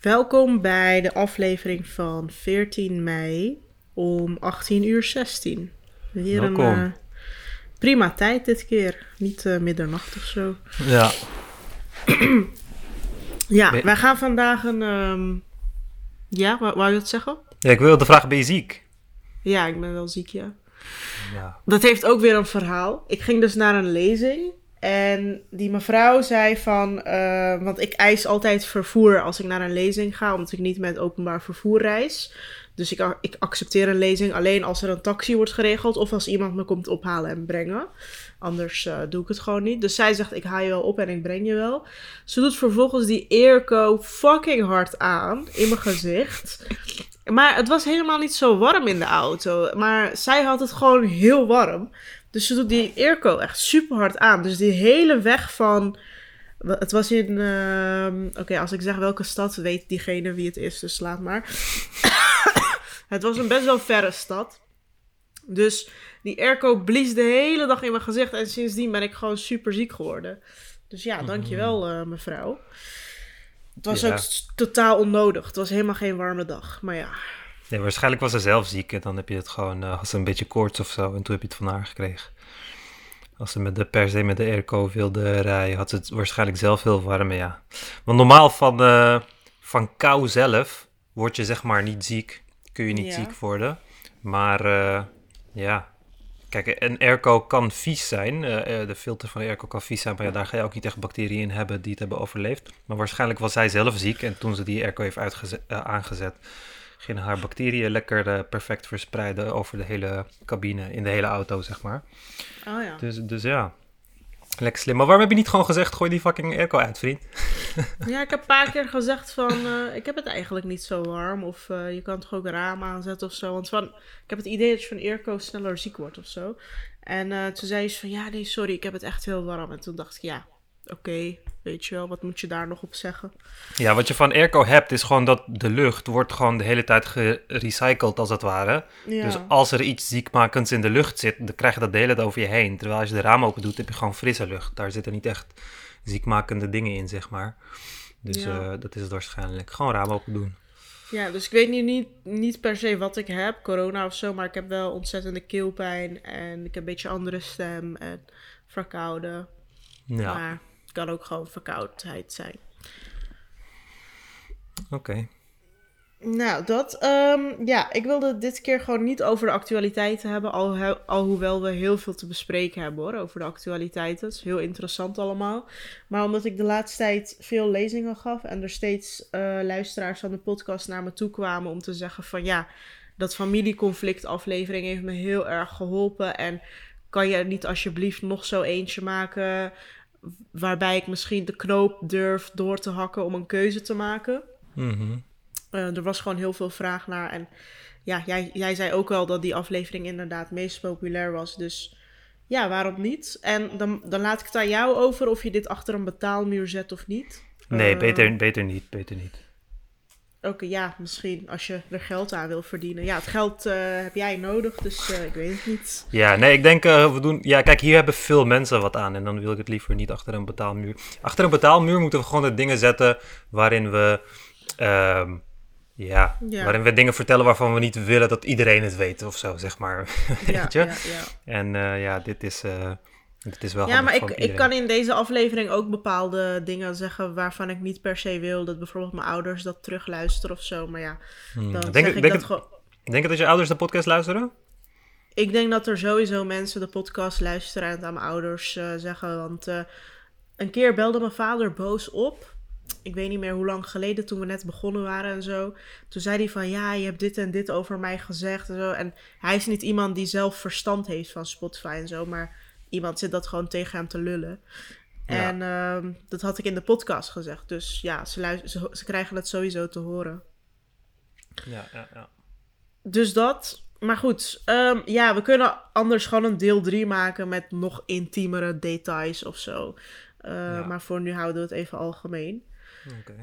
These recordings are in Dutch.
Welkom bij de aflevering van 14 mei om 18 uur 16. Weer Welkom. een eh, prima tijd dit keer. Niet eh, middernacht of zo. Ja, Ja, Ben- wij gaan vandaag een... ehm, Ja, wou, wou je dat zeggen? ja ik wilde vragen, ben je ziek? Ja, ik ben wel ziek, ja. Ja. Dat heeft ook weer een verhaal. Ik ging dus naar een lezing. En die mevrouw zei van... eh, want ik eis altijd vervoer als ik naar een lezing ga. Omdat ik niet met openbaar vervoer reis. Dus ik, ik accepteer een lezing alleen als er een taxi wordt geregeld. Of als iemand me komt ophalen en brengen. Anders eh, doe ik het gewoon niet. Dus zij zegt, ik haal je wel op en ik breng je wel. Ze doet vervolgens die airco fucking hard aan in mijn gezicht. Maar het was helemaal niet zo warm in de auto. Maar zij had het gewoon heel warm. Dus ze doet die airco echt super hard aan. Dus die hele weg van... Het was in... ehm, Oké, als ik zeg welke stad, weet diegene wie het is. Dus laat maar. het was een best wel verre stad. Dus die airco blies de hele dag in mijn gezicht. En sindsdien ben ik gewoon super ziek geworden. Dus ja, dankjewel eh, mevrouw. Het was Ja. ook totaal onnodig. Het was helemaal geen warme dag. Maar ja, Nee, waarschijnlijk was ze zelf ziek en dan heb je het gewoon, eh had ze een beetje koorts of zo en toen heb je het van haar gekregen. Als ze met de, per se met de airco wilde rijden, had ze het waarschijnlijk zelf heel warm, ja. Want normaal van, eh, van kou zelf word je zeg maar niet ziek, kun je niet Ja. ziek worden. Maar eh, ja, kijk, een airco kan vies zijn. de filter van de airco kan vies zijn, maar ja, daar ga je ook niet echt bacteriën in hebben die het hebben overleefd. Maar waarschijnlijk was zij zelf ziek en toen ze die airco heeft aangezet, gingen haar bacteriën lekker eh, perfect verspreiden over de hele cabine, in de hele auto, zeg maar. oh ja. Dus, dus ja, lekker slim. Maar waarom heb je niet gewoon gezegd, gooi die fucking airco uit, vriend? Ja, ik heb een paar keer gezegd van, eh, ik heb het eigenlijk niet zo warm. Of eh, je kan toch ook een raam aanzetten of zo. Want van, ik heb het idee dat je van airco sneller ziek wordt of zo. En toen zei ze van, ja nee, sorry, ik heb het echt heel warm. En toen dacht ik, ja, oké, weet je wel, wat moet je daar nog op zeggen? Ja, wat je van airco hebt, is gewoon dat de lucht wordt gewoon de hele tijd gerecycled, als het ware. Ja, Dus als er iets ziekmakends in de lucht zit, dan krijg je dat de hele tijd over je heen. Terwijl als je de raam open doet, heb je gewoon frisse lucht. Daar zitten niet echt ziekmakende dingen in, zeg maar. Dus Ja. eh, dat is het waarschijnlijk. Gewoon raam open doen. ja, dus ik weet nu niet, niet per se wat ik heb, corona of zo. Maar ik heb wel ontzettende keelpijn. En ik heb een beetje andere stem en verkouden. Ja, Maar het kan ook gewoon verkoudheid zijn. oké. Nou, dat. ehm, ja, ik wilde dit keer gewoon niet over de actualiteiten hebben. Al, alhoewel we heel veel te bespreken hebben hoor, over de actualiteiten. Het is heel interessant allemaal. Maar omdat ik de laatste tijd veel lezingen gaf en er steeds eh, luisteraars van de podcast naar me toe kwamen om te zeggen van ja, dat familieconflict aflevering heeft me heel erg geholpen. En kan je er niet alsjeblieft nog zo eentje maken waarbij ik misschien de knoop durf door te hakken om een keuze te maken? Mhm. Eh, er was gewoon heel veel vraag naar. En ja, jij, jij zei ook wel dat die aflevering inderdaad meest populair was. Dus ja, waarom niet? En dan, dan laat ik het aan jou over of je dit achter een betaalmuur zet of niet. Nee, Eh, beter, beter niet, beter niet. Oké, ja, misschien als je er geld aan wil verdienen. Ja, het geld eh, heb jij nodig, dus eh, ik weet het niet. Ja, nee, ik denk, eh, we doen... Ja, kijk, hier hebben veel mensen wat aan en dan wil ik het liever niet achter een betaalmuur. Achter een betaalmuur moeten we gewoon de dingen zetten waarin we... ehm, ja, Ja. waarin we dingen vertellen waarvan we niet willen dat iedereen het weet of zo, zeg maar. Ja, Weet je? ja. En ja, dit is, is wel ja, maar ik, ik kan in deze aflevering ook bepaalde dingen zeggen waarvan ik niet per se wil dat bijvoorbeeld mijn ouders dat terugluisteren of zo. Maar ja, Hmm. dan Denk, zeg ik denk, dat gewoon. denk je dat je ouders de podcast luisteren? Ik denk dat er sowieso mensen de podcast luisteren en het aan mijn ouders eh, zeggen. Want eh, een keer belde mijn vader boos op. Ik weet niet meer hoe lang geleden, toen we net begonnen waren en zo. Toen zei hij van, ja, je hebt dit en dit over mij gezegd en zo. En hij is niet iemand die zelf verstand heeft van Spotify en zo. Maar iemand zit dat gewoon tegen hem te lullen. Ja. En ehm, dat had ik in de podcast gezegd. Dus ja, ze, ze, ze krijgen het sowieso te horen. Ja, ja, ja. Dus dat. Maar goed, ehm, ja, we kunnen anders gewoon een deel 3 maken met nog intiemere details of zo. Eh, Ja. Maar voor nu houden we het even algemeen. Oké.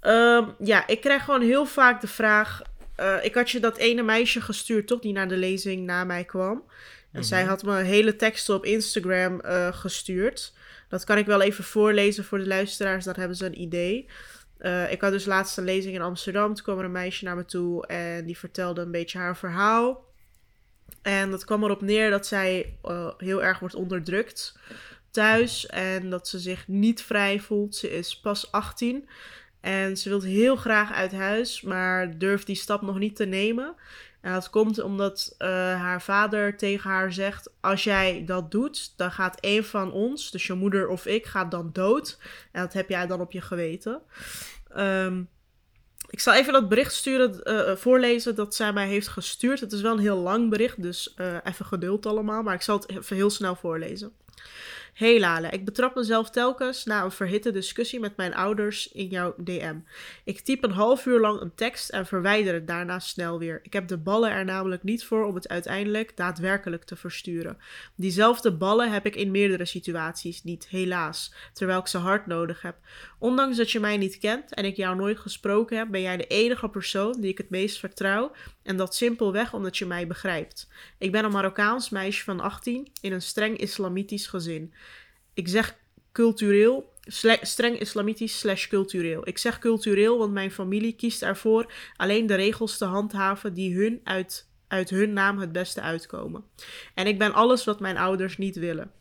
Ehm, ja, ik krijg gewoon heel vaak de vraag. eh, ik had je dat ene meisje gestuurd, toch? Die naar de lezing na mij kwam. En zij had me hele teksten op Instagram eh, gestuurd. Dat kan ik wel even voorlezen voor de luisteraars, dan hebben ze een idee. Eh, ik had dus laatst een lezing in Amsterdam. Toen kwam er een meisje naar me toe en die vertelde een beetje haar verhaal. En dat kwam erop neer dat zij eh, heel erg wordt onderdrukt thuis en dat ze zich niet vrij voelt. Ze is pas 18 en ze wil heel graag uit huis, maar durft die stap nog niet te nemen. En dat komt omdat uh, haar vader tegen haar zegt: Als jij dat doet, dan gaat een van ons, dus je moeder of ik, gaat dan dood. En dat heb jij dan op je geweten. Um, ik zal even dat bericht sturen, uh, voorlezen dat zij mij heeft gestuurd. Het is wel een heel lang bericht, dus even geduld allemaal. Maar ik zal het even heel snel voorlezen. Hey Lale, ik betrap mezelf telkens na een verhitte discussie met mijn ouders in jouw DM. Ik typ een half uur lang een tekst en verwijder het daarna snel weer. Ik heb de ballen er namelijk niet voor om het uiteindelijk daadwerkelijk te versturen. Diezelfde ballen heb ik in meerdere situaties niet, helaas, terwijl ik ze hard nodig heb. Ondanks dat je mij niet kent en ik jou nooit gesproken heb, ben jij de enige persoon die ik het meest vertrouw en dat simpelweg omdat je mij begrijpt. Ik ben een Marokkaans meisje van 18 in een streng islamitisch gezin. Ik zeg cultureel, streng islamitisch slash cultureel. Ik zeg cultureel, want mijn familie kiest ervoor alleen de regels te handhaven die hun uit, uit hun naam het beste uitkomen. En ik ben alles wat mijn ouders niet willen.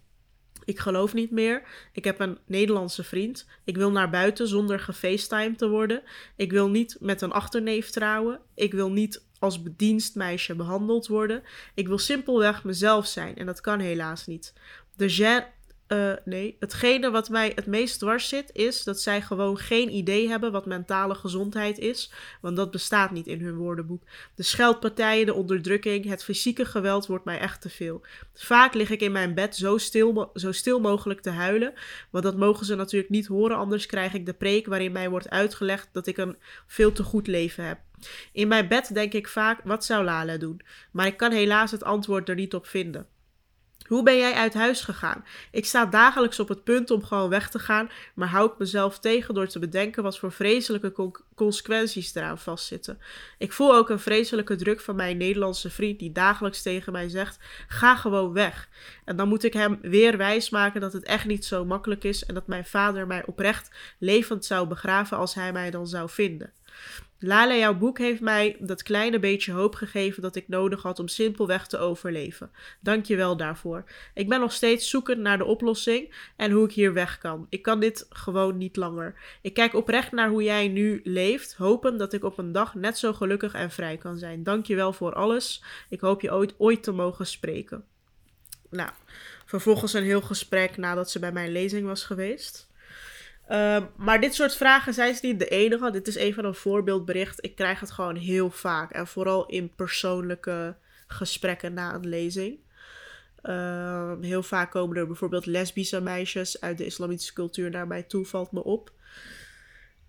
Ik geloof niet meer. Ik heb een Nederlandse vriend. Ik wil naar buiten zonder gefacetimed te worden. Ik wil niet met een achterneef trouwen. Ik wil niet als bedienstmeisje behandeld worden. Ik wil simpelweg mezelf zijn en dat kan helaas niet. De uh, nee, hetgene wat mij het meest dwars zit, is dat zij gewoon geen idee hebben wat mentale gezondheid is. Want dat bestaat niet in hun woordenboek. De scheldpartijen, de onderdrukking, het fysieke geweld wordt mij echt te veel. Vaak lig ik in mijn bed zo stil, zo stil mogelijk te huilen. Want dat mogen ze natuurlijk niet horen, anders krijg ik de preek waarin mij wordt uitgelegd dat ik een veel te goed leven heb. In mijn bed denk ik vaak: wat zou Lala doen? Maar ik kan helaas het antwoord er niet op vinden. Hoe ben jij uit huis gegaan? Ik sta dagelijks op het punt om gewoon weg te gaan, maar hou ik mezelf tegen door te bedenken wat voor vreselijke consequenties eraan vastzitten. Ik voel ook een vreselijke druk van mijn Nederlandse vriend die dagelijks tegen mij zegt: ga gewoon weg. En dan moet ik hem weer wijsmaken dat het echt niet zo makkelijk is en dat mijn vader mij oprecht levend zou begraven als hij mij dan zou vinden. Lala, jouw boek heeft mij dat kleine beetje hoop gegeven dat ik nodig had om simpelweg te overleven. Dank je wel daarvoor. Ik ben nog steeds zoekend naar de oplossing en hoe ik hier weg kan. Ik kan dit gewoon niet langer. Ik kijk oprecht naar hoe jij nu leeft, hopen dat ik op een dag net zo gelukkig en vrij kan zijn. Dank je wel voor alles. Ik hoop je ooit, ooit te mogen spreken. Nou, vervolgens een heel gesprek nadat ze bij mijn lezing was geweest. Ehm, maar dit soort vragen zijn ze niet de enige. Dit is even een voorbeeldbericht. Ik krijg het gewoon heel vaak. En vooral in persoonlijke gesprekken na een lezing. Ehm, heel vaak komen er bijvoorbeeld lesbische meisjes uit de islamitische cultuur naar mij toe, valt me op.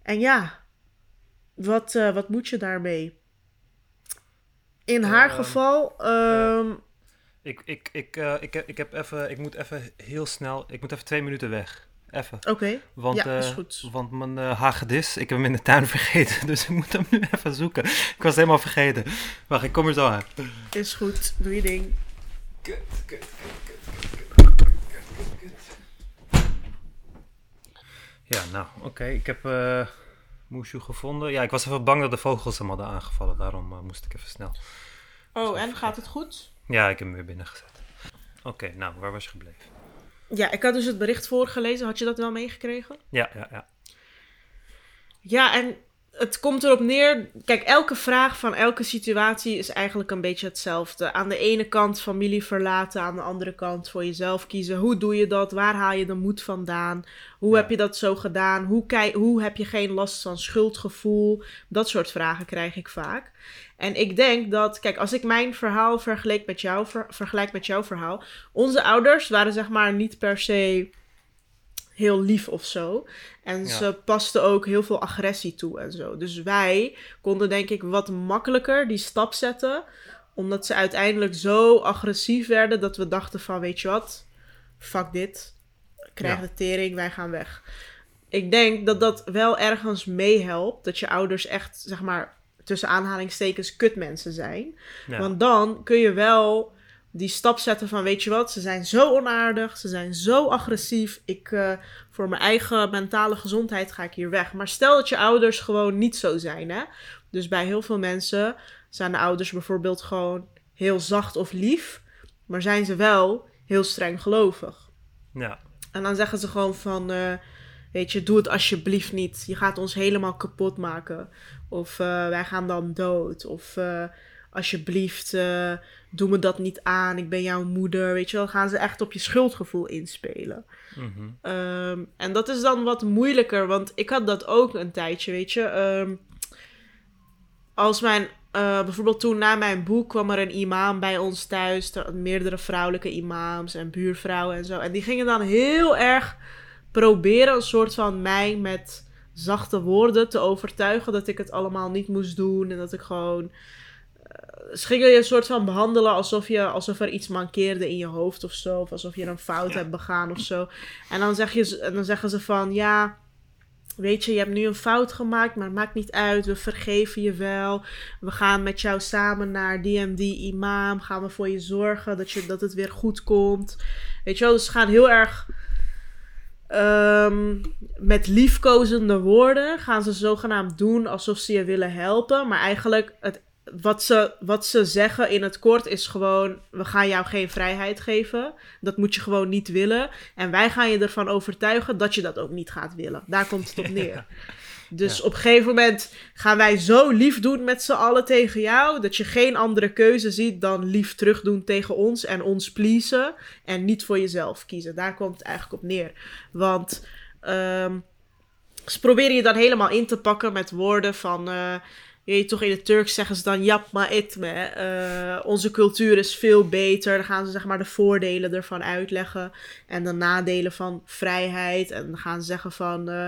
En ja, wat, uh, wat moet je daarmee? In haar ehm, geval. Ik, ik, ik, uh, ik, ik, heb even, ik moet even heel snel. Ik moet even twee minuten weg. Even. Oké, want, ja, is eh, goed. Want mijn uh, hagedis, ik heb hem in de tuin vergeten, dus ik moet hem nu even zoeken. Ik was helemaal vergeten. Wacht, ik kom er zo aan. Is goed, doe je ding. Kut, kut, Ja, nou, oké. Ik heb uh, Moeshu gevonden. Ja, ik was even bang dat de vogels hem hadden aangevallen. Daarom moest ik even snel. Oh, en gaat het goed? Ja, ik heb hem weer binnengezet. Oké, nou, waar was je gebleven? Ja, ik had dus het bericht voorgelezen. Had je dat wel meegekregen? Ja, ja, ja. Ja, en het komt erop neer. Kijk, elke vraag van elke situatie is eigenlijk een beetje hetzelfde. Aan de ene kant familie verlaten, aan de andere kant voor jezelf kiezen. Hoe doe je dat? Waar haal je de moed vandaan? Hoe heb je dat zo gedaan? Hoe, kijk, hoe heb je geen last van schuldgevoel? Dat soort vragen krijg ik vaak. En ik denk dat, kijk, als ik mijn verhaal vergelijk met, jou, vergelijk met jouw verhaal. Onze ouders waren zeg maar niet per se heel lief of zo. En ze pasten ook heel veel agressie toe en zo. Dus wij konden denk ik wat makkelijker die stap zetten. Omdat ze uiteindelijk zo agressief werden dat we dachten van, weet je wat, fuck dit. Krijg de tering, wij gaan weg. Ik denk dat dat wel ergens meehelpt. Dat je ouders echt, zeg maar, tussen aanhalingstekens kutmensen zijn. Want dan kun je wel die stap zetten van, weet je wat, ze zijn zo onaardig, ze zijn zo agressief. Ik uh, voor mijn eigen mentale gezondheid ga ik hier weg. Maar stel dat je ouders gewoon niet zo zijn, hè. Dus bij heel veel mensen zijn de ouders bijvoorbeeld gewoon heel zacht of lief, maar zijn ze wel heel streng gelovig. Ja. En dan zeggen ze gewoon van, eh, weet je, doe het alsjeblieft niet. Je gaat ons helemaal kapot maken. Of eh, wij gaan dan dood. Of eh, alsjeblieft, eh, doe me dat niet aan. Ik ben jouw moeder. Weet je wel, gaan ze echt op je schuldgevoel inspelen. Mhm. Ehm, en dat is dan wat moeilijker, want ik had dat ook een tijdje, weet je. Ehm, als mijn, eh, bijvoorbeeld toen na mijn boek kwam er een imam bij ons thuis, er- meerdere vrouwelijke imams en buurvrouwen en zo. En die gingen dan heel erg proberen een soort van mij met zachte woorden te overtuigen dat ik het allemaal niet moest doen en dat ik gewoon ze gingen je een soort van behandelen alsof, je, alsof er iets mankeerde in je hoofd of zo. Of alsof je een fout hebt begaan of zo. En dan, zeg je, en dan zeggen ze van, ja, weet je, je hebt nu een fout gemaakt, maar het maakt niet uit. We vergeven je wel. We gaan met jou samen naar die imam. Gaan we voor je zorgen dat, je, dat het weer goed komt. Weet je wel, dus ze gaan heel erg... ehm, met liefkozende woorden gaan ze zogenaamd doen alsof ze je willen helpen. Maar eigenlijk, het, wat, ze, wat ze zeggen in het kort is gewoon: we gaan jou geen vrijheid geven. Dat moet je gewoon niet willen. En wij gaan je ervan overtuigen dat je dat ook niet gaat willen. Daar komt het op neer. Dus Ja. op een gegeven moment gaan wij zo lief doen met z'n allen tegen jou. Dat je geen andere keuze ziet dan lief terugdoen tegen ons en ons pleasen. En niet voor jezelf kiezen. Daar komt het eigenlijk op neer. Want ehm, ze proberen je dan helemaal in te pakken met woorden van. eh, je toch in het Turks zeggen ze dan yapma etme. eh onze cultuur is veel beter. Dan gaan ze zeg maar de voordelen ervan uitleggen. En de nadelen van vrijheid. En dan gaan ze zeggen van. eh,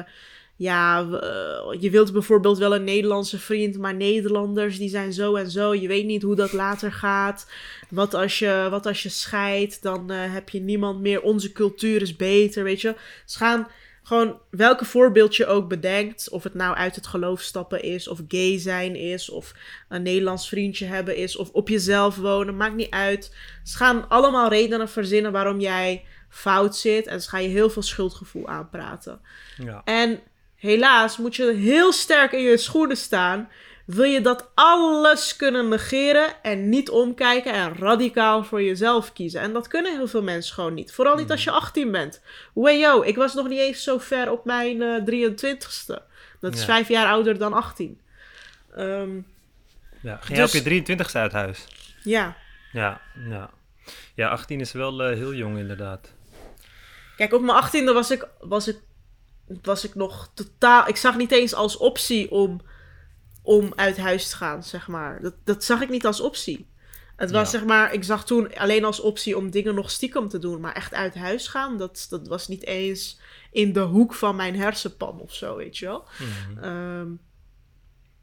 ja, eh, je wilt bijvoorbeeld wel een Nederlandse vriend, maar Nederlanders die zijn zo en zo. Je weet niet hoe dat later gaat. Wat als je, wat als je scheidt, dan heb je niemand meer. Onze cultuur is beter, weet je. Ze gaan gewoon welke voorbeeld je ook bedenkt. Of het nou uit het geloof stappen is, of gay zijn is, of een Nederlands vriendje hebben is, of op jezelf wonen. Maakt niet uit. Ze gaan allemaal redenen verzinnen waarom jij fout zit. En ze gaan je heel veel schuldgevoel aanpraten. Ja. En helaas moet je heel sterk in je schoenen staan. Wil je dat alles kunnen negeren en niet omkijken en radicaal voor jezelf kiezen? En dat kunnen heel veel mensen gewoon niet. Vooral niet als je 18 bent. Wayo, ik was nog niet eens zo ver op mijn eh 23ste. Dat is Ja. vijf jaar ouder dan 18. Ehm, ja. Ging Dus- op je 23ste uit huis? ja. Ja, ja. Ja, 18 is wel eh, heel jong inderdaad. Kijk, op mijn 18e was ik, was ik, was ik nog totaal. Ik zag niet eens als optie om, om uit huis te gaan, zeg maar. Dat, dat zag ik niet als optie. Het was Ja. zeg maar, ik zag toen alleen als optie om dingen nog stiekem te doen. Maar echt uit huis gaan, dat, dat was niet eens in de hoek van mijn hersenpan of zo, weet je wel. Mhm. Ehm,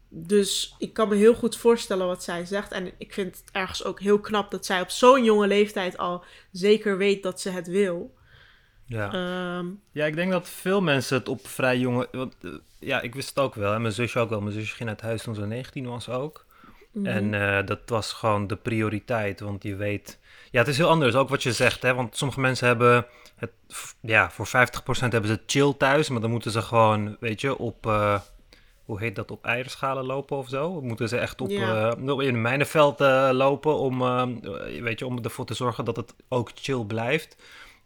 dus ik kan me heel goed voorstellen wat zij zegt. En ik vind het ergens ook heel knap dat zij op zo'n jonge leeftijd al zeker weet dat ze het wil. Ja. Ehm, ja, ik denk dat veel mensen het op vrij jonge... Want, eh, ja, ik wist het ook wel. En mijn zusje ook wel. Mijn zusje ging uit huis toen ze 19 was ook. mhm. En eh, dat was gewoon de prioriteit. Want je weet... Ja, het is heel anders. Ook wat je zegt. Hè? Want sommige mensen hebben... Het, ja, voor 50% hebben ze het chill thuis. Maar dan moeten ze gewoon, weet je, op... eh, hoe heet dat? Op eierschalen lopen of zo? Dan Moeten ze echt op, Ja. eh, in een mijnenveld eh, lopen om, weet je, om ervoor te zorgen dat het ook chill blijft.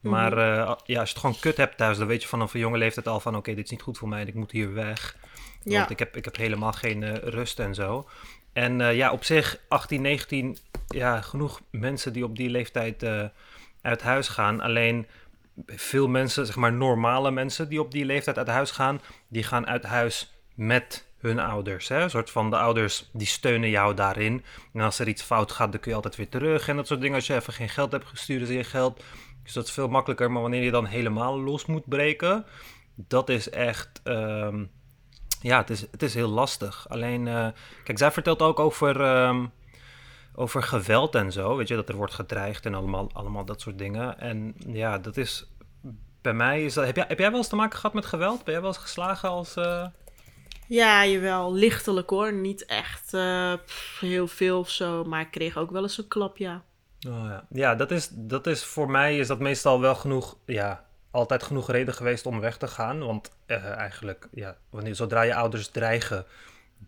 Maar eh, ja, als je het gewoon kut hebt thuis, dan weet je vanaf een jonge leeftijd al van... oké, dit is niet goed voor mij en ik moet hier weg. Ja. Want ik heb, ik heb helemaal geen eh, rust en zo. En eh, ja, op zich, 18, 19, ja, genoeg mensen die op die leeftijd uit huis gaan. Alleen veel mensen, zeg maar normale mensen die op die leeftijd uit huis gaan... die gaan uit huis met hun ouders. Hè? Een soort van de ouders die steunen jou daarin. En als er iets fout gaat, dan kun je altijd weer terug. En dat soort dingen. Als je even geen geld hebt, sturen ze je geld. Dus dat is veel makkelijker. Maar wanneer je dan helemaal los moet breken, dat is echt. ehm, ja, het is, het is heel lastig. Alleen, eh, kijk, zij vertelt ook over, ehm, over geweld en zo. Weet je, dat er wordt gedreigd en allemaal, allemaal dat soort dingen. En ja, dat is. Bij mij is dat. Heb jij, heb jij wel eens te maken gehad met geweld? Ben jij wel eens geslagen als. eh, Ja, jawel, lichtelijk hoor. Niet echt eh, heel veel of zo. Maar ik kreeg ook wel eens een klap, ja. Oh ja, ja dat, is, dat is voor mij is dat meestal wel genoeg. Ja, altijd genoeg reden geweest om weg te gaan. Want eh, eigenlijk, ja, wanneer, zodra je ouders dreigen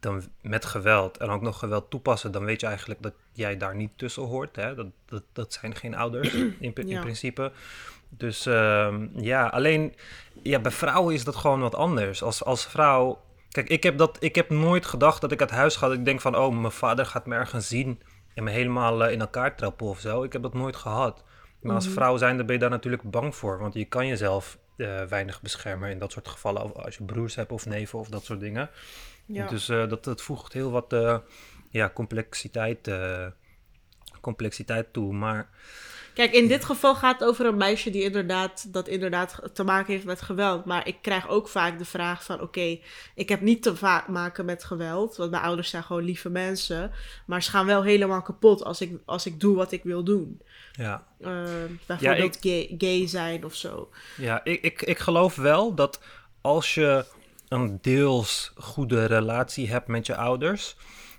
dan met geweld en ook nog geweld toepassen, dan weet je eigenlijk dat jij daar niet tussen hoort. Hè? Dat, dat, dat zijn geen ouders in, in principe. Dus ehm, ja, alleen ja, bij vrouwen is dat gewoon wat anders. Als, als vrouw. Kijk, ik heb, dat, ik heb nooit gedacht dat ik uit huis ga. Dat ik denk van, oh, mijn vader gaat me ergens zien en me helemaal eh, in elkaar trappen of zo. Ik heb dat nooit gehad. Maar als mhm. vrouw zijnde ben je daar natuurlijk bang voor. Want je kan jezelf uh, weinig beschermen in dat soort gevallen. Als je broers hebt of neven of dat soort dingen. Ja. Dus uh, dat, dat voegt heel wat ja, complexiteit, complexiteit toe. Maar Kijk, in dit geval gaat het over een meisje die inderdaad, dat inderdaad te maken heeft met geweld. Maar ik krijg ook vaak de vraag van, oké, ik heb niet te maken met geweld. Want mijn ouders zijn gewoon lieve mensen. Maar ze gaan wel helemaal kapot als ik, als ik doe wat ik wil doen. Ja. Uh, bijvoorbeeld gay, gay zijn of zo. Ja, ik, ik, ik geloof wel dat als je een deels goede relatie hebt met je ouders,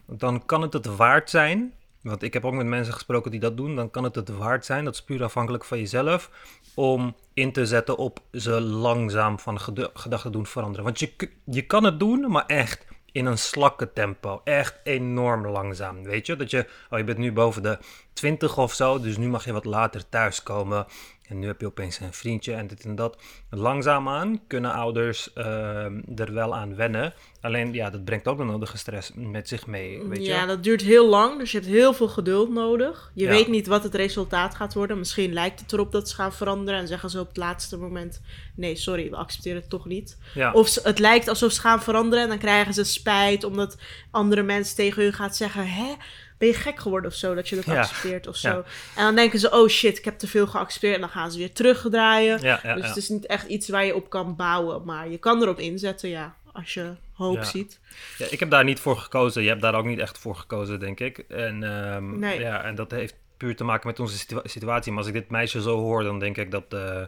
dan kan het het waard zijn want ik heb ook met mensen gesproken die dat doen. Dan kan het het waard zijn, dat is puur afhankelijk van jezelf, om in te zetten op ze langzaam van gedachten doen veranderen. Want je, je kan het doen, maar echt in een slakke tempo. Echt enorm langzaam. Weet je, dat je, oh, je bent nu boven de 20 of zo, dus nu mag je wat later thuiskomen. En nu heb je opeens een vriendje en dit en dat. Langzaamaan kunnen ouders ehm, er wel aan wennen. Alleen ja, dat brengt ook de nodige stress met zich mee. Weet je? Ja, dat duurt heel lang. Dus je hebt heel veel geduld nodig. Je weet niet wat het resultaat gaat worden. Misschien lijkt het erop dat ze gaan veranderen. En zeggen ze op het laatste moment: nee, sorry, we accepteren het toch niet. Of het lijkt alsof ze gaan veranderen. En dan krijgen ze spijt omdat andere mensen tegen hun gaan zeggen: hè ben je gek geworden of zo dat je dat accepteert of zo. En dan denken ze, oh shit, ik heb te veel geaccepteerd. En dan gaan ze weer terugdraaien. dus het is niet echt iets waar je op kan bouwen. Maar je kan erop inzetten, ja, als je hoop ziet. Ja, ik heb daar niet voor gekozen. Je hebt daar ook niet echt voor gekozen, denk ik. En, um, nee. ja, en dat heeft puur te maken met onze situatie. Maar als ik dit meisje zo hoor, dan denk ik dat, uh,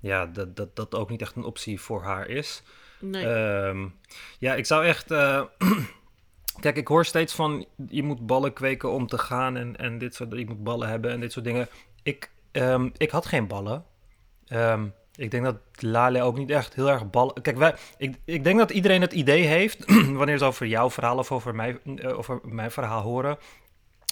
ja, dat, dat dat ook niet echt een optie voor haar is. Nee. Um, ja, ik zou echt... Uh, Kijk, ik hoor steeds van je moet ballen kweken om te gaan en, en dit soort, je moet ballen hebben en dit soort dingen. Ik, um, ik had geen ballen. Um, ik denk dat Lale ook niet echt heel erg ballen. Kijk, wij, ik, ik denk dat iedereen het idee heeft, wanneer ze over jouw verhaal of over, mij, uh, over mijn verhaal horen,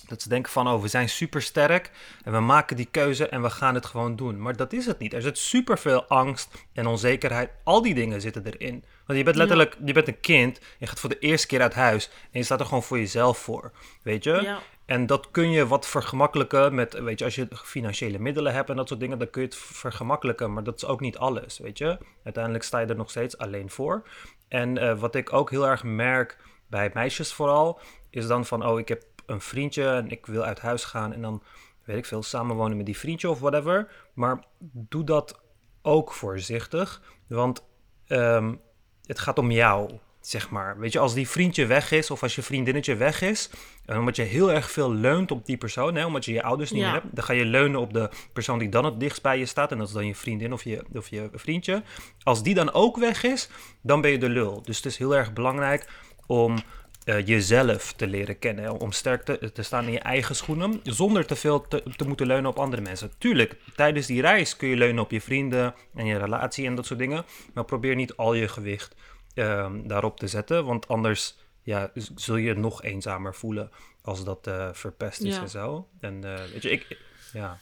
dat ze denken van, oh, we zijn super sterk en we maken die keuze en we gaan het gewoon doen. Maar dat is het niet. Er zit superveel angst en onzekerheid. Al die dingen zitten erin. Want je bent letterlijk, je bent een kind, je gaat voor de eerste keer uit huis en je staat er gewoon voor jezelf voor, weet je? Ja. En dat kun je wat vergemakkelijken met, weet je, als je financiële middelen hebt en dat soort dingen, dan kun je het vergemakkelijken. Maar dat is ook niet alles, weet je? Uiteindelijk sta je er nog steeds alleen voor. En uh, wat ik ook heel erg merk bij meisjes vooral, is dan van, oh, ik heb een vriendje en ik wil uit huis gaan en dan, weet ik veel, samenwonen met die vriendje of whatever. Maar doe dat ook voorzichtig, want um, het gaat om jou, zeg maar. Weet je, als die vriendje weg is of als je vriendinnetje weg is, en omdat je heel erg veel leunt op die persoon, hè, omdat je je ouders niet meer hebt, dan ga je leunen op de persoon die dan het dichtst bij je staat, en dat is dan je vriendin of je, of je vriendje. Als die dan ook weg is, dan ben je de lul. Dus het is heel erg belangrijk om uh, jezelf te leren kennen. Om sterk te, te, staan in je eigen schoenen. Zonder te veel te, te, moeten leunen op andere mensen. Tuurlijk, tijdens die reis kun je leunen op je vrienden en je relatie en dat soort dingen. Maar probeer niet al je gewicht uh, daarop te zetten. Want anders ja, zul je nog eenzamer voelen als dat uh, verpest is en zo. En uh, weet je, ik. Ja.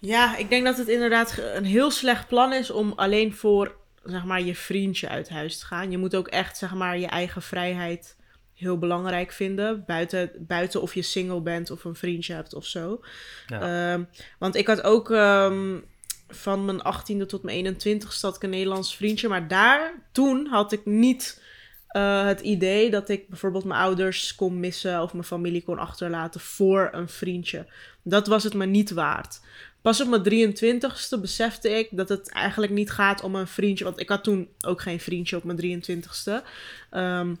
ja, ik denk dat het inderdaad een heel slecht plan is om alleen voor zeg maar, je vriendje uit huis te gaan. Je moet ook echt zeg maar, je eigen vrijheid heel belangrijk vinden. Buiten, buiten of je single bent of een vriendje hebt of zo. Ja. Um, want ik had ook um, van mijn 18e tot mijn 21ste had ik een Nederlands vriendje. Maar daar, toen had ik niet uh, het idee dat ik bijvoorbeeld mijn ouders kon missen of mijn familie kon achterlaten voor een vriendje. Dat was het me niet waard. Pas op mijn 23ste besefte ik dat het eigenlijk niet gaat om een vriendje. Want ik had toen ook geen vriendje op mijn 23ste. Um, ehm,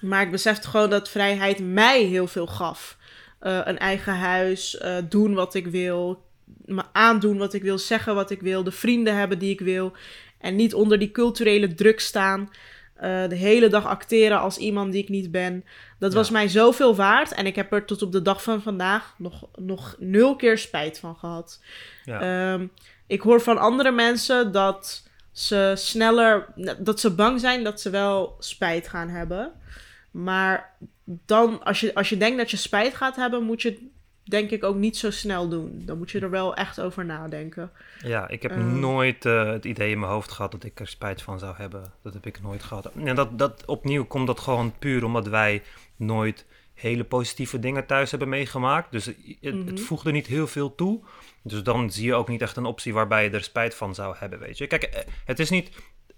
maar ik besefte gewoon dat vrijheid mij heel veel gaf. Uh, een eigen huis, uh, doen wat ik wil, me aandoen wat ik wil, zeggen wat ik wil, de vrienden hebben die ik wil. En niet onder die culturele druk staan. Uh, de hele dag acteren als iemand die ik niet ben. Dat was mij zoveel waard. En ik heb er tot op de dag van vandaag nog, nog nul keer spijt van gehad. Ja. Um, ik hoor van andere mensen dat ze sneller, dat ze bang zijn dat ze wel spijt gaan hebben. Maar dan, als je, als je denkt dat je spijt gaat hebben, moet je denk ik ook niet zo snel doen. Dan moet je er wel echt over nadenken. Ja, ik heb Ehm. nooit eh, het idee in mijn hoofd gehad dat ik er spijt van zou hebben. Dat heb ik nooit gehad. En dat, dat opnieuw komt dat gewoon puur omdat wij nooit hele positieve dingen thuis hebben meegemaakt. Dus het, Mhm. het voegde niet heel veel toe. Dus dan zie je ook niet echt een optie waarbij je er spijt van zou hebben, weet je. Kijk, eh, het is niet...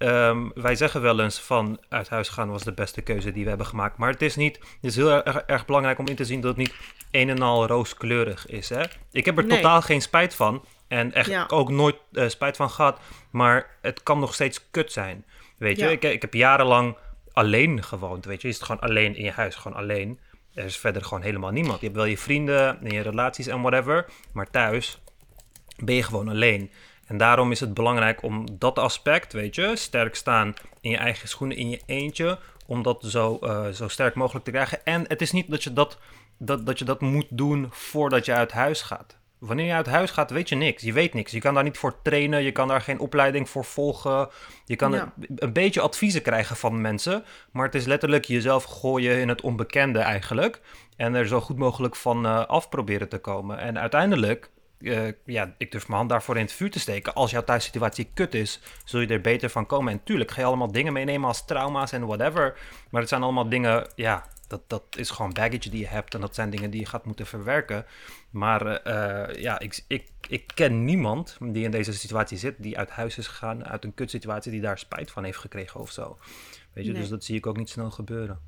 ehm, wij zeggen wel eens van uit huis gaan was de beste keuze die we hebben gemaakt. Maar het is niet... Het is heel erg, erg belangrijk om in te zien dat het niet een en al rooskleurig is, hè. Ik heb er Nee. totaal geen spijt van. En echt Ja. ook nooit eh, spijt van gehad. Maar het kan nog steeds kut zijn. Weet je, ik, ik heb jarenlang alleen gewoond. Weet je, je zit gewoon alleen in je huis, gewoon alleen. Er is verder gewoon helemaal niemand. Je hebt wel je vrienden en je relaties en whatever. Maar thuis ben je gewoon alleen. En daarom is het belangrijk om dat aspect, weet je, sterk staan in je eigen schoenen, in je eentje, om dat zo, eh, zo sterk mogelijk te krijgen. En het is niet dat je dat, dat, dat je dat moet doen voordat je uit huis gaat. Wanneer je uit huis gaat, weet je niks. Je weet niks. Je kan daar niet voor trainen. Je kan daar geen opleiding voor volgen. Je kan Ja. een, een beetje adviezen krijgen van mensen. Maar het is letterlijk jezelf gooien in het onbekende eigenlijk. En er zo goed mogelijk van eh, af proberen te komen. En uiteindelijk, eh, ja, ik durf mijn hand daarvoor in het vuur te steken. Als jouw thuissituatie kut is, zul je er beter van komen. En tuurlijk ga je allemaal dingen meenemen als trauma's en whatever. Maar het zijn allemaal dingen, ja, dat, dat is gewoon baggage die je hebt. En dat zijn dingen die je gaat moeten verwerken. Maar eh, ja, ik, ik, ik ken niemand die in deze situatie zit, die uit huis is gegaan, uit een kutsituatie, die daar spijt van heeft gekregen of zo. Weet je, Nee. dus dat zie ik ook niet snel gebeuren.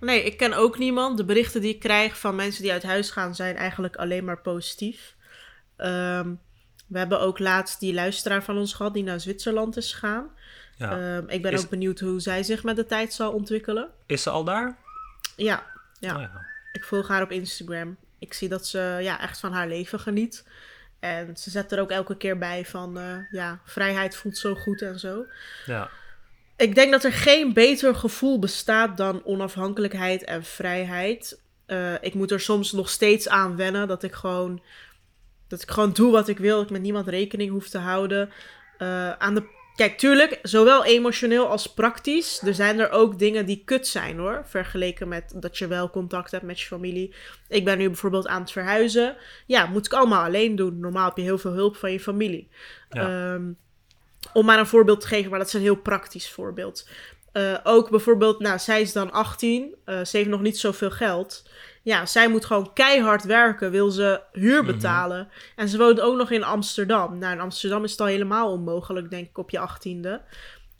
Nee, ik ken ook niemand. De berichten die ik krijg van mensen die uit huis gaan zijn eigenlijk alleen maar positief. Ehm, we hebben ook laatst die luisteraar van ons gehad die naar Zwitserland is gegaan. Ja. Ehm, ik ben Is- ook benieuwd hoe zij zich met de tijd zal ontwikkelen. Is ze al daar? Ja, ja. Oh, ja. ik volg haar op Instagram. Ik zie dat ze ja, echt van haar leven geniet. En ze zet er ook elke keer bij van, eh, ja, vrijheid voelt zo goed en zo. ja. Ik denk dat er geen beter gevoel bestaat dan onafhankelijkheid en vrijheid. Eh, ik moet er soms nog steeds aan wennen dat ik gewoon, dat ik gewoon doe wat ik wil. Dat ik met niemand rekening hoef te houden. Eh, aan de, kijk, tuurlijk, zowel emotioneel als praktisch. Er zijn er ook dingen die kut zijn hoor. Vergeleken met dat je wel contact hebt met je familie. Ik ben nu bijvoorbeeld aan het verhuizen. Ja, moet ik allemaal alleen doen. Normaal heb je heel veel hulp van je familie. Ja. Ehm, om maar een voorbeeld te geven, maar dat is een heel praktisch voorbeeld. Eh, ook bijvoorbeeld, nou, zij is dan 18, eh, ze heeft nog niet zoveel geld. Ja, zij moet gewoon keihard werken, wil ze huur Mhm. betalen. En ze woont ook nog in Amsterdam. Nou, in Amsterdam is het al helemaal onmogelijk, denk ik, op je 18e.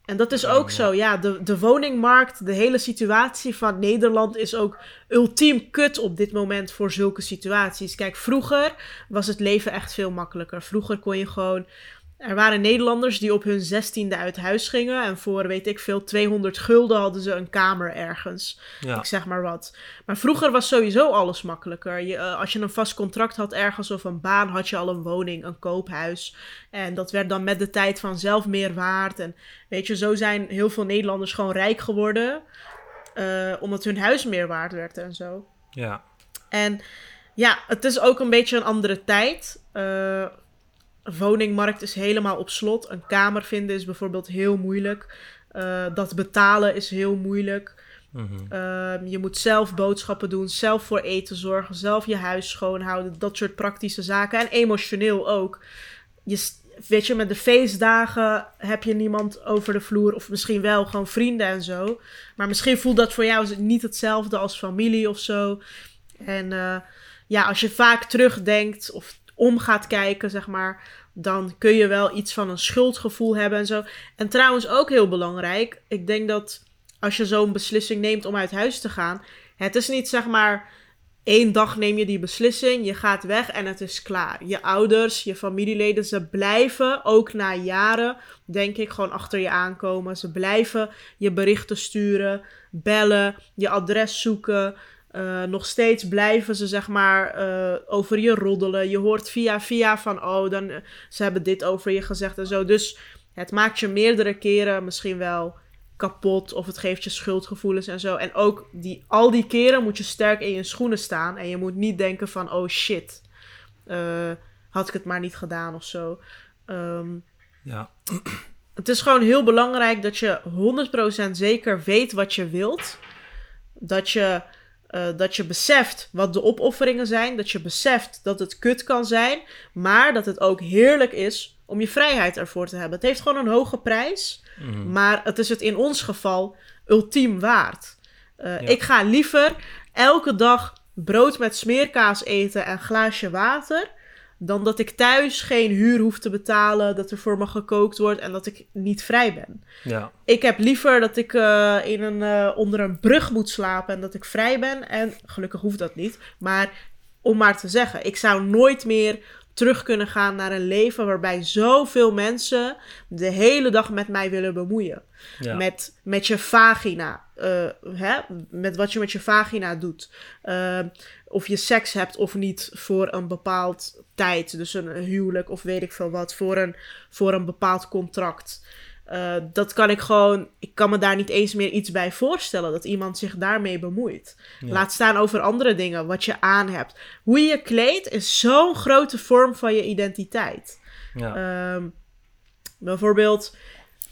En dat is ook ja. zo, ja, de, de woningmarkt, de hele situatie van Nederland is ook ultiem kut op dit moment voor zulke situaties. Kijk, vroeger was het leven echt veel makkelijker. Vroeger kon je gewoon er waren Nederlanders die op hun zestiende uit huis gingen. En voor, weet ik veel, 200 gulden hadden ze een kamer ergens. Ja. Ik zeg maar wat. Maar vroeger was sowieso alles makkelijker. Je, eh, als je een vast contract had ergens of een baan, had je al een woning, een koophuis. En dat werd dan met de tijd vanzelf meer waard. En weet je, zo zijn heel veel Nederlanders gewoon rijk geworden. eh, omdat hun huis meer waard werd en zo. ja. En ja, het is ook een beetje een andere tijd. Eh woningmarkt is helemaal op slot. Een kamer vinden is bijvoorbeeld heel moeilijk. Eh, dat betalen is heel moeilijk. Mhm. Ehm, je moet zelf boodschappen doen, zelf voor eten zorgen, zelf je huis schoonhouden. Dat soort praktische zaken. En emotioneel ook. Je, weet je, met de feestdagen heb je niemand over de vloer. Of misschien wel gewoon vrienden en zo. Maar misschien voelt dat voor jou niet hetzelfde als familie of zo. En eh, ja, als je vaak terugdenkt of om gaat kijken, zeg maar, dan kun je wel iets van een schuldgevoel hebben en zo. En trouwens ook heel belangrijk, ik denk dat als je zo'n beslissing neemt om uit huis te gaan, het is niet zeg maar één dag neem je die beslissing, je gaat weg en het is klaar. Je ouders, je familieleden, ze blijven ook na jaren, denk ik, gewoon achter je aankomen. Ze blijven je berichten sturen, bellen, je adres zoeken. Eh, nog steeds blijven ze zeg maar eh, over je roddelen. Je hoort via via van oh, dan, eh, ze hebben dit over je gezegd en zo. Dus het maakt je meerdere keren misschien wel kapot of het geeft je schuldgevoelens en zo. En ook die, al die keren moet je sterk in je schoenen staan. En je moet niet denken van oh shit, had ik het maar niet gedaan of zo. Ehm, Ja. het is gewoon heel belangrijk dat je 100% zeker weet wat je wilt. Dat je, eh, dat je beseft wat de opofferingen zijn. Dat je beseft dat het kut kan zijn. Maar dat het ook heerlijk is om je vrijheid ervoor te hebben. Het heeft gewoon een hoge prijs. Mhm. Maar het is het in ons geval ultiem waard. Eh, Ja. Ik ga liever elke dag brood met smeerkaas eten en glaasje water. Dan dat ik thuis geen huur hoef te betalen, dat er voor me gekookt wordt en dat ik niet vrij ben. Ja. Ik heb liever dat ik eh, in een, eh, onder een brug moet slapen en dat ik vrij ben. En gelukkig hoeft dat niet. Maar om maar te zeggen, ik zou nooit meer terug kunnen gaan naar een leven waarbij zoveel mensen de hele dag met mij willen bemoeien. Ja. Met, met je vagina. eh, hè? Met wat je met je vagina doet. Eh, of je seks hebt of niet voor een bepaald tijd. Dus een huwelijk of weet ik veel wat. Voor een, voor een bepaald contract. Eh, dat kan ik gewoon. Ik kan me daar niet eens meer iets bij voorstellen. Dat iemand zich daarmee bemoeit. Ja. Laat staan over andere dingen. Wat je aan hebt. Hoe je je kleedt is zo'n grote vorm van je identiteit. Ja. Ehm, bijvoorbeeld,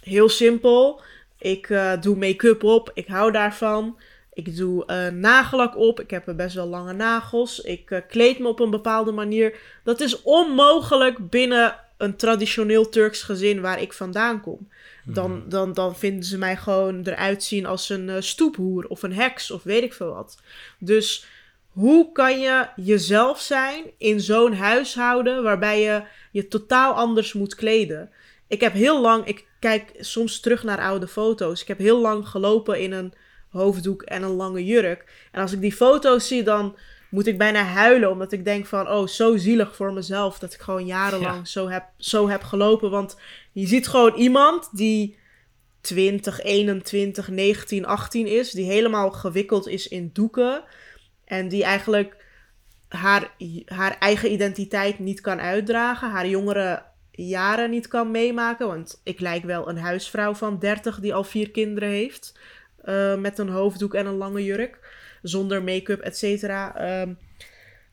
heel simpel. Ik eh, doe make-up op. Ik hou daarvan. Ik doe eh, nagellak op. Ik heb best wel lange nagels. Ik eh, kleed me op een bepaalde manier. Dat is onmogelijk binnen een traditioneel Turks gezin waar ik vandaan kom. Dan, dan, dan vinden ze mij gewoon eruit zien als een eh, stoephoer of een heks of weet ik veel wat. Dus hoe kan je jezelf zijn in zo'n huishouden waarbij je je totaal anders moet kleden? Ik heb heel lang, ik kijk soms terug naar oude foto's. Ik heb heel lang gelopen in een hoofddoek en een lange jurk. En als ik die foto's zie, dan moet ik bijna huilen. Omdat ik denk van, oh, zo zielig voor mezelf. Dat ik gewoon jarenlang Ja. zo, heb, zo heb gelopen. Want je ziet gewoon iemand die 20, 21, 19, 18 is. Die helemaal gewikkeld is in doeken. En die eigenlijk haar, haar eigen identiteit niet kan uitdragen. Haar jongere jaren niet kan meemaken. Want ik lijk wel een huisvrouw van 30 die al vier kinderen heeft. Eh, met een hoofddoek en een lange jurk. Zonder make-up, et cetera. Ehm,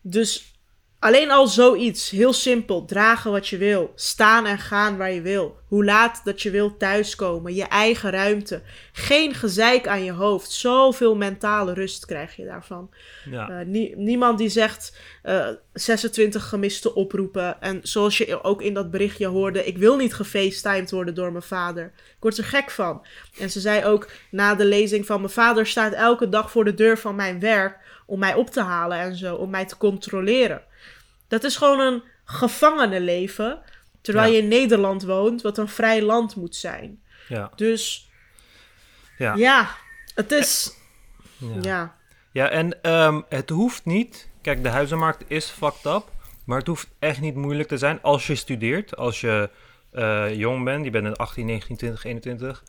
dus alleen al zoiets. Heel simpel. Dragen wat je wil. Staan en gaan waar je wil. Hoe laat dat je wil thuiskomen. Je eigen ruimte. Geen gezeik aan je hoofd. Zoveel mentale rust krijg je daarvan. ja. Eh, nie- niemand die zegt eh 26 gemiste oproepen. En zoals je ook in dat berichtje hoorde, ik wil niet gefacetimed worden door mijn vader. Ik word er gek van. En ze zei ook na de lezing van mijn vader staat elke dag voor de deur van mijn werk om mij op te halen en zo, om mij te controleren. Dat is gewoon een gevangenenleven, terwijl Ja. je in Nederland woont, wat een vrij land moet zijn. ja. Dus ja. ja, het is... Ja. Ja, Ja, en ehm, het hoeft niet. Kijk, de huizenmarkt is fucked up. Maar het hoeft echt niet moeilijk te zijn als je studeert. Als je eh, jong bent, je bent in 18, 19, 20, 21.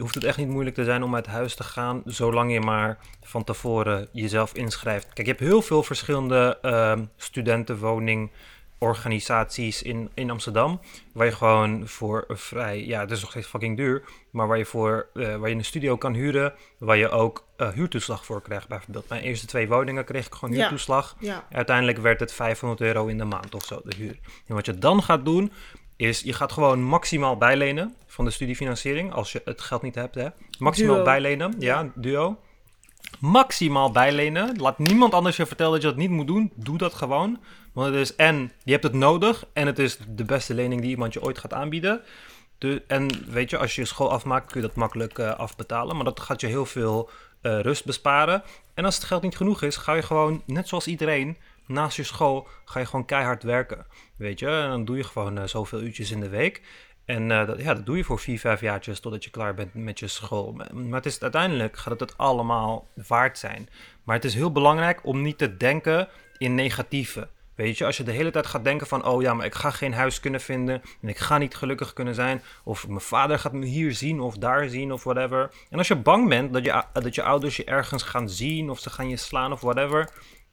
Hoeft het echt niet moeilijk te zijn om uit huis te gaan. Zolang je maar van tevoren jezelf inschrijft. Kijk, je hebt heel veel verschillende ehm studentenwoningorganisaties in, in Amsterdam. Waar je gewoon voor vrij. Ja, het is nog steeds fucking duur. Maar waar je voor. eh, waar je een studio kan huren. Waar je ook eh, huurtoeslag voor krijgt, bijvoorbeeld. Mijn eerste twee woningen kreeg ik gewoon Ja. huurtoeslag. ja, Uiteindelijk werd het 500 euro in de maand of zo, de huur. En wat je dan gaat doen, is je gaat gewoon maximaal bijlenen van de studiefinanciering. Als je het geld niet hebt, hè. Maximaal Duo. bijlenen, ja, duo. Maximaal bijlenen. Laat niemand anders je vertellen dat je dat niet moet doen. Doe dat gewoon. Want het is en je hebt het nodig. En het is de beste lening die iemand je ooit gaat aanbieden. De, en weet je, als je je school afmaakt, kun je dat makkelijk eh, afbetalen. Maar dat gaat je heel veel eh, rust besparen. En als het geld niet genoeg is, ga je gewoon, net zoals iedereen, naast je school, ga je gewoon keihard werken. Weet je, dan doe je gewoon eh, zoveel uurtjes in de week. En eh, dat, ja, dat doe je voor vier, vijf jaartjes totdat je klaar bent met je school. Maar maar het is, uiteindelijk gaat het het allemaal waard zijn. Maar het is heel belangrijk om niet te denken in negatieve. Weet je, als je de hele tijd gaat denken van, oh ja, maar ik ga geen huis kunnen vinden en ik ga niet gelukkig kunnen zijn, of mijn vader gaat me hier zien of daar zien of whatever. En als je bang bent dat je, dat je ouders je ergens gaan zien of ze gaan je slaan of whatever,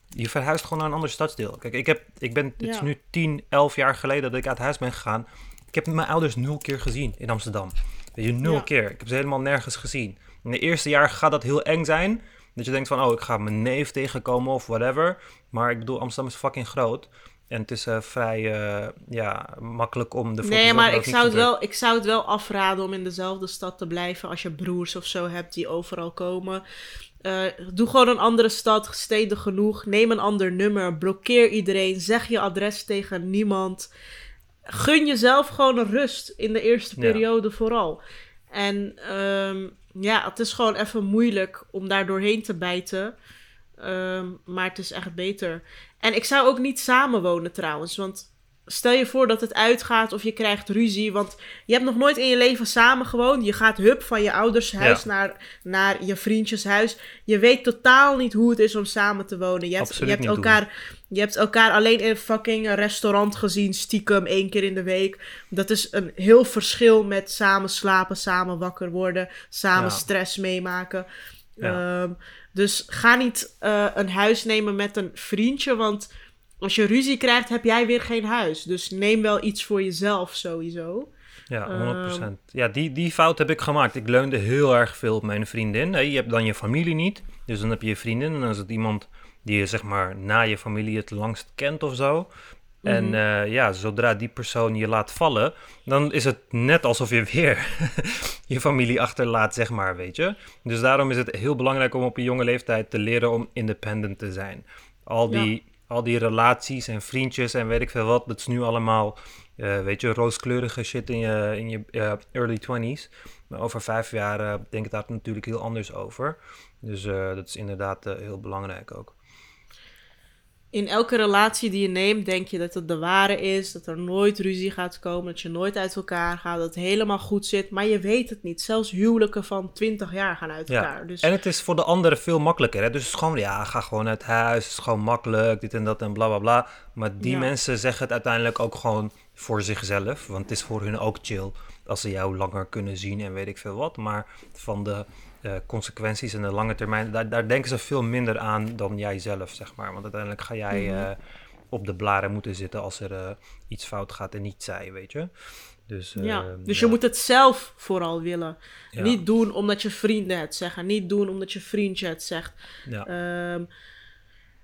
je verhuist gewoon naar een ander stadsdeel. Kijk, ik, heb, ik ben, het is nu 10, 11 jaar geleden dat ik uit huis ben gegaan. Ik heb mijn ouders nul keer gezien in Amsterdam. Weet je, nul Ja. keer. Ik heb ze helemaal nergens gezien. In de eerste jaar gaat dat heel eng zijn. Dat je denkt van, oh, ik ga mijn neef tegenkomen of whatever. Maar ik bedoel, Amsterdam is fucking groot. En het is eh, vrij eh, ja, makkelijk om de Nee, maar ik zou, het wel, ik zou het wel afraden om in dezelfde stad te blijven als je broers of zo hebt die overal komen. Eh, doe gewoon een andere stad, steden genoeg. Neem een ander nummer. Blokkeer iedereen. Zeg je adres tegen niemand. Gun jezelf gewoon een rust in de eerste periode vooral. En ehm, ja, het is gewoon even moeilijk om daar doorheen te bijten. Ehm, maar het is echt beter. En ik zou ook niet samenwonen trouwens. Want stel je voor dat het uitgaat of je krijgt ruzie. Want je hebt nog nooit in je leven samen gewoond. Je gaat hup van je ouders huis naar, naar je vriendjes huis. Je weet totaal niet hoe het is om samen te wonen. Je hebt, je hebt elkaar. Je hebt elkaar alleen in een fucking restaurant gezien, stiekem, één keer in de week. Dat is een heel verschil met samen slapen, samen wakker worden, samen stress meemaken. Ehm, dus ga niet uh, een huis nemen met een vriendje, want als je ruzie krijgt, heb jij weer geen huis. Dus neem wel iets voor jezelf sowieso. Ja, 100%. Um, ja, die, die fout heb ik gemaakt. Ik leunde heel erg veel op mijn vriendin. je hebt dan je familie niet, dus dan heb je je vriendin. En dan is het iemand die je zeg maar na je familie het langst kent of zo. En mhm. eh, ja, zodra die persoon je laat vallen, dan is het net alsof je weer je familie achterlaat, zeg maar, weet je. Dus daarom is het heel belangrijk om op een jonge leeftijd te leren om independent te zijn. Al die, al die relaties en vriendjes en weet ik veel wat, dat is nu allemaal, uh, weet je, rooskleurige shit in je, in je uh, early 20s. Maar over vijf jaar denk ik daar natuurlijk heel anders over. Dus dat is inderdaad heel belangrijk ook in elke relatie die je neemt, denk je dat het de ware is. Dat er nooit ruzie gaat komen. Dat je nooit uit elkaar gaat. Dat het helemaal goed zit. Maar je weet het niet. Zelfs huwelijken van 20 jaar gaan uit elkaar. Dus... En het is voor de anderen veel makkelijker. Hè? Dus het is gewoon, ja, ga gewoon uit huis. Het is gewoon makkelijk. Dit en dat en bla bla bla. Maar die mensen zeggen het uiteindelijk ook gewoon voor zichzelf. Want het is voor hun ook chill. Als ze jou langer kunnen zien en weet ik veel wat. Maar van de uh, consequenties in de lange termijn, daar, daar denken ze veel minder aan dan jij zelf, zeg maar. Want uiteindelijk ga jij uh, op de blaren moeten zitten als er uh, iets fout gaat en niet zij, weet je. Dus, ja, dus ja. je moet het zelf vooral willen. Ja. Niet doen omdat je vrienden het zeggen. Niet doen omdat je vriendje het zegt. Ja. Um,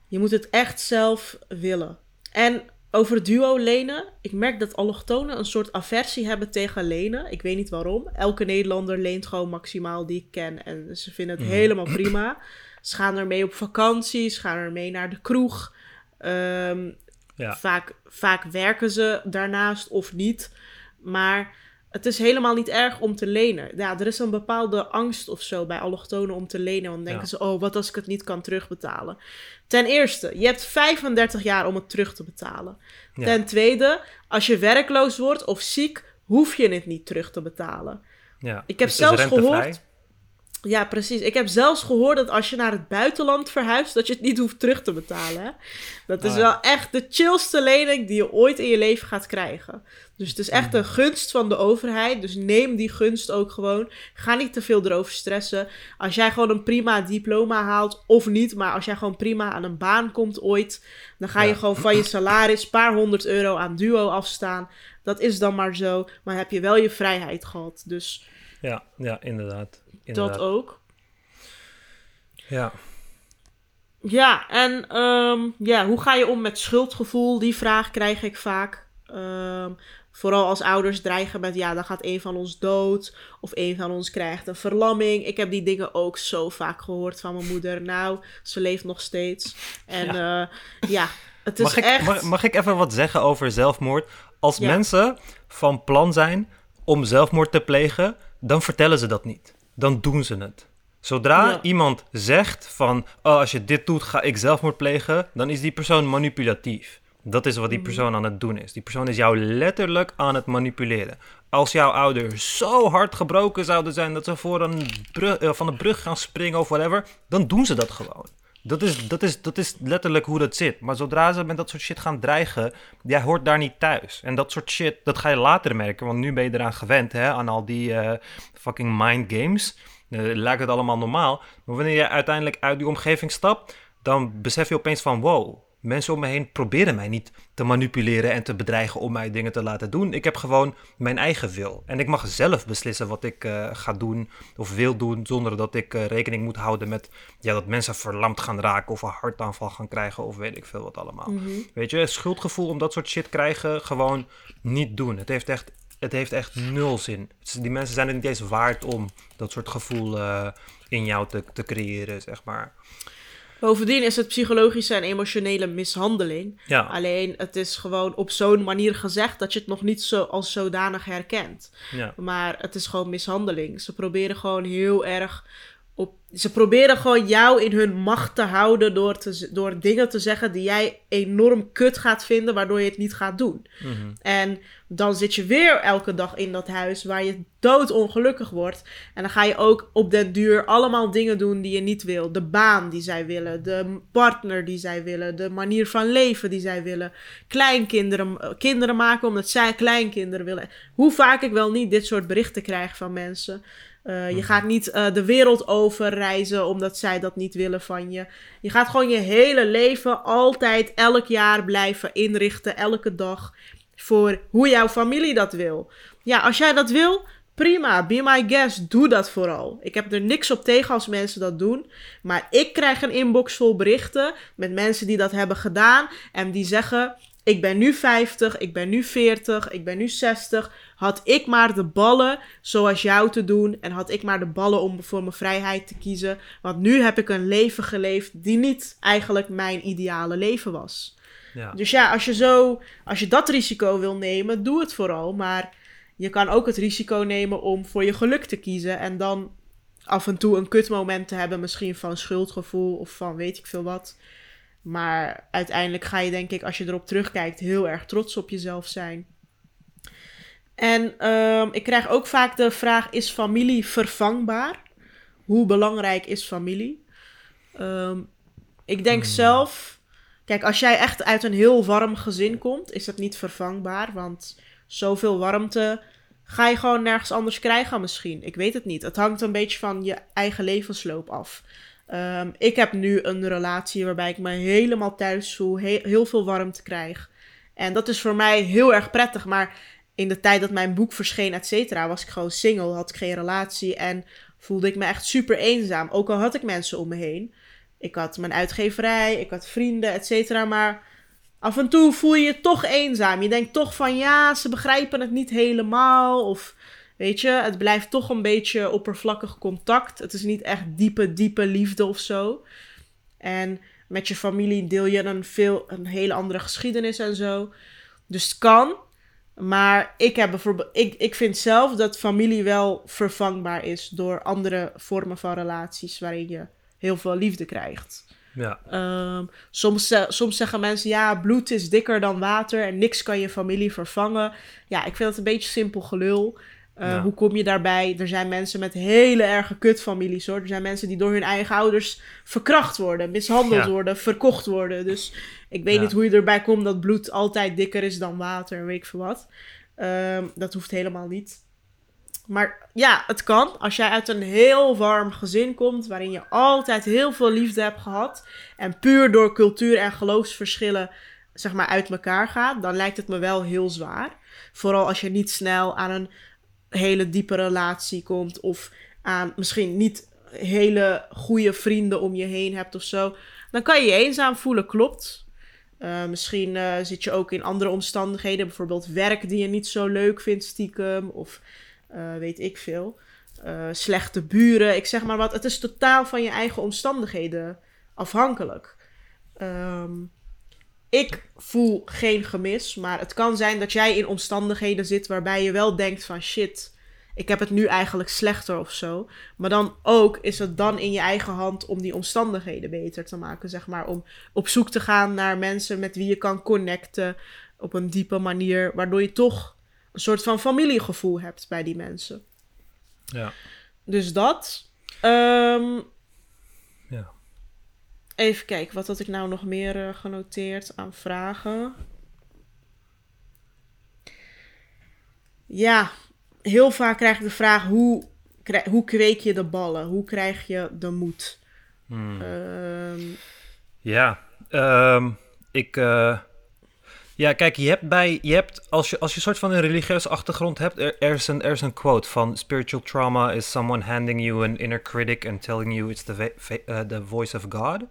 je moet het echt zelf willen. En over duo lenen. Ik merk dat allochtonen een soort aversie hebben tegen lenen. Ik weet niet waarom. Elke Nederlander leent gewoon maximaal die ik ken. En ze vinden het mhm. helemaal prima. Ze gaan ermee op vakantie. Ze gaan ermee naar de kroeg. Um, ja. vaak, vaak werken ze daarnaast of niet. Maar het is helemaal niet erg om te lenen. Ja, er is een bepaalde angst of zo bij allochtonen om te lenen. Want dan denken ze, oh, wat als ik het niet kan terugbetalen? Ten eerste, je hebt 35 jaar om het terug te betalen. Ten tweede, als je werkloos wordt of ziek, hoef je het niet terug te betalen. Ja, ik heb zelfs gehoord. Ja, precies. Ik heb zelfs gehoord dat als je naar het buitenland verhuist, dat je het niet hoeft terug te betalen. Dat is ah, wel echt de chillste lening die je ooit in je leven gaat krijgen. Dus het is echt mm. een gunst van de overheid. Dus neem die gunst ook gewoon. Ga niet te veel erover stressen. Als jij gewoon een prima diploma haalt, of niet, maar als jij gewoon prima aan een baan komt ooit, dan ga je gewoon van je salaris een paar honderd euro aan duo afstaan. Dat is dan maar zo. Maar heb je wel je vrijheid gehad. Dus. Ja, ja, inderdaad. Dat ook. Ja. Ja, en um, ja, hoe ga je om met schuldgevoel? Die vraag krijg ik vaak. Um, vooral als ouders dreigen met, ja, dan gaat een van ons dood. Of een van ons krijgt een verlamming. Ik heb die dingen ook zo vaak gehoord van mijn moeder. Nou, ze leeft nog steeds. En ja, uh, ja het is mag ik, echt... Mag, mag, ik even wat zeggen over zelfmoord? Als ja. mensen van plan zijn om zelfmoord te plegen, dan vertellen ze dat niet dan doen ze het. Zodra ja. iemand zegt van, oh, als je dit doet, ga ik zelfmoord plegen, dan is die persoon manipulatief. Dat is wat die mhm. persoon aan het doen is. Die persoon is jou letterlijk aan het manipuleren. Als jouw ouders zo hard gebroken zouden zijn dat ze voor een brug, uh, van de brug gaan springen of whatever, dan doen ze dat gewoon. Dat is, dat, is, dat is letterlijk hoe dat zit. Maar zodra ze met dat soort shit gaan dreigen, jij hoort daar niet thuis. En dat soort shit, dat ga je later merken. Want nu ben je eraan gewend, hè, aan al die uh, fucking mind games. Uh, lijkt het allemaal normaal. Maar wanneer je uiteindelijk uit die omgeving stapt, dan besef je opeens van, wow, mensen om me heen proberen mij niet te manipuleren en te bedreigen om mij dingen te laten doen. Ik heb gewoon mijn eigen wil. En ik mag zelf beslissen wat ik uh, ga doen of wil doen, zonder dat ik uh, rekening moet houden met ja, dat mensen verlamd gaan raken of een hartaanval gaan krijgen of weet ik veel wat allemaal. Mhm. Weet je, schuldgevoel om dat soort shit krijgen, gewoon niet doen. Het heeft echt, het heeft echt nul zin. Die mensen zijn het niet eens waard om dat soort gevoel uh, in jou te, te creëren, zeg maar. Bovendien is het psychologische en emotionele mishandeling. Ja. Alleen het is gewoon op zo'n manier gezegd dat je het nog niet zo als zodanig herkent. Ja. Maar het is gewoon mishandeling. Ze proberen gewoon heel erg op. Ze proberen gewoon jou in hun macht te houden door, te, door dingen te zeggen die jij enorm kut gaat vinden, waardoor je het niet gaat doen. Mhm. En dan zit je weer elke dag in dat huis waar je doodongelukkig wordt. En dan ga je ook op den duur allemaal dingen doen die je niet wil. De baan die zij willen, de partner die zij willen, de manier van leven die zij willen. Kleinkinderen kinderen maken omdat zij kleinkinderen willen. Hoe vaak ik wel niet dit soort berichten krijg van mensen. Uh, je gaat niet uh, de wereld over reizen omdat zij dat niet willen van je. Je gaat gewoon je hele leven altijd elk jaar blijven inrichten, elke dag, voor hoe jouw familie dat wil. Ja, als jij dat wil, prima, be my guest, doe dat vooral. Ik heb er niks op tegen als mensen dat doen. Maar ik krijg een inbox vol berichten met mensen die dat hebben gedaan en die zeggen: Ik ben nu 50, ik ben nu 40, ik ben nu 60. Had ik maar de ballen zoals jou te doen. En had ik maar de ballen om voor mijn vrijheid te kiezen. Want nu heb ik een leven geleefd die niet eigenlijk mijn ideale leven was. Ja. Dus ja, als je zo, als je dat risico wil nemen, doe het vooral. Maar je kan ook het risico nemen om voor je geluk te kiezen. En dan af en toe een kutmoment te hebben, misschien van schuldgevoel of van weet ik veel wat. Maar uiteindelijk ga je, denk ik, als je erop terugkijkt, heel erg trots op jezelf zijn. En um, ik krijg ook vaak de vraag: is familie vervangbaar? Hoe belangrijk is familie? Um, ik denk Hmm. zelf. Kijk, als jij echt uit een heel warm gezin komt, is dat niet vervangbaar. Want zoveel warmte ga je gewoon nergens anders krijgen misschien. Ik weet het niet. Het hangt een beetje van je eigen levensloop af. Um, ik heb nu een relatie waarbij ik me helemaal thuis voel, he heel veel warmte krijg. En dat is voor mij heel erg prettig. Maar in de tijd dat mijn boek verscheen, et cetera, was ik gewoon single, had ik geen relatie en voelde ik me echt super eenzaam. Ook al had ik mensen om me heen. Ik had mijn uitgeverij, ik had vrienden, et cetera, maar af en toe voel je je toch eenzaam. Je denkt toch van ja, ze begrijpen het niet helemaal of weet je, het blijft toch een beetje oppervlakkig contact. Het is niet echt diepe, diepe liefde of zo. En met je familie deel je een, veel, een hele andere geschiedenis en zo. Dus het kan. Maar ik, heb bijvoorbeeld, ik, ik vind zelf dat familie wel vervangbaar is door andere vormen van relaties waarin je heel veel liefde krijgt. Ja. Um, soms, soms zeggen mensen, ja, bloed is dikker dan water en niks kan je familie vervangen. Ja, ik vind dat een beetje simpel gelul. Uh, ja. Hoe kom je daarbij? Er zijn mensen met hele erge kutfamilies hoor. Er zijn mensen die door hun eigen ouders verkracht worden, mishandeld ja. worden, verkocht worden. Dus ik weet ja. niet hoe je erbij komt dat bloed altijd dikker is dan water, weet ik veel wat. Um, dat hoeft helemaal niet. Maar ja, het kan. Als jij uit een heel warm gezin komt, waarin je altijd heel veel liefde hebt gehad. En puur door cultuur en geloofsverschillen, zeg maar, uit elkaar gaat. Dan lijkt het me wel heel zwaar. Vooral als je niet snel aan een hele diepe relatie komt. Of aan misschien niet hele goede vrienden om je heen hebt of zo. Dan kan je je eenzaam voelen, klopt. Uh, misschien uh, zit je ook in andere omstandigheden. Bijvoorbeeld werk die je niet zo leuk vindt stiekem. Of uh, weet ik veel. slechte buren. Ik zeg maar wat. Het is totaal van je eigen omstandigheden afhankelijk. Um, ik voel geen gemis. Maar het kan zijn dat jij in omstandigheden zit waarbij je wel denkt van shit ik heb het nu eigenlijk slechter of zo. Maar dan ook is het dan in je eigen hand om die omstandigheden beter te maken, zeg maar. Om op zoek te gaan naar mensen met wie je kan connecten op een diepe manier, waardoor je toch een soort van familiegevoel hebt bij die mensen. Ja. Dus dat. Um, ja. Even kijken, wat had ik nou nog meer uh, genoteerd aan vragen? Ja, heel vaak krijg ik de vraag: hoe, hoe kweek je de ballen? Hoe krijg je de moed? Hmm. Um, ja, um, ik. eh, ja, kijk, je hebt bij. Je hebt, als, je, als je een soort van een religieuze achtergrond hebt. Er, er, is een, er is een quote van: Spiritual trauma is someone handing you an inner critic and telling you it's the, eh, the voice of God.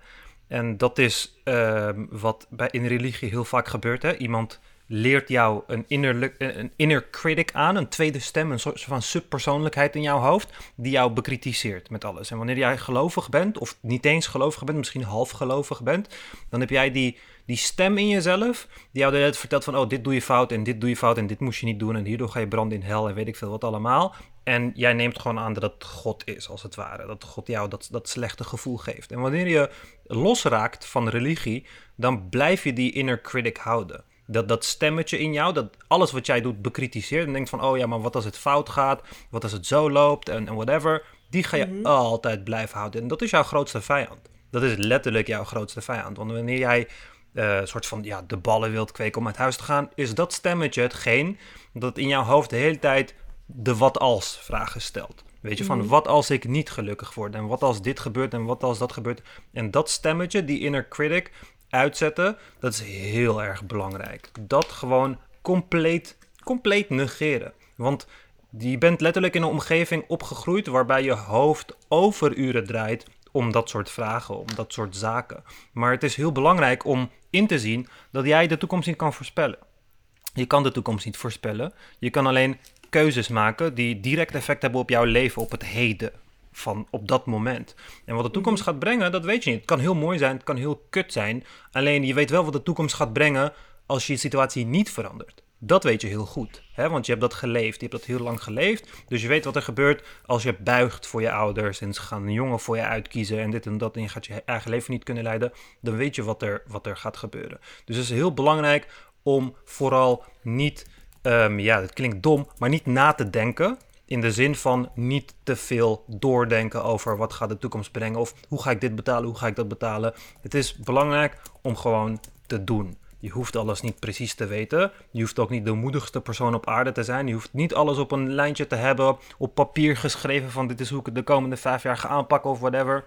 En dat is ehm, wat bij, in religie heel vaak gebeurt. Hè? Iemand leert jou een, innerlijk, een inner critic aan, een tweede stem, een soort van subpersoonlijkheid in jouw hoofd, die jou bekritiseert met alles. En wanneer jij gelovig bent, of niet eens gelovig bent, misschien half gelovig bent, dan heb jij die, die stem in jezelf, die jou de vertelt van, oh, dit doe je fout en dit doe je fout en dit moest je niet doen en hierdoor ga je branden in hel en weet ik veel wat allemaal. En jij neemt gewoon aan dat het God is, als het ware. Dat God jou dat, dat slechte gevoel geeft. En wanneer je losraakt van religie, dan blijf je die inner critic houden. Dat, dat stemmetje in jou, dat alles wat jij doet bekritiseert. En denkt van, oh ja, maar wat als het fout gaat? Wat als het zo loopt? En, en whatever. Die ga je altijd blijven houden. En dat is jouw grootste vijand. Dat is letterlijk jouw grootste vijand. Want wanneer jij eh, een soort van ja, de ballen wilt kweken om uit huis te gaan, is dat stemmetje hetgeen dat in jouw hoofd de hele tijd de wat als vragen stelt. Weet je, van wat als ik niet gelukkig word en wat als dit gebeurt en wat als dat gebeurt. En dat stemmetje, die inner critic, uitzetten, dat is heel erg belangrijk. Dat gewoon compleet, compleet negeren. Want je bent letterlijk in een omgeving opgegroeid waarbij je hoofd overuren draait om dat soort vragen, om dat soort zaken. Maar het is heel belangrijk om in te zien dat jij de toekomst niet kan voorspellen. Je kan de toekomst niet voorspellen. Je kan alleen keuzes maken die direct effect hebben op jouw leven, op het heden van op dat moment. En wat de toekomst gaat brengen, dat weet je niet. Het kan heel mooi zijn, het kan heel kut zijn. Alleen je weet wel wat de toekomst gaat brengen als je je situatie niet verandert. Dat weet je heel goed, hè? want je hebt dat geleefd, je hebt dat heel lang geleefd. Dus je weet wat er gebeurt als je buigt voor je ouders en ze gaan een jongen voor je uitkiezen en dit en dat en je gaat je eigen leven niet kunnen leiden. Dan weet je wat er, wat er gaat gebeuren. Dus het is heel belangrijk om vooral niet, ehm, ja, dat klinkt dom, maar niet na te denken. In de zin van niet te veel doordenken over wat gaat de toekomst brengen. Of hoe ga ik dit betalen, hoe ga ik dat betalen. Het is belangrijk om gewoon te doen. Je hoeft alles niet precies te weten. Je hoeft ook niet de moedigste persoon op aarde te zijn. Je hoeft niet alles op een lijntje te hebben, op papier geschreven van dit is hoe ik het de komende vijf jaar ga aanpakken of whatever.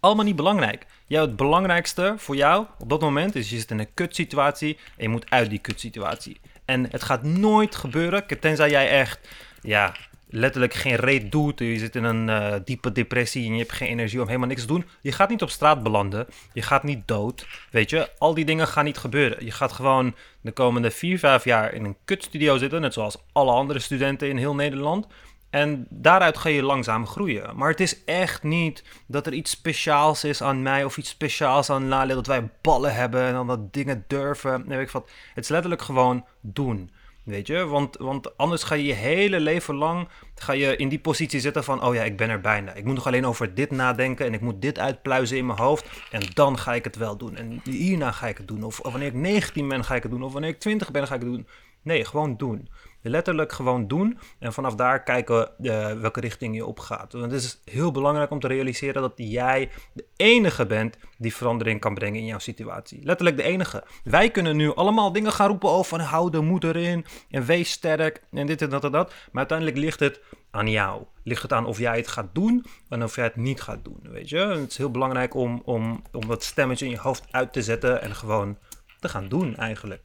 Allemaal niet belangrijk. Jou, het belangrijkste voor jou op dat moment is je zit in een kutsituatie en je moet uit die kutsituatie. En het gaat nooit gebeuren, tenzij jij echt, ja, letterlijk geen reet doet. Je zit in een eh, diepe depressie en je hebt geen energie om helemaal niks te doen. Je gaat niet op straat belanden. Je gaat niet dood. Weet je, al die dingen gaan niet gebeuren. Je gaat gewoon de komende 4, 5 jaar in een kutstudio zitten. Net zoals alle andere studenten in heel Nederland. En daaruit ga je langzaam groeien. Maar het is echt niet dat er iets speciaals is aan mij of iets speciaals aan Lale. Dat wij ballen hebben en dan dat dingen durven. Nee, ik wat. Het is letterlijk gewoon doen. Weet je, want, want anders ga je je hele leven lang ga je in die positie zitten van, oh ja, ik ben er bijna. Ik moet nog alleen over dit nadenken en ik moet dit uitpluizen in mijn hoofd en dan ga ik het wel doen. En hierna ga ik het doen. Of, of wanneer ik 19 ben, ga ik het doen. Of wanneer ik 20 ben, ga ik het doen. Nee, gewoon doen. Letterlijk gewoon doen en vanaf daar kijken uh, welke richting je op gaat. Want het is heel belangrijk om te realiseren dat jij de enige bent die verandering kan brengen in jouw situatie. Letterlijk de enige. Wij kunnen nu allemaal dingen gaan roepen over hou de moed erin en wees sterk en dit en dat en dat. Maar uiteindelijk ligt het aan jou. Ligt het aan of jij het gaat doen en of jij het niet gaat doen. Weet je? Het is heel belangrijk om, om, om dat stemmetje in je hoofd uit te zetten en gewoon te gaan doen eigenlijk.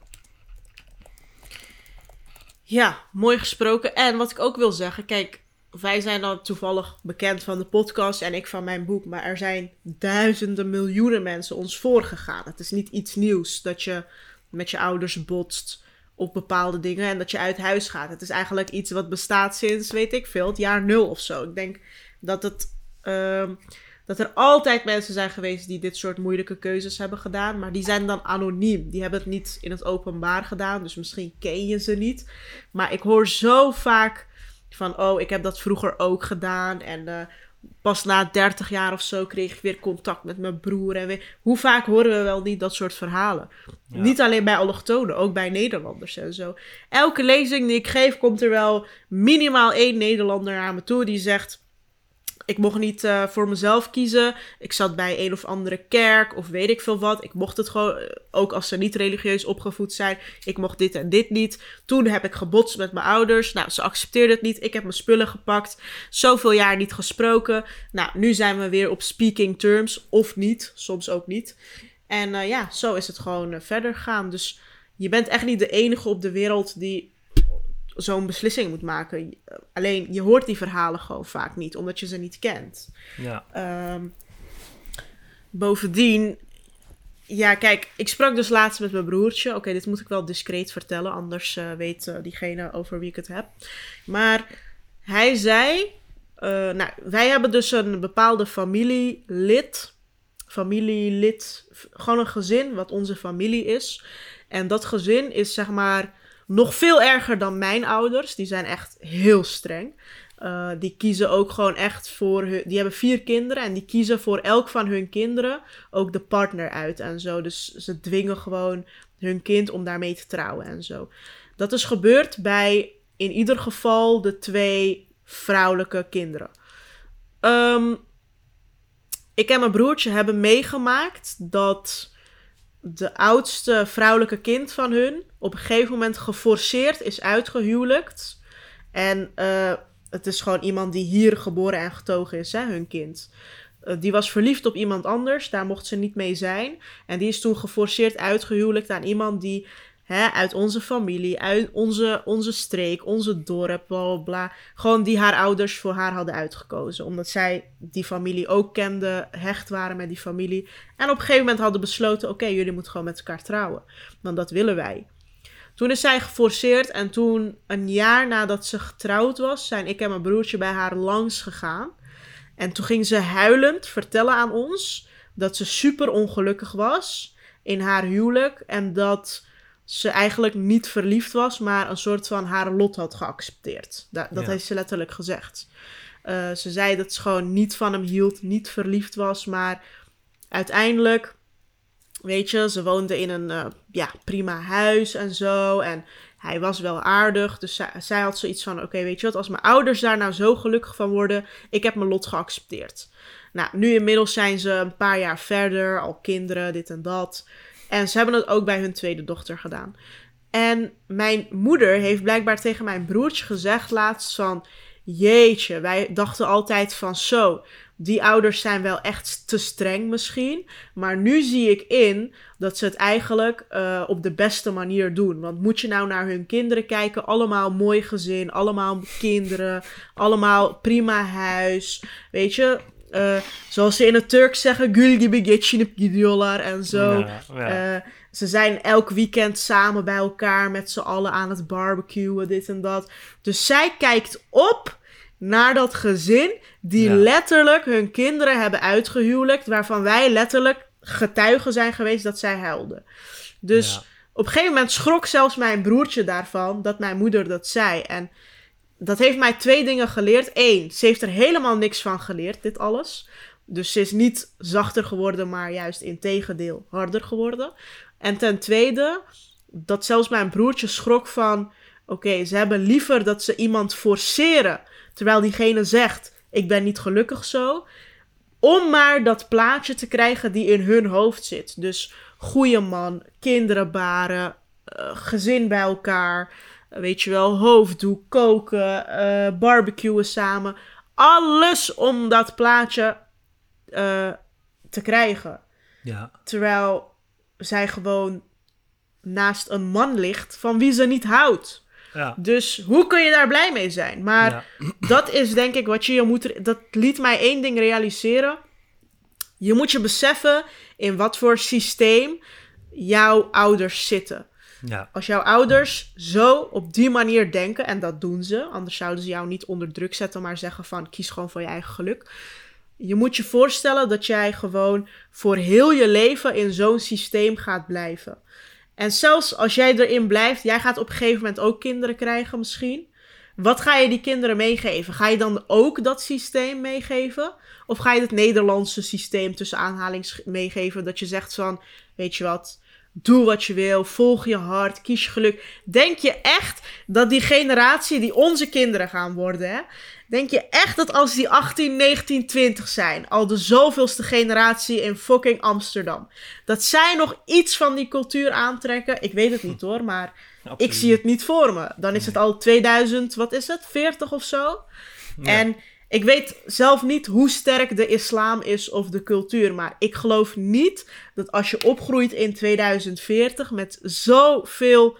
Ja, mooi gesproken. En wat ik ook wil zeggen, kijk, wij zijn dan toevallig bekend van de podcast en ik van mijn boek, maar er zijn duizenden, miljoenen mensen ons voorgegaan. Het is niet iets nieuws dat je met je ouders botst op bepaalde dingen en dat je uit huis gaat. Het is eigenlijk iets wat bestaat sinds, weet ik veel, het jaar nul of zo. Ik denk dat het. Uh, dat er altijd mensen zijn geweest die dit soort moeilijke keuzes hebben gedaan. Maar die zijn dan anoniem. Die hebben het niet in het openbaar gedaan. Dus misschien ken je ze niet. Maar ik hoor zo vaak van: oh, ik heb dat vroeger ook gedaan. En uh, pas na 30 jaar of zo kreeg ik weer contact met mijn broer. En weer... Hoe vaak horen we wel niet dat soort verhalen? Ja. Niet alleen bij allochtonen, ook bij Nederlanders en zo. Elke lezing die ik geef, komt er wel minimaal één Nederlander aan me toe die zegt ik mocht niet uh, voor mezelf kiezen. Ik zat bij een of andere kerk of weet ik veel wat. Ik mocht het gewoon, ook als ze niet religieus opgevoed zijn. Ik mocht dit en dit niet. Toen heb ik gebotst met mijn ouders. Nou, ze accepteerden het niet. Ik heb mijn spullen gepakt. Zoveel jaar niet gesproken. Nou, nu zijn we weer op speaking terms. Of niet, soms ook niet. En eh, ja, zo is het gewoon eh, verder gaan. Dus je bent echt niet de enige op de wereld die zo'n beslissing moet maken. Alleen je hoort die verhalen gewoon vaak niet, omdat je ze niet kent. Ja. Ehm, bovendien, ja, kijk, ik sprak dus laatst met mijn broertje. Oké, dit moet ik wel discreet vertellen, anders eh, weet eh, diegene over wie ik het heb. Maar hij zei, eh, nou, wij hebben dus een bepaalde familielid, familielid, gewoon een gezin wat onze familie is. En dat gezin is zeg maar nog veel erger dan mijn ouders. Die zijn echt heel streng. Uh, die kiezen ook gewoon echt voor hun. Die hebben vier kinderen en die kiezen voor elk van hun kinderen ook de partner uit en zo. Dus ze dwingen gewoon hun kind om daarmee te trouwen en zo. Dat is gebeurd bij in ieder geval de twee vrouwelijke kinderen. Um, ik en mijn broertje hebben meegemaakt dat de oudste vrouwelijke kind van hun op een gegeven moment geforceerd is uitgehuwelijkt. En uh, het is gewoon iemand die hier geboren en getogen is, hè, hun kind. Uh, die was verliefd op iemand anders, daar mocht ze niet mee zijn. En die is toen geforceerd uitgehuwelijkt aan iemand die hè, uit onze familie, uit onze, onze streek, onze dorp, bla, bla. Gewoon die haar ouders voor haar hadden uitgekozen. Omdat zij die familie ook kende, hecht waren met die familie. En op een gegeven moment hadden besloten: oké, jullie moeten gewoon met elkaar trouwen. Want dat willen wij. Toen is zij geforceerd en toen, een jaar nadat ze getrouwd was, zijn ik en mijn broertje bij haar langs gegaan. En toen ging ze huilend vertellen aan ons dat ze super ongelukkig was in haar huwelijk. En dat ze eigenlijk niet verliefd was, maar een soort van haar lot had geaccepteerd. Dat, dat ja. heeft ze letterlijk gezegd. Uh, ze zei dat ze gewoon niet van hem hield, niet verliefd was, maar uiteindelijk Weet je, ze woonde in een uh, ja, prima huis en zo. En hij was wel aardig. Dus zij, had zoiets van: oké, weet je wat, als mijn ouders daar nou zo gelukkig van worden, ik heb mijn lot geaccepteerd. Nou, nu inmiddels zijn ze een paar jaar verder, al kinderen, dit en dat. En ze hebben het ook bij hun tweede dochter gedaan. En mijn moeder heeft blijkbaar tegen mijn broertje gezegd laatst van... Jeetje, wij dachten altijd van zo, die ouders zijn wel echt te streng misschien. Maar nu zie ik in dat ze het eigenlijk uh, op de beste manier doen. Want moet je nou naar hun kinderen kijken, allemaal mooi gezin, allemaal kinderen, allemaal prima huis. Weet je, uh, zoals ze in het Turks zeggen, gül gibi geçinip gidiyorlar en zo. Ja, ja. Uh, ze zijn elk weekend samen bij elkaar met z'n allen aan het barbecuen, dit en dat. Dus zij kijkt op naar dat gezin die Ja. letterlijk hun kinderen hebben uitgehuwelijkt, waarvan wij letterlijk getuigen zijn geweest dat zij huilden. Dus Ja. op een gegeven moment schrok zelfs mijn broertje daarvan dat mijn moeder dat zei. En dat heeft mij twee dingen geleerd. Eén, ze heeft er helemaal niks van geleerd, dit alles. Dus ze is niet zachter geworden, maar juist in tegendeel harder geworden. En ten tweede, dat zelfs mijn broertje schrok van... Oké, ze hebben liever dat ze iemand forceren... terwijl diegene zegt, ik ben niet gelukkig zo... om maar dat plaatje te krijgen die in hun hoofd zit. Dus goede man, kinderen baren, eh, gezin bij elkaar... eh, weet je wel, hoofddoek, koken, eh, barbecuen samen... Alles om dat plaatje te krijgen. Ja, Terwijl zij gewoon naast een man ligt van wie ze niet houdt. Ja. Dus hoe kun je daar blij mee zijn? Maar ja. dat is denk ik wat je je moet... Dat liet mij één ding realiseren. Je moet je beseffen in wat voor systeem jouw ouders zitten. ja. Als jouw ouders zo op die manier denken, en dat doen ze, anders zouden ze jou niet onder druk zetten, maar zeggen van kies gewoon voor je eigen geluk. Je moet je voorstellen dat jij gewoon voor heel je leven in zo'n systeem gaat blijven. En zelfs als jij erin blijft, jij gaat op een gegeven moment ook kinderen krijgen misschien. Wat ga je die kinderen meegeven? Ga je dan ook dat systeem meegeven? Of ga je het Nederlandse systeem tussen aanhalings meegeven? Dat je zegt van, weet je wat, doe wat je wil, volg je hart, kies je geluk. Denk je echt dat die generatie die onze kinderen gaan worden, hè? Denk je echt dat als die 18, 19, 20 zijn, al de zoveelste generatie in fucking Amsterdam, dat zij nog iets van die cultuur aantrekken? Ik weet het niet hoor, maar ik zie het niet voor me. Dan is het al 2000, wat is het, 40 of zo? Ja. En ik weet zelf niet hoe sterk de islam is of de cultuur. Maar ik geloof niet dat als je opgroeit in 2040 met zoveel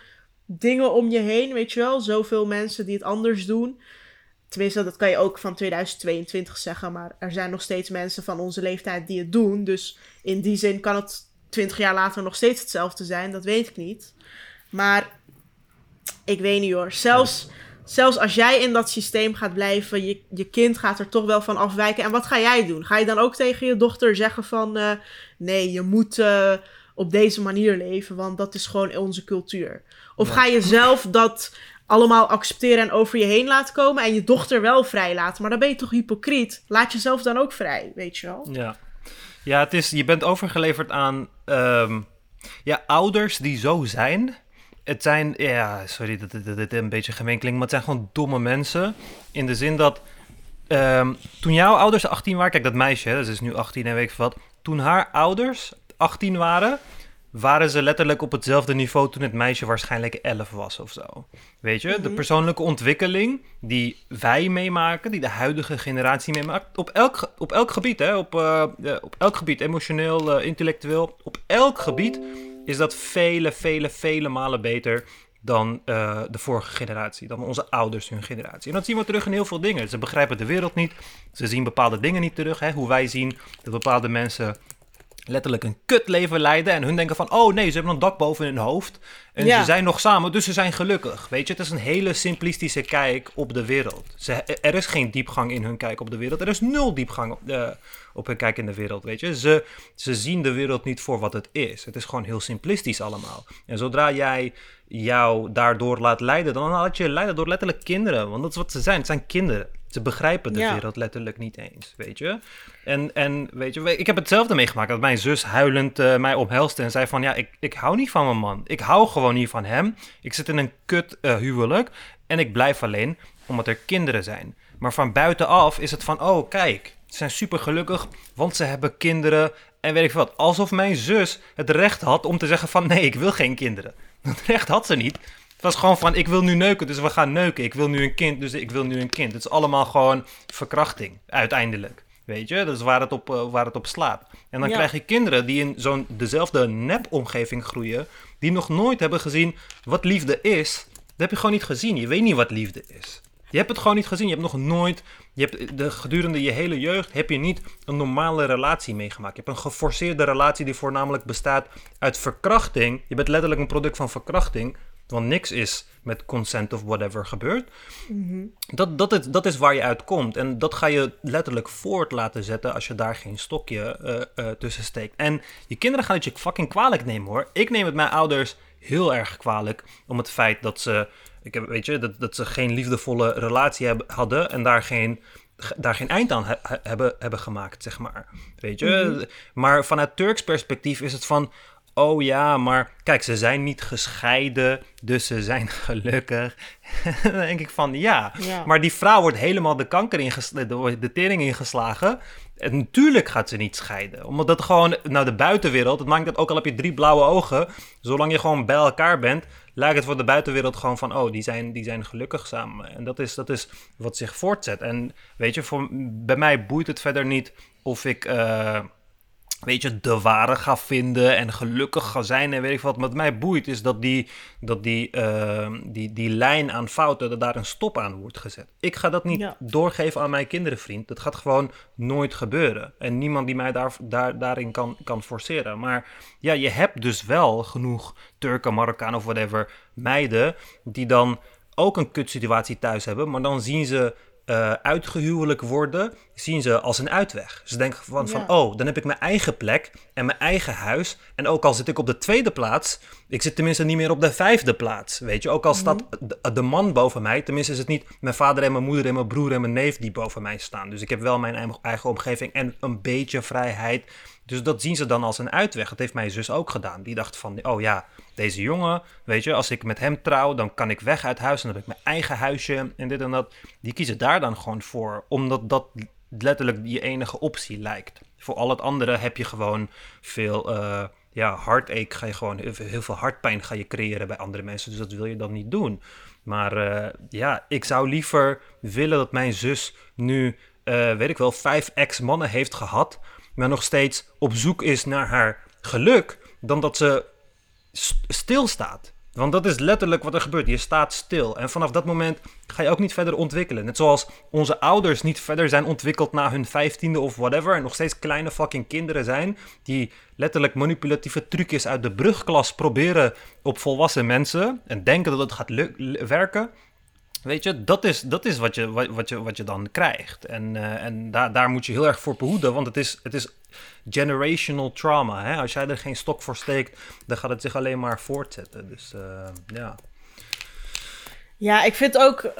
dingen om je heen, weet je wel, zoveel mensen die het anders doen. Tenminste, dat kan je ook van 2022 zeggen, maar er zijn nog steeds mensen van onze leeftijd die het doen. Dus in die zin kan het 20 jaar later nog steeds hetzelfde zijn, dat weet ik niet. Maar ik weet niet hoor. Zelfs, zelfs als jij in dat systeem gaat blijven, je, je kind gaat er toch wel van afwijken. En wat ga jij doen? Ga je dan ook tegen je dochter zeggen van uh, nee, je moet uh, op deze manier leven, want dat is gewoon onze cultuur? Of ga je zelf dat allemaal accepteren en over je heen laten komen en je dochter wel vrij laten? Maar dan ben je toch hypocriet? Laat jezelf dan ook vrij, weet je wel? Ja, ja het is, je bent overgeleverd aan um, ja, ouders die zo zijn het zijn, ja, sorry dat dit een beetje gemeen klinkt, maar het zijn gewoon domme mensen. In de zin dat um, toen jouw ouders 18 waren, kijk dat meisje, hè, dat is nu 18 en weet ik wat. Toen haar ouders 18 waren, waren ze letterlijk op hetzelfde niveau toen het meisje waarschijnlijk 11 was of zo. Weet je, de mhm. persoonlijke ontwikkeling die wij meemaken, die de huidige generatie meemaakt, op elk, op elk gebied, hè, op, uh, op elk gebied, emotioneel, uh, intellectueel, op elk gebied is dat vele, vele, vele malen beter dan uh, de vorige generatie, dan onze ouders hun generatie. En dat zien we terug in heel veel dingen. Ze begrijpen de wereld niet, ze zien bepaalde dingen niet terug. Hè? Hoe wij zien dat bepaalde mensen letterlijk een kutleven leiden. En hun denken van, oh nee, ze hebben een dak boven hun hoofd. En ze zijn nog samen, dus ze zijn gelukkig. Weet je, het is een hele simplistische kijk op de wereld. Ze, er is geen diepgang in hun kijk op de wereld. Er is nul diepgang op, de, op hun kijk in de wereld, weet je. Ze, ze zien de wereld niet voor wat het is. Het is gewoon heel simplistisch allemaal. En zodra jij jou daardoor laat leiden, dan laat je leiden door letterlijk kinderen. Want dat is wat ze zijn. Het zijn kinderen. Ze begrijpen de wereld letterlijk niet eens, weet je. En, en weet je, ik heb hetzelfde meegemaakt. Dat mijn zus huilend uh, mij omhelste en zei van... Ja, ik, ik hou niet van mijn man. Ik hou gewoon niet van hem. Ik zit in een kut uh, huwelijk en ik blijf alleen omdat er kinderen zijn. Maar van buitenaf is het van... Oh, kijk, ze zijn super gelukkig, want ze hebben kinderen en weet ik wat. Alsof mijn zus het recht had om te zeggen van... Nee, ik wil geen kinderen. Dat recht had ze niet. Het was gewoon van, ik wil nu neuken, dus we gaan neuken. Ik wil nu een kind, dus ik wil nu een kind. Het is allemaal gewoon verkrachting, uiteindelijk. Weet je, dat is waar het op, uh, waar het op slaat. En dan krijg je kinderen die in zo'n dezelfde nep-omgeving groeien, die nog nooit hebben gezien wat liefde is. Dat heb je gewoon niet gezien. Je weet niet wat liefde is. Je hebt het gewoon niet gezien. Je hebt nog nooit, je hebt de, gedurende je hele jeugd, heb je niet een normale relatie meegemaakt. Je hebt een geforceerde relatie die voornamelijk bestaat uit verkrachting. Je bent letterlijk een product van verkrachting. Want niks is met consent of whatever gebeurd. Mhm. dat, dat, is, dat is waar je uitkomt. En dat ga je letterlijk voort laten zetten als je daar geen stokje uh, uh, tussen steekt. En je kinderen gaan het je fucking kwalijk nemen hoor. Ik neem het mijn ouders heel erg kwalijk om het feit dat ze, ik heb, weet je, dat, dat ze geen liefdevolle relatie hebben, hadden en daar geen daar geen eind aan hebben, hebben gemaakt, zeg maar. Weet je? Mhm. Maar vanuit Turks perspectief is het van... Oh ja, maar kijk, ze zijn niet gescheiden, dus ze zijn gelukkig. dan denk ik van ja. Maar die vrouw wordt helemaal de kanker ingeslagen, de tering ingeslagen. En natuurlijk gaat ze niet scheiden. Omdat dat gewoon, nou de buitenwereld, het maakt dat ook al heb je drie blauwe ogen. Zolang je gewoon bij elkaar bent, lijkt het voor de buitenwereld gewoon van, oh, die zijn, die zijn gelukkig samen. En dat is, dat is wat zich voortzet. En weet je, voor, bij mij boeit het verder niet of ik. Uh, weet je, de ware ga vinden en gelukkig ga zijn en weet ik wat. Wat mij boeit is dat die, dat die, uh, die, die lijn aan fouten, dat daar een stop aan wordt gezet. Ik ga dat niet doorgeven aan mijn kinderen, vriend. Dat gaat gewoon nooit gebeuren. En niemand die mij daar, daar, daarin kan, kan forceren. Maar ja, je hebt dus wel genoeg Turken, Marokkanen of whatever meiden die dan ook een kutsituatie thuis hebben, maar dan zien ze uh, uitgehuwelijk worden, zien ze als een uitweg. Ze denken van, van, oh, dan heb ik mijn eigen plek en mijn eigen huis. En ook al zit ik op de tweede plaats, ik zit tenminste niet meer op de vijfde plaats. Weet je, ook al staat mhm. de, man boven mij, tenminste is het niet mijn vader en mijn moeder en mijn broer en mijn neef die boven mij staan. Dus ik heb wel mijn eigen omgeving en een beetje vrijheid. Dus dat zien ze dan als een uitweg. Dat heeft mijn zus ook gedaan. Die dacht van, oh ja, deze jongen, weet je, als ik met hem trouw, dan kan ik weg uit huis en dan heb ik mijn eigen huisje en dit en dat. Die kiezen daar dan gewoon voor, omdat dat letterlijk je enige optie lijkt. Voor al het andere heb je gewoon veel, uh, ja, heartache ga je gewoon, heel veel hartpijn ga je creëren bij andere mensen. Dus dat wil je dan niet doen. Maar uh, ja, ik zou liever willen dat mijn zus nu eh, weet ik wel, vijf ex-mannen heeft gehad, maar nog steeds op zoek is naar haar geluk, dan dat ze stilstaat. Want dat is letterlijk wat er gebeurt. Je staat stil. En vanaf dat moment ga je ook niet verder ontwikkelen. Net zoals onze ouders niet verder zijn ontwikkeld na hun vijftiende of whatever. En nog steeds kleine fucking kinderen zijn. Die letterlijk manipulatieve trucjes uit de brugklas proberen op volwassen mensen. En denken dat het gaat werken. Weet je, dat is, dat is wat, je, wat, je, wat je dan krijgt. En, uh, en daar, daar moet je heel erg voor behoeden, want het is, het is generational trauma. Hè? Als jij er geen stok voor steekt, dan gaat het zich alleen maar voortzetten. Dus uh, ja. Ja, ik vind ook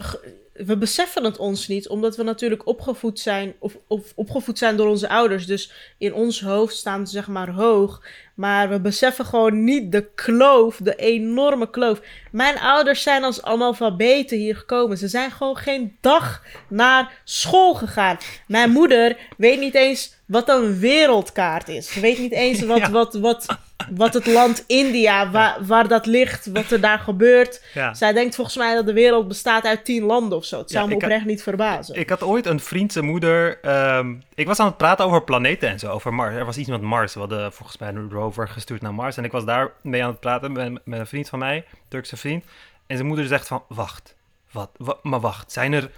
we beseffen het ons niet, omdat we natuurlijk opgevoed zijn, of, of, opgevoed zijn door onze ouders. Dus in ons hoofd staan ze zeg maar hoog. Maar we beseffen gewoon niet de kloof, de enorme kloof. Mijn ouders zijn als analfabeten hier gekomen. Ze zijn gewoon geen dag naar school gegaan. Mijn moeder weet niet eens wat een wereldkaart is. Ze weet niet eens wat, wat, wat, wat het land India, waar, waar dat ligt, wat er daar gebeurt. Zij denkt volgens mij dat de wereld bestaat uit tien landen of zo. Het zou me oprecht niet verbazen. Ik had ooit een vriend, zijn moeder. Ehm, ik was aan het praten over planeten en zo, over Mars. Er was iets met Mars. We hadden volgens mij een rover gestuurd naar Mars. En ik was daar mee aan het praten met, met een vriend van mij, Turkse vriend. En zijn moeder zegt van, wacht, wat, wat maar wacht, zijn er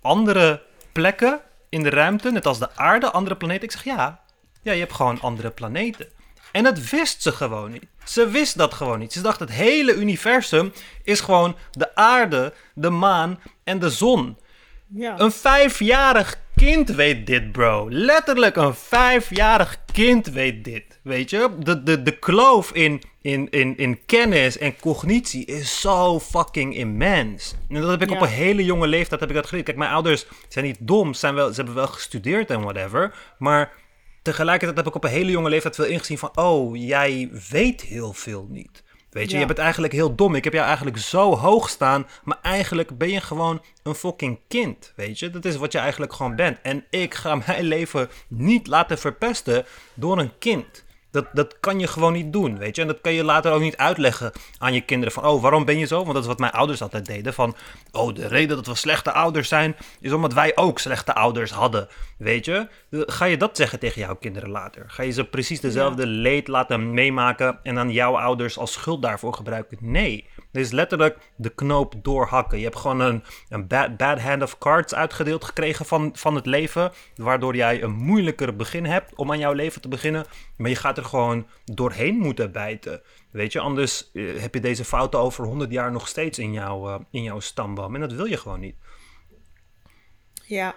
andere plekken in de ruimte, net als de aarde, andere planeten? Ik zeg ja, ja, je hebt gewoon andere planeten. En dat wist ze gewoon niet. Ze wist dat gewoon niet. Ze dacht het hele universum is gewoon de aarde, de maan en de zon. Ja. Een vijfjarig kind weet dit, bro. Letterlijk een vijfjarig kind weet dit. Weet je? De, de, de kloof in, in, in, in kennis en cognitie is zo fucking immens. En dat heb ik op een hele jonge leeftijd heb ik dat geleerd. Kijk, mijn ouders zijn niet dom. Zijn wel, ze hebben wel gestudeerd en whatever. Maar tegelijkertijd heb ik op een hele jonge leeftijd veel ingezien van... oh, jij weet heel veel niet. Weet je, je bent eigenlijk heel dom. Ik heb jou eigenlijk zo hoog staan, maar eigenlijk ben je gewoon een fucking kind. Weet je, dat is wat je eigenlijk gewoon bent. En ik ga mijn leven niet laten verpesten door een kind. Dat, dat kan je gewoon niet doen, weet je. En dat kan je later ook niet uitleggen aan je kinderen. Van, oh, waarom ben je zo? Want dat is wat mijn ouders altijd deden. Van, oh, de reden dat we slechte ouders zijn... is omdat wij ook slechte ouders hadden, weet je. Ga je dat zeggen tegen jouw kinderen later? Ga je ze precies dezelfde leed laten meemaken... en dan jouw ouders als schuld daarvoor gebruiken? Nee. Dit is letterlijk de knoop doorhakken. Je hebt gewoon een, een bad, bad hand of cards uitgedeeld gekregen van, van het leven. Waardoor jij een moeilijker begin hebt om aan jouw leven te beginnen. Maar je gaat er gewoon doorheen moeten bijten. Weet je, anders eh, heb je deze fouten over 100 jaar nog steeds in, jou, uh, in jouw stamboom. En dat wil je gewoon niet. Ja,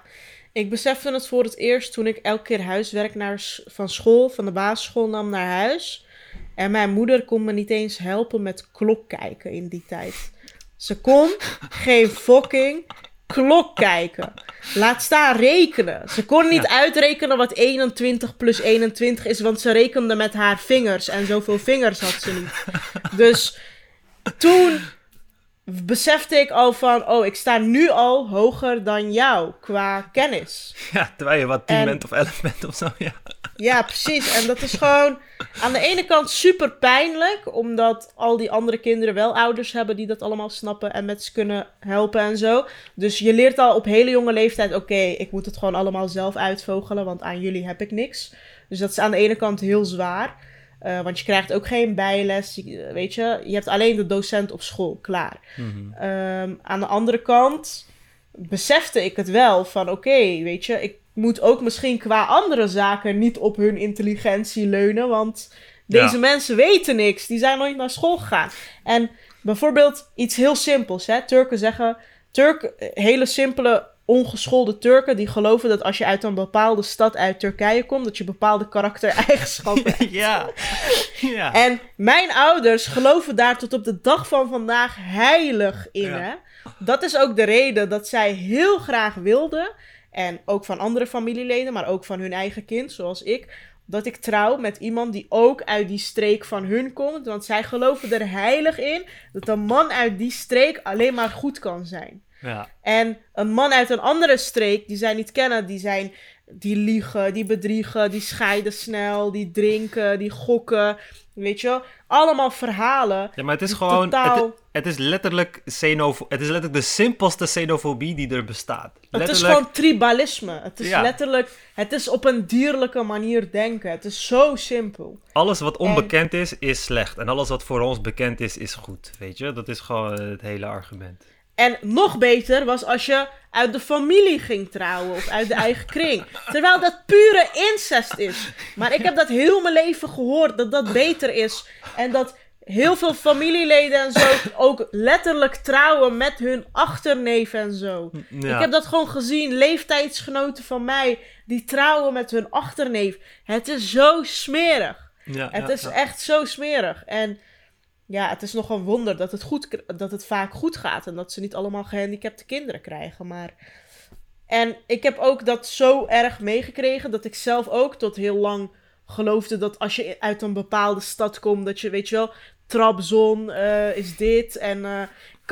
ik besefte het voor het eerst toen ik elke keer huiswerk naar, van school, van de basisschool nam naar huis. En mijn moeder kon me niet eens helpen met klok kijken in die tijd. Ze kon geen fucking klok kijken. Laat staan rekenen. Ze kon niet uitrekenen wat 21 plus 21 is, want ze rekende met haar vingers. En zoveel vingers had ze niet. Dus toen besefte ik al van, oh, ik sta nu al hoger dan jou qua kennis. Ja, terwijl je wat 10 bent of 11 bent of zo, ja. Ja, precies. En dat is gewoon aan de ene kant super pijnlijk, omdat al die andere kinderen wel ouders hebben die dat allemaal snappen en met ze kunnen helpen en zo. Dus je leert al op hele jonge leeftijd, oké, ik moet het gewoon allemaal zelf uitvogelen, want aan jullie heb ik niks. Dus dat is aan de ene kant heel zwaar. Uh, want je krijgt ook geen bijles, weet je. Je hebt alleen de docent op school, klaar. Mhm. Ehm, aan de andere kant besefte ik het wel van oké, weet je, ik moet ook misschien qua andere zaken niet op hun intelligentie leunen, want deze mensen weten niks, die zijn nooit naar school gegaan. En bijvoorbeeld iets heel simpels, hè. Turken zeggen, Turk, hele simpele ongeschoolde Turken die geloven dat als je uit een bepaalde stad uit Turkije komt, dat je bepaalde karaktereigenschappen hebt. ja. ja. En mijn ouders geloven daar tot op de dag van vandaag heilig in. Hè? Dat is ook de reden dat zij heel graag wilden, en ook van andere familieleden, maar ook van hun eigen kind, zoals ik, dat ik trouw met iemand die ook uit die streek van hun komt. Want zij geloven er heilig in dat een man uit die streek alleen maar goed kan zijn. Ja. En een man uit een andere streek die zij niet kennen, die zijn die liegen, die bedriegen, die scheiden snel, die drinken, die gokken. Weet je? Allemaal verhalen. Ja, maar het is gewoon. totaal- Het, het is letterlijk xenofo Het is letterlijk de simpelste xenofobie die er bestaat. Het is gewoon tribalisme. Het is Ja. letterlijk, het is op een dierlijke manier denken. Het is zo simpel. Alles wat onbekend is, is slecht. En alles wat voor ons bekend is, is goed. Weet je? Dat is gewoon het hele argument. En nog beter was als je uit de familie ging trouwen of uit de eigen kring. Terwijl dat pure incest is. Maar ik heb dat heel mijn leven gehoord dat dat beter is. En dat heel veel familieleden en zo ook letterlijk trouwen met hun achterneef en zo. Ja. Ik heb dat gewoon gezien. Leeftijdsgenoten van mij die trouwen met hun achterneef. Het is zo smerig. Ja, Het ja, is echt zo smerig. En ja, het is nog een wonder dat het, goed, dat het vaak goed gaat. En dat ze niet allemaal gehandicapte kinderen krijgen. Maar... En ik heb ook dat zo erg meegekregen dat ik zelf ook tot heel lang geloofde dat als je uit een bepaalde stad komt, dat je, weet je wel, Trabzon eh, is dit en eh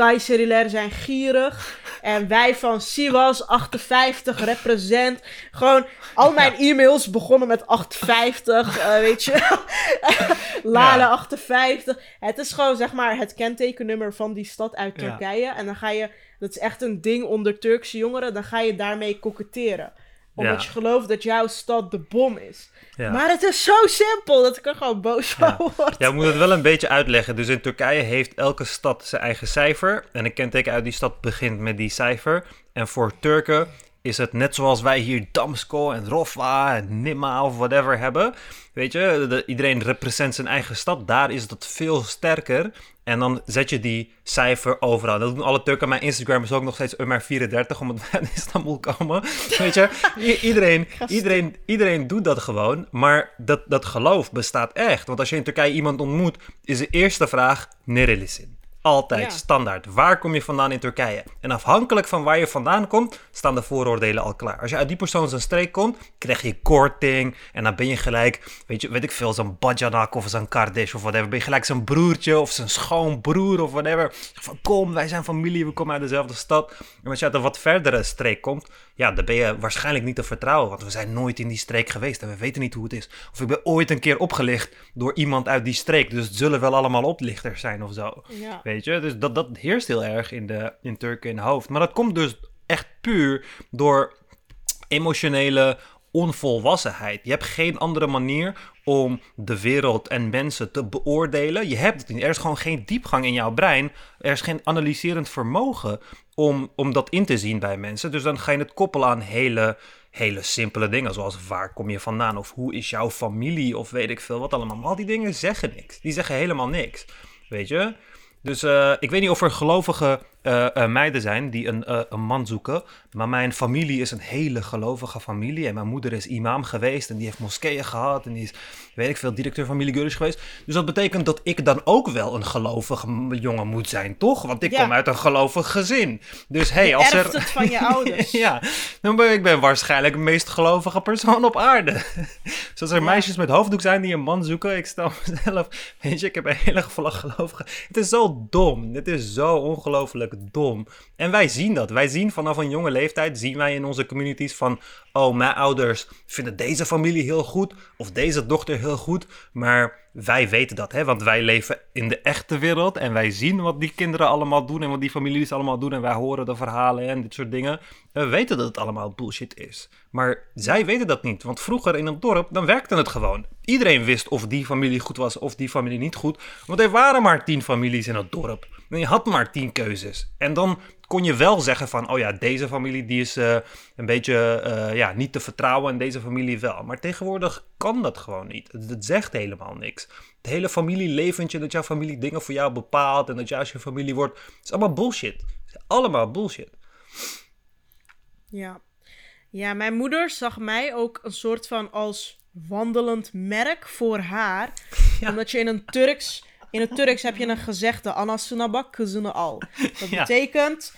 Kayseriler zijn gierig. En wij van Sivas 58 represent. Gewoon al mijn e-mails begonnen met 850, eh, weet je. Lale Ja. 58. Het is gewoon zeg maar het kentekennummer van die stad uit Ja. Turkije. En dan ga je, dat is echt een ding onder Turkse jongeren, dan ga je daarmee koketteren. Omdat Ja. je gelooft dat jouw stad de bom is. Ja. Maar het is zo simpel dat ik er gewoon boos Ja. van word. Ja, ik moet het wel een beetje uitleggen. Dus in Turkije heeft elke stad zijn eigen cijfer. En een kenteken uit die stad begint met die cijfer. En voor Turken is het net zoals wij hier Damsko en Rofwa en Nima of whatever hebben. Weet je, de- iedereen represent zijn eigen stad. Daar is dat veel sterker. En dan zet je die cijfer overal. Dat doen alle Turken. Mijn Instagram is ook nog steeds Umar34, omdat wij uit Istanbul komen. Weet je, I- iedereen, iedereen, iedereen doet dat gewoon. Maar dat, dat geloof bestaat echt. Want als je in Turkije iemand ontmoet, is de eerste vraag: Nerelisin. Altijd, Ja. standaard. Waar kom je vandaan in Turkije? En afhankelijk van waar je vandaan komt, staan de vooroordelen al klaar. Als je uit die persoon zijn streek komt, krijg je korting. En dan ben je gelijk, weet, je, weet ik veel, zo'n Bajanak of zo'n Kardesh of whatever. Ben je gelijk zijn broertje of zijn schoonbroer of whatever. Van kom, wij zijn familie, we komen uit dezelfde stad. En als je uit een wat verdere streek komt, ja, dan ben je waarschijnlijk niet te vertrouwen. Want we zijn nooit in die streek geweest en we weten niet hoe het is. Of ik ben ooit een keer opgelicht door iemand uit die streek. Dus het zullen wel allemaal oplichters zijn of zo. Ja. Weet je, dus dat, dat heerst heel erg in, de, in Turken in hoofd. Maar dat komt dus echt puur door emotionele onvolwassenheid. Je hebt geen andere manier om de wereld en mensen te beoordelen. Je hebt het niet. Er is gewoon geen diepgang in jouw brein. Er is geen analyserend vermogen om, om dat in te zien bij mensen. Dus dan ga je het koppelen aan hele, hele simpele dingen. Zoals waar kom je vandaan? Of hoe is jouw familie? Of weet ik veel wat allemaal. Maar al die dingen zeggen niks. Die zeggen helemaal niks. Weet je? Dus eh, ik weet niet of er gelovige eh, eh, meiden zijn die een, eh, een man zoeken. Maar mijn familie is een hele gelovige familie. En mijn moeder is imam geweest. En die heeft moskeeën gehad. En die is, weet ik veel, directeur van familie Gurish geweest. Dus dat betekent dat ik dan ook wel een gelovige m- jongen moet zijn, toch? Want ik Ja. kom uit een gelovig gezin. Dus hey, Je als er... het van je ouders. ja, dan ben ik ben waarschijnlijk de meest gelovige persoon op aarde. Dus als er Ja. meisjes met hoofddoek zijn die een man zoeken, ik stel mezelf, weet je, ik heb een hele gelovige. Het is zo dom. Het is zo ongelooflijk dom. En wij zien dat. Wij zien vanaf een jonge leeftijd, zien wij in onze communities van, oh, mijn ouders vinden deze familie heel goed of deze dochter heel goed, maar wij weten dat, hè? want wij leven in de echte wereld en wij zien wat die kinderen allemaal doen en wat die families allemaal doen en wij horen de verhalen en dit soort dingen. En we weten dat het allemaal bullshit is. Maar zij weten dat niet, want vroeger in een dorp, dan werkte het gewoon. Iedereen wist of die familie goed was of die familie niet goed, want er waren maar tien families in het dorp. En je had maar tien keuzes. En dan kon je wel zeggen van, oh ja, deze familie die is eh, een beetje eh, ja, niet te vertrouwen en deze familie wel. Maar tegenwoordig kan dat gewoon niet. Het, het zegt helemaal niks. Het hele familieleventje, dat jouw familie dingen voor jou bepaalt en dat jij als je familie wordt, is allemaal bullshit. Is allemaal bullshit. Ja. Ja, mijn moeder zag mij ook een soort van als wandelend merk voor haar. Ja. Omdat je in een Turks... In het Turks heb je een gezegde, Ana sunabak kızını al. Dat betekent,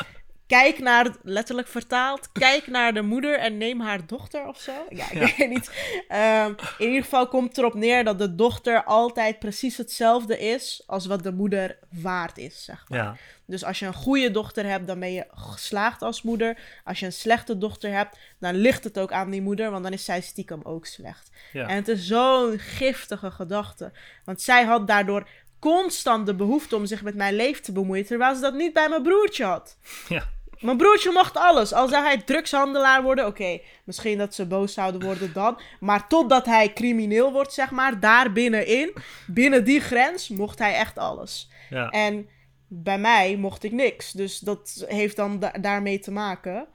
kijk naar, letterlijk vertaald, kijk naar de moeder en neem haar dochter of zo. Ja, ik weet niet. Ehm, in ieder geval komt het erop neer dat de dochter altijd precies hetzelfde is als wat de moeder waard is, zeg maar. Ja. Dus als je een goede dochter hebt, dan ben je geslaagd als moeder. Als je een slechte dochter hebt, dan ligt het ook aan die moeder, want dan is zij stiekem ook slecht. Ja. En het is zo'n giftige gedachte. Want zij had daardoor constant de behoefte om zich met mijn leven te bemoeien, terwijl ze dat niet bij mijn broertje had. Ja. Mijn broertje mocht alles. Al zou hij drugshandelaar worden, oké, misschien dat ze boos zouden worden dan. Maar totdat hij crimineel wordt, zeg maar, daar binnenin, binnen die grens, mocht hij echt alles. Ja. En bij mij mocht ik niks. Dus dat heeft dan da- daarmee te maken.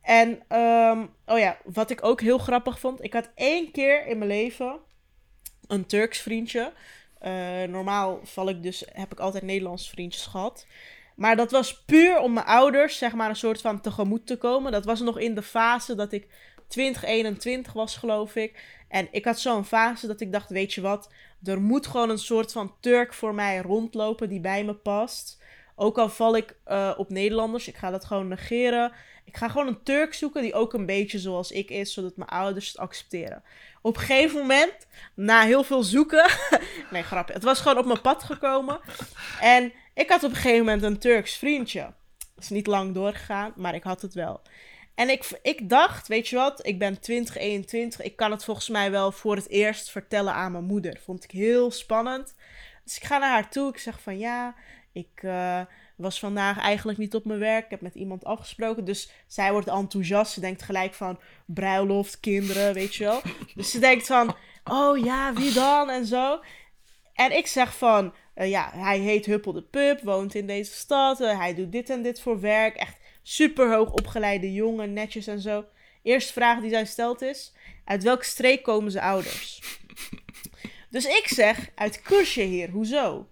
En, ehm, oh ja, wat ik ook heel grappig vond. Ik had één keer in mijn leven een Turks vriendje. Eh, normaal val ik dus, heb ik altijd Nederlandse vriendjes gehad. Maar dat was puur om mijn ouders, zeg maar, een soort van tegemoet te komen. Dat was nog in de fase dat ik 2021 was, geloof ik. En ik had zo'n fase dat ik dacht, weet je wat, er moet gewoon een soort van Turk voor mij rondlopen die bij me past. Ook al val ik eh, op Nederlanders, ik ga dat gewoon negeren. Ik ga gewoon een Turk zoeken die ook een beetje zoals ik is, zodat mijn ouders het accepteren. Op een gegeven moment, na heel veel zoeken, nee grapje, het was gewoon op mijn pad gekomen. En ik had op een gegeven moment een Turks vriendje. Dat is niet lang doorgegaan, maar ik had het wel. En ik, ik dacht, weet je wat, ik ben 20, 21. Ik kan het volgens mij wel voor het eerst vertellen aan mijn moeder. Vond ik heel spannend. Dus ik ga naar haar toe. Ik zeg van ja, ik eh, was vandaag eigenlijk niet op mijn werk. Ik heb met iemand afgesproken. Dus zij wordt enthousiast. Ze denkt gelijk van bruiloft, kinderen, weet je wel. Dus ze denkt van, oh ja, wie dan? En zo. En ik zeg van, eh, ja, hij heet Huppel de Pup, woont in deze stad. eh, hij doet dit en dit voor werk. Echt super hoog opgeleide jongen, netjes en zo. Eerste vraag die zij stelt is, uit welke streek komen zijn ouders? Dus ik zeg, uit Kırşehir, hoezo?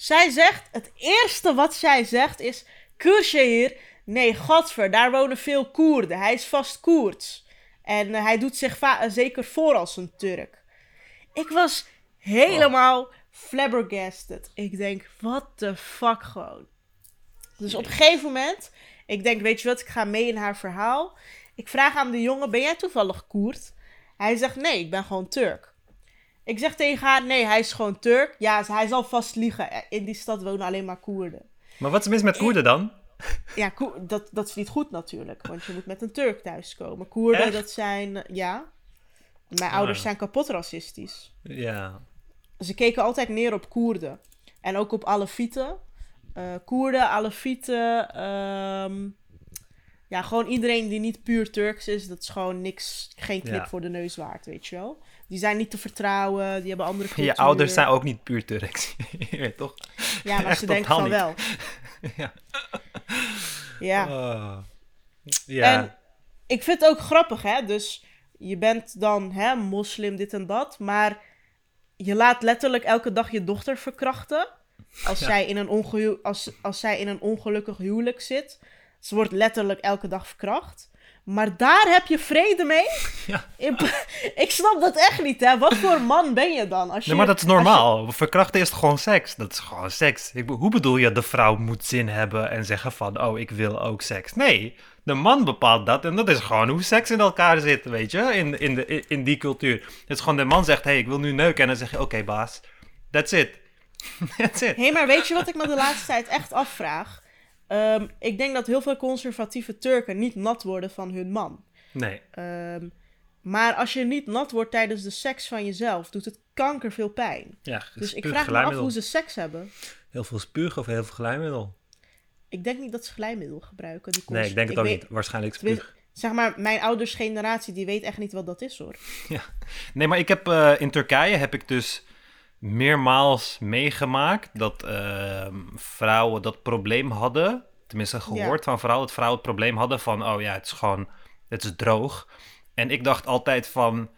Zij zegt, het eerste wat zij zegt is, Kırşehir, nee, godver, daar wonen veel Koerden. Hij is vast Koerds. En eh, hij doet zich eh, zeker voor als een Turk. Ik was helemaal flabbergasted. Ik denk, what the fuck gewoon. Dus op een gegeven moment, ik denk, weet je wat, ik ga mee in haar verhaal. Ik vraag aan de jongen, ben jij toevallig Koerd? Hij zegt, nee, ik ben gewoon Turk. Ik zeg tegen haar, nee, hij is gewoon Turk. Ja, hij zal vast liegen. In die stad wonen alleen maar Koerden. Maar wat is mis met Koerden dan? Ja, dat, dat is niet goed natuurlijk, want je moet met een Turk thuiskomen. Koerden, Echt? dat zijn, eh, ja. Mijn ouders zijn kapot racistisch. Ja. Ze keken altijd neer op Koerden. En ook op Alefieten. Eh Koerden, Alefieten. ehm, ja, gewoon iedereen die niet puur Turks is. Dat is gewoon niks, geen knip Ja. voor de neus waard, weet je wel. Die zijn niet te vertrouwen, die hebben andere cultuur. Je ouders zijn ook niet puur Turks. Je weet toch? Ja, maar ze denken van niet. wel. Ja. Ja. Oh. Ja. En ik vind het ook grappig, hè. Dus je bent dan hè, moslim, dit en dat. Maar je laat letterlijk elke dag je dochter verkrachten. Als, Ja. zij, in een als, als zij in een ongelukkig huwelijk zit. Ze wordt letterlijk elke dag verkracht. Maar daar heb je vrede mee? Ja. Ik snap dat echt niet, hè. Wat voor man ben je dan? Als je, Nee, maar dat is je- normaal. Verkrachten is gewoon seks? Dat is gewoon seks. Ik, hoe bedoel je, de vrouw moet zin hebben en zeggen van, oh, ik wil ook seks? Nee, de man bepaalt dat en dat is gewoon hoe seks in elkaar zit, weet je, in, in, de, in, die cultuur. Het is gewoon, de man zegt, hey, ik wil nu neuken en dan zeg je, oké baas, that's it. that's it. Hé, maar weet je wat ik me de laatste tijd echt afvraag? Ehm, ik denk dat heel veel conservatieve Turken niet nat worden van hun man. Nee, Ehm, maar als je niet nat wordt tijdens de seks van jezelf, doet het kanker veel pijn. ja, Dus ik vraag me af hoe ze seks hebben. Heel veel spuug of heel veel glijmiddel? Ik denk niet dat ze glijmiddel gebruiken. Die Nee, ik denk het ook weet- niet. Waarschijnlijk spuug. Zeg maar, mijn ouders generatie, die weet echt niet wat dat is hoor. Nee, maar ik heb eh, in Turkije heb ik dus meermaals meegemaakt dat ehm, vrouwen dat probleem hadden. Tenminste, gehoord van vrouwen dat vrouwen het probleem hadden van, oh ja, het is gewoon, het is droog. En ik dacht altijd van,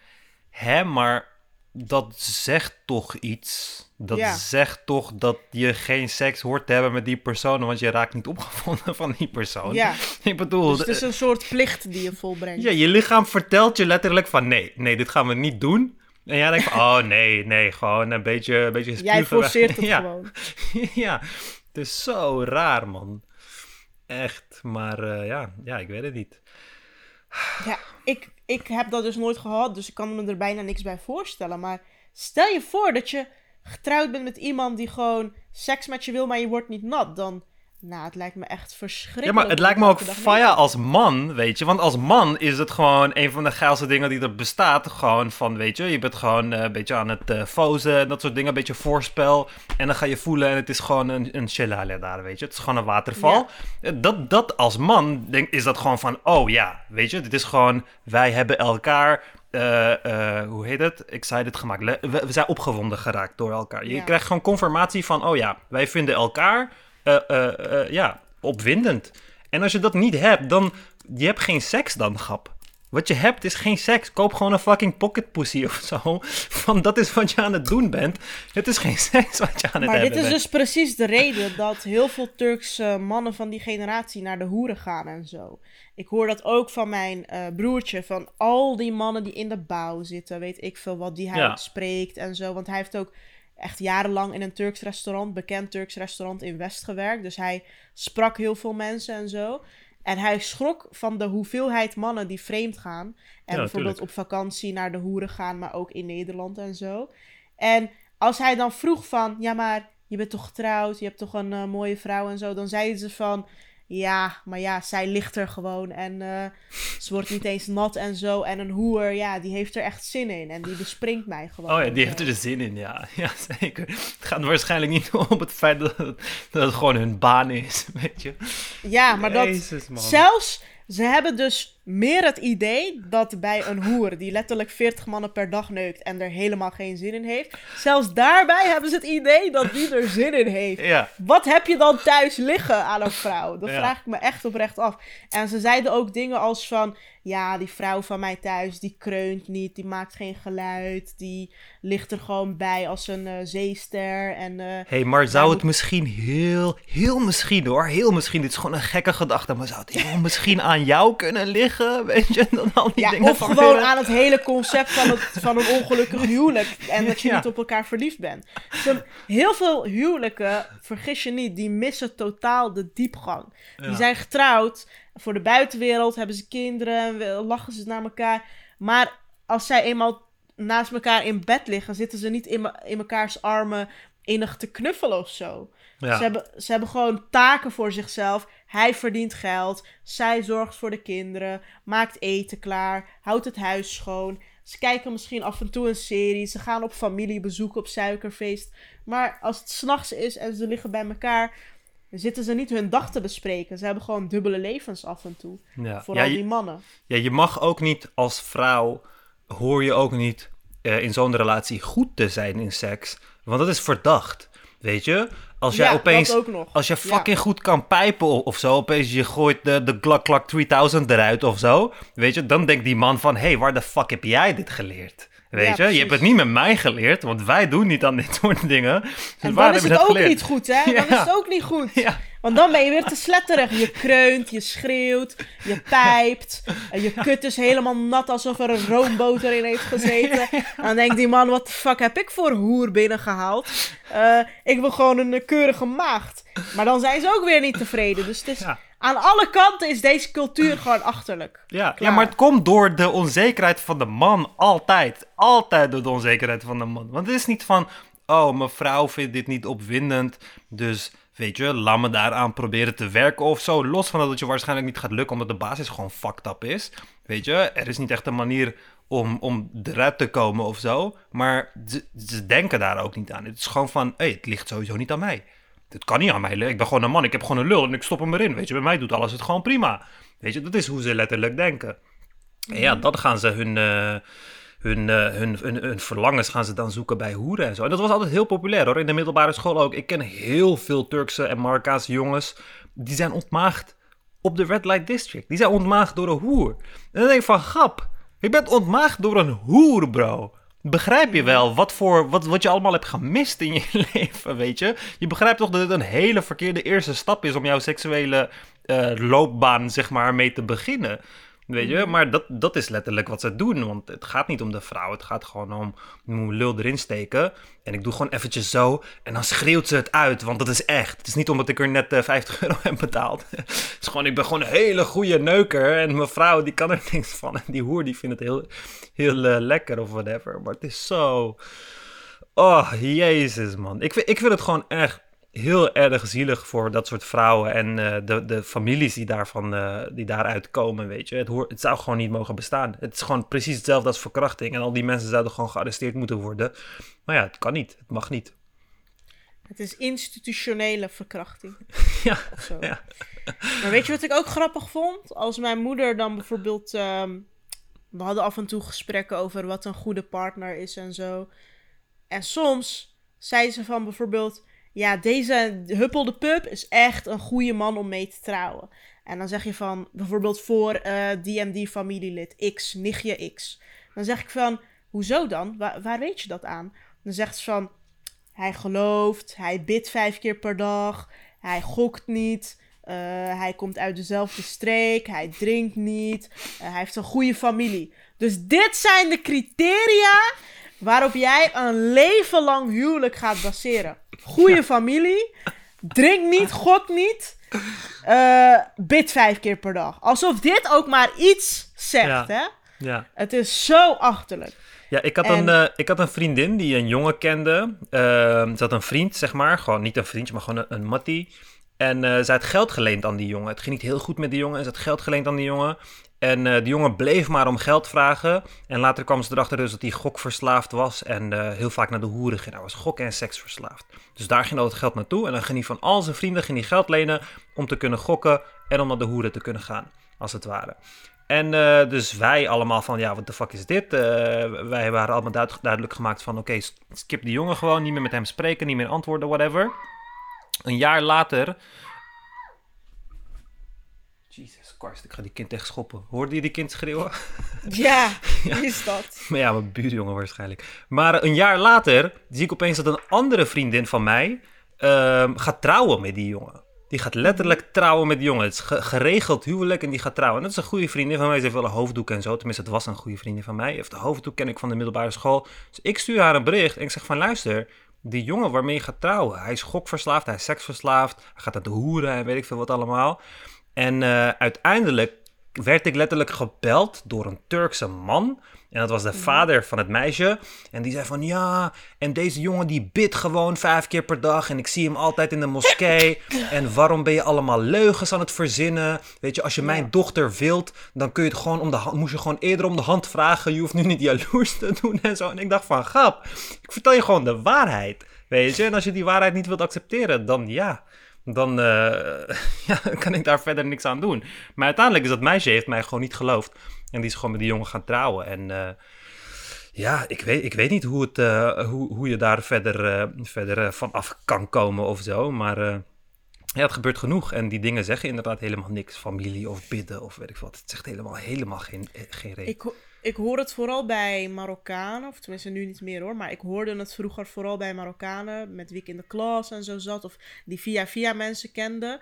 hè, maar dat zegt toch iets. Dat Ja. zegt toch dat je geen seks hoort te hebben met die persoon, want je raakt niet opgevonden van die persoon. Ja, Ik bedoel, dus het is een soort plicht die je volbrengt. ja, je lichaam vertelt je letterlijk van nee, nee, dit gaan we niet doen. En jij denkt van, oh nee, nee, gewoon een beetje, een beetje Jij weg. forceert het ja. gewoon. ja, het is zo raar, man. echt. Maar eh, ja, ja, ik weet het niet. Ja, ik, ik heb dat dus nooit gehad, dus ik kan me er bijna niks bij voorstellen. Maar stel je voor dat je getrouwd bent met iemand die gewoon seks met je wil, maar je wordt niet nat. Dan nou, het lijkt me echt verschrikkelijk. Ja, maar het lijkt me ook faya als man, weet je. Want als man is het gewoon een van de geilste dingen die er bestaat. Gewoon van, weet je, je bent gewoon uh, een beetje aan het uh, fozen en dat soort dingen. Een beetje voorspel. En dan ga je voelen en het is gewoon een, een daar, weet je. Het is gewoon een waterval. Ja. Dat, dat als man, denk, is dat gewoon van, oh ja, weet je. Dit is gewoon, wij hebben elkaar... Uh, hoe heet het? Excited gemaakt. We, we, zijn opgewonden geraakt door elkaar. Je ja. krijgt gewoon confirmatie van, oh ja, wij vinden elkaar ja, opwindend. En als je dat niet hebt, dan... Je hebt geen seks dan, grap. Wat je hebt is geen seks. Koop gewoon een fucking pocket pussy of zo. Van dat is wat je aan het doen bent. Het is geen seks wat je aan het maar hebben dit is dus precies de reden dat heel veel Turkse mannen van die generatie naar de hoeren gaan en zo. Ik hoor dat ook van mijn uh, broertje. Van al die mannen die in de bouw zitten. Weet ik veel wat die hij ja. spreekt en zo. Want hij heeft ook echt jarenlang in een Turks restaurant, bekend Turks restaurant in West gewerkt. Dus hij sprak heel veel mensen en zo. En hij schrok van de hoeveelheid mannen die vreemd gaan. En Ja, bijvoorbeeld op vakantie naar de hoeren gaan, maar ook in Nederland en zo. En als hij dan vroeg van, ja maar je bent toch getrouwd, je hebt toch een eh, mooie vrouw en zo. Dan zeiden ze van, ja, maar ja, zij ligt er gewoon en eh, ze wordt niet eens nat en zo. En een hoer, ja, die heeft er echt zin in en die bespringt mij gewoon. Oh ja, die en heeft zo. er de zin in, ja. Ja, zeker. Het gaat waarschijnlijk niet om het feit dat het, dat het gewoon hun baan is, weet je. Ja, maar dat Jezus, zelfs, ze hebben dus meer het idee dat bij een hoer die letterlijk 40 mannen per dag neukt en er helemaal geen zin in heeft, zelfs daarbij hebben ze het idee dat die er zin in heeft. Ja, Wat heb je dan thuis liggen aan een vrouw? Dat Ja. vraag ik me echt oprecht af. En ze zeiden ook dingen als van... Ja, die vrouw van mij thuis, die kreunt niet. Die maakt geen geluid. Die ligt er gewoon bij als een eh, zeester. En eh, hey, maar zou het misschien heel, heel misschien hoor, heel misschien, dit is gewoon een gekke gedachte, maar zou het heel misschien aan jou kunnen liggen, weet je, dan al die ja, dingen of gewoon aan het hele concept van, het, van een ongelukkig huwelijk. En dat je Ja. niet op elkaar verliefd bent. Zo, heel veel huwelijken, vergis je niet, die missen totaal de diepgang. Die Ja. zijn getrouwd. Voor de buitenwereld hebben ze kinderen. Lachen ze naar elkaar. Maar als zij eenmaal naast elkaar in bed liggen, zitten ze niet in, me- in mekaars armen innig te knuffelen of zo. Ja. Ze, hebben, ze hebben gewoon taken voor zichzelf. Hij verdient geld. Zij zorgt voor de kinderen. Maakt eten klaar. Houdt het huis schoon. Ze kijken misschien af en toe een serie. Ze gaan op familiebezoek op suikerfeest. Maar als het s'nachts is en ze liggen bij elkaar, zitten ze niet hun dag te bespreken. Ze hebben gewoon dubbele levens af en toe. Ja. Vooral Ja, je- die mannen. Ja, je mag ook niet als vrouw, hoor je ook niet eh, in zo'n relatie goed te zijn in seks. Want dat is verdacht, weet je? Als jij ja, opeens, als je Ja. fucking goed kan pijpen of zo, opeens je gooit de, de Glock Clock 3000 eruit of zo, weet je? Dan denkt die man van, hé, hey, waar de fuck heb jij dit geleerd? Weet Ja, je? precies. Je hebt het niet met mij geleerd, want wij doen niet aan dit soort dingen. Dus En waar dan is het ook geleerd? niet goed, hè? Dan is het ook niet goed. Want dan ben je weer te sletterig. Je kreunt, je schreeuwt, je pijpt. en Je kut is helemaal nat alsof er een roomboter in heeft gezeten. En dan denkt die man, wat de fuck heb ik voor hoer binnengehaald? Eh, ik wil gewoon een keurige maagd. Maar dan zijn ze ook weer niet tevreden. Dus het is, Ja. aan alle kanten is deze cultuur gewoon achterlijk. Ja, Klaar. ja, maar het komt door de onzekerheid van de man. Altijd. Altijd door de onzekerheid van de man. Want het is niet van, oh, mijn vrouw vindt dit niet opwindend. Dus, weet je, laat me daaraan proberen te werken of zo. Los van dat het je waarschijnlijk niet gaat lukken, omdat de basis gewoon fucked up is. Weet je, er is niet echt een manier om, om eruit te komen of zo. Maar ze, ze denken daar ook niet aan. Het is gewoon van, hé, het ligt sowieso niet aan mij. Het kan niet aan mij liggen. Ik ben gewoon een man. Ik heb gewoon een lul en ik stop hem erin. Weet je, bij mij doet alles het gewoon prima. Weet je, dat is hoe ze letterlijk denken. En ja, dat gaan ze hun, eh, hun, eh, hun, hun, hun verlangens gaan ze dan zoeken bij hoeren en zo. En dat was altijd heel populair hoor, in de middelbare school ook. Ik ken heel veel Turkse en Marokkaanse jongens, die zijn ontmaagd op de Red Light District. Die zijn ontmaagd door een hoer. En dan denk ik van, grap, je bent ontmaagd door een hoer, bro. Begrijp je wel wat, voor, wat, wat je allemaal hebt gemist in je leven, weet je? Je begrijpt toch dat het een hele verkeerde eerste stap is om jouw seksuele eh, loopbaan, zeg maar, mee te beginnen. Weet je, maar dat, dat is letterlijk wat ze doen. Want het gaat niet om de vrouw. Het gaat gewoon om mijn lul erin steken. En ik doe gewoon eventjes zo. En dan schreeuwt ze het uit. Want dat is echt. Het is niet omdat ik er net 50 euro heb betaald. het is gewoon, ik ben gewoon een hele goede neuker. En mijn vrouw, die kan er niks van. En die hoer, die vindt het heel, heel lekker of whatever. Maar het is zo... Oh, jezus man. Ik, ik vind het gewoon echt heel erg zielig voor dat soort vrouwen en uh, de, de families die, daarvan, uh, die daaruit komen, weet je. Het, hoort, het zou gewoon niet mogen bestaan. Het is gewoon precies hetzelfde als verkrachting. En al die mensen zouden gewoon gearresteerd moeten worden. Maar ja, het kan niet. Het mag niet. Het is institutionele verkrachting. ja, ja. Maar weet je wat ik ook grappig vond? Als mijn moeder dan bijvoorbeeld... Um, we hadden af en toe gesprekken over wat een goede partner is en zo. En soms zei ze van bijvoorbeeld ja, deze Huppel de Pup is echt een goede man om mee te trouwen. En dan zeg je van, bijvoorbeeld voor uh, die en die familielid, X, nichtje X. Dan zeg ik van, hoezo dan? waar weet je dat aan? Dan zegt ze van, hij gelooft, hij bidt vijf keer per dag, hij gokt niet, uh, hij komt uit dezelfde streek, hij drinkt niet, uh, hij heeft een goede familie. Dus dit zijn de criteria waarop jij een leven lang huwelijk gaat baseren. Goede familie, drink niet, gok niet, uh, bid vijf keer per dag. Alsof dit ook maar iets zegt, hè? Ja. Het is zo achterlijk. Ja, ik had, een, uh, ik had een vriendin die een jongen kende. Uh, ze had een vriend, zeg maar. Gewoon niet een vriendje, maar gewoon een, een mattie. En uh, ze had geld geleend aan die jongen. Het ging niet heel goed met die jongen. En ze had geld geleend aan die jongen. En uh, die jongen bleef maar om geld vragen. En later kwam ze erachter dus dat hij gokverslaafd was. En uh, heel vaak naar de hoeren ging. Hij was gok- en seksverslaafd. Dus daar ging al het geld naartoe. En dan ging hij van al zijn vrienden ging hij geld lenen om te kunnen gokken. En om naar de hoeren te kunnen gaan, als het ware. En dus wij allemaal van, ja, wat de fuck is dit? wij waren allemaal duid duidelijk gemaakt van, oké, skip die jongen gewoon. Niet meer met hem spreken, niet meer antwoorden, whatever. Een jaar later Jesus Christ, ik ga die kind tegen schoppen. Hoorde je die kind schreeuwen? Ja, ja. is dat? Maar ja, mijn buurjongen waarschijnlijk. Maar een jaar later zie ik opeens dat een andere vriendin van mij uh, gaat trouwen met die jongen. Die gaat letterlijk trouwen met die jongen. Het is geregeld huwelijk en die gaat trouwen. En dat is een goede vriendin van mij. Ze heeft wel een hoofddoek en zo. Tenminste, het was een goede vriendin van mij. Heeft de hoofddoek ken ik van de middelbare school. Dus ik stuur haar een bericht en ik zeg van luister, die jongen waarmee je gaat trouwen, hij is gokverslaafd, hij is seksverslaafd, hij gaat naar de hoeren en weet ik veel wat allemaal. En uh, uiteindelijk werd ik letterlijk gebeld door een Turkse man. En dat was de vader van het meisje. En die zei van ja, en deze jongen die bidt gewoon vijf keer per dag. En ik zie hem altijd in de moskee. En waarom ben je allemaal leugens aan het verzinnen? Weet je, als je mijn dochter wilt, dan kun je het gewoon om de hand, moest je gewoon eerder om de hand vragen. Je hoeft nu niet jaloers te doen en zo. En ik dacht van grap, ik vertel je gewoon de waarheid. Weet je, en als je die waarheid niet wilt accepteren, dan ja dan uh, ja, kan ik daar verder niks aan doen. Maar uiteindelijk is dat meisje heeft mij gewoon niet geloofd. En die is gewoon met die jongen gaan trouwen. En uh, ja, ik weet, ik weet niet hoe, het, uh, hoe, hoe je daar verder, verder van af kan komen of zo. Maar ja, het gebeurt genoeg. En die dingen zeggen inderdaad helemaal niks. Familie of bidden of weet ik wat. Het zegt helemaal, helemaal geen, geen reden. Ik, ik hoor het vooral bij Marokkanen, of tenminste nu niet meer hoor, maar ik hoorde het vroeger vooral bij Marokkanen met wie ik in de klas en zo zat, of die via via mensen kenden.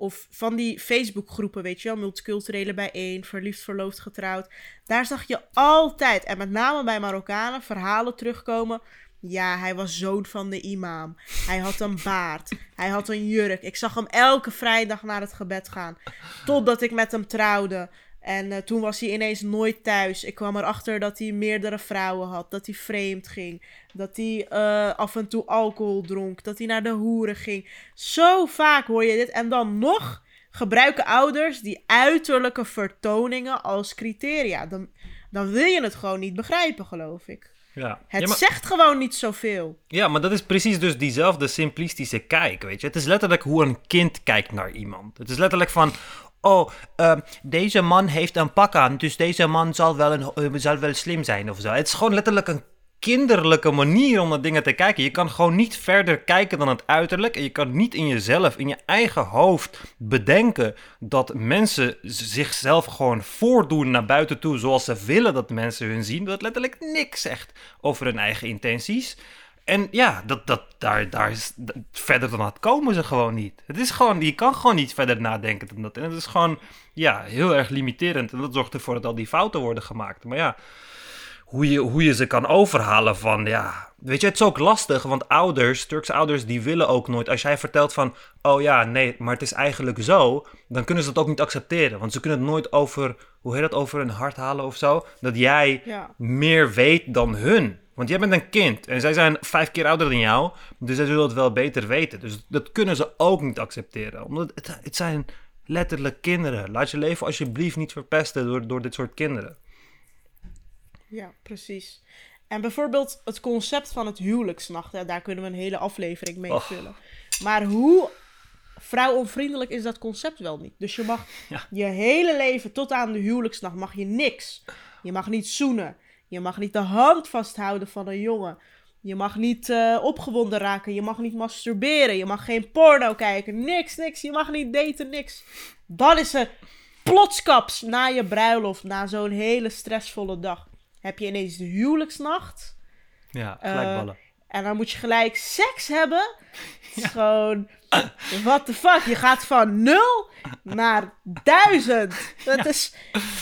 Of van die Facebookgroepen, weet je wel, multiculturele bijeen, verliefd, verloofd, getrouwd. Daar zag je altijd, en met name bij Marokkanen, verhalen terugkomen. Ja, hij was zoon van de imam. Hij had een baard. Hij had een jurk. Ik zag hem elke vrijdag naar het gebed gaan. Totdat ik met hem trouwde. En uh, toen was hij ineens nooit thuis. Ik kwam erachter dat hij meerdere vrouwen had. Dat hij vreemd ging. Dat hij uh, af en toe alcohol dronk. Dat hij naar de hoeren ging. Zo vaak hoor je dit. En dan nog gebruiken ouders die uiterlijke vertoningen als criteria. Dan, dan wil je het gewoon niet begrijpen, geloof ik. Ja. Het ja, maar... zegt gewoon niet zoveel. Ja, maar dat is precies dus diezelfde simplistische kijk, weet je. Het is letterlijk hoe een kind kijkt naar iemand. Het is letterlijk van, oh, uh, deze man heeft een pak aan, dus deze man zal wel, een, uh, zal wel slim zijn of zo. Het is gewoon letterlijk een kinderlijke manier om naar dingen te kijken. Je kan gewoon niet verder kijken dan het uiterlijk. En je kan niet in jezelf, in je eigen hoofd bedenken dat mensen zichzelf gewoon voordoen naar buiten toe zoals ze willen dat mensen hun zien. Dat letterlijk niks zegt over hun eigen intenties. En ja, dat, dat, daar, daar is, dat- verder dan dat komen ze gewoon niet. Het is gewoon, je kan gewoon niet verder nadenken dan dat. En het is gewoon ja, heel erg limiterend. En dat zorgt ervoor dat al die fouten worden gemaakt. Maar ja, hoe je, hoe je ze kan overhalen van, ja... Weet je, het is ook lastig, want ouders, Turkse ouders, die willen ook nooit... Als jij vertelt van, oh ja, nee, maar het is eigenlijk zo... Dan kunnen ze dat ook niet accepteren. Want ze kunnen het nooit over, hoe heet dat, over hun hart halen of zo. Dat jij Ja. meer weet dan hun. Want jij bent een kind en zij zijn vijf keer ouder dan jou, dus zij zullen het wel beter weten. Dus dat kunnen ze ook niet accepteren. Omdat het, het zijn letterlijk kinderen. Laat je leven alsjeblieft niet verpesten door, door dit soort kinderen. Ja, precies. En bijvoorbeeld het concept van het huwelijksnacht, hè, daar kunnen we een hele aflevering mee vullen. Maar hoe vrouwonvriendelijk is dat concept wel niet? Dus je mag Ja. je hele leven tot aan de huwelijksnacht mag je niks. Je mag niet zoenen. Je mag niet de hand vasthouden van een jongen. Je mag niet eh, opgewonden raken. Je mag niet masturberen. Je mag geen porno kijken. Niks, niks. Je mag niet daten, niks. Dan is er plotskaps na je bruiloft, na zo'n hele stressvolle dag. Heb je ineens de huwelijksnacht. Ja, gelijkballen. En dan moet je gelijk seks hebben. Gewoon. What the fuck? Je gaat van nul naar duizend. Dat is.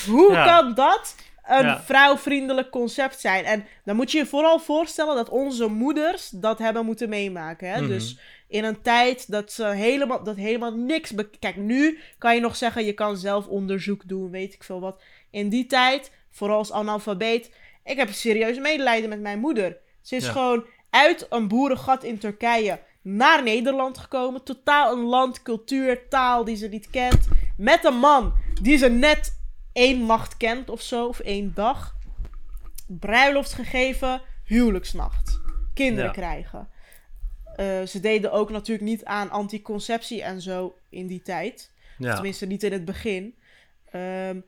Hoe Ja. kan dat een Ja. vrouwvriendelijk concept zijn? En dan moet je je vooral voorstellen dat onze moeders dat hebben moeten meemaken. Hè? Mhm. Dus in een tijd dat ze helemaal, dat helemaal niks. Kijk, nu kan je nog zeggen, je kan zelf onderzoek doen, weet ik veel wat. In die tijd, vooral als analfabeet, ik heb serieus medelijden met mijn moeder. Ze is Ja. gewoon uit een boerengat in Turkije naar Nederland gekomen. Totaal een land, cultuur, taal die ze niet kent. Met een man die ze net één nacht kent of zo, of één dag. Bruiloft gegeven, huwelijksnacht. Kinderen Ja. krijgen. Eh, ze deden ook natuurlijk niet aan anticonceptie en zo in die tijd. Ja. Tenminste, niet in het begin. Ehm,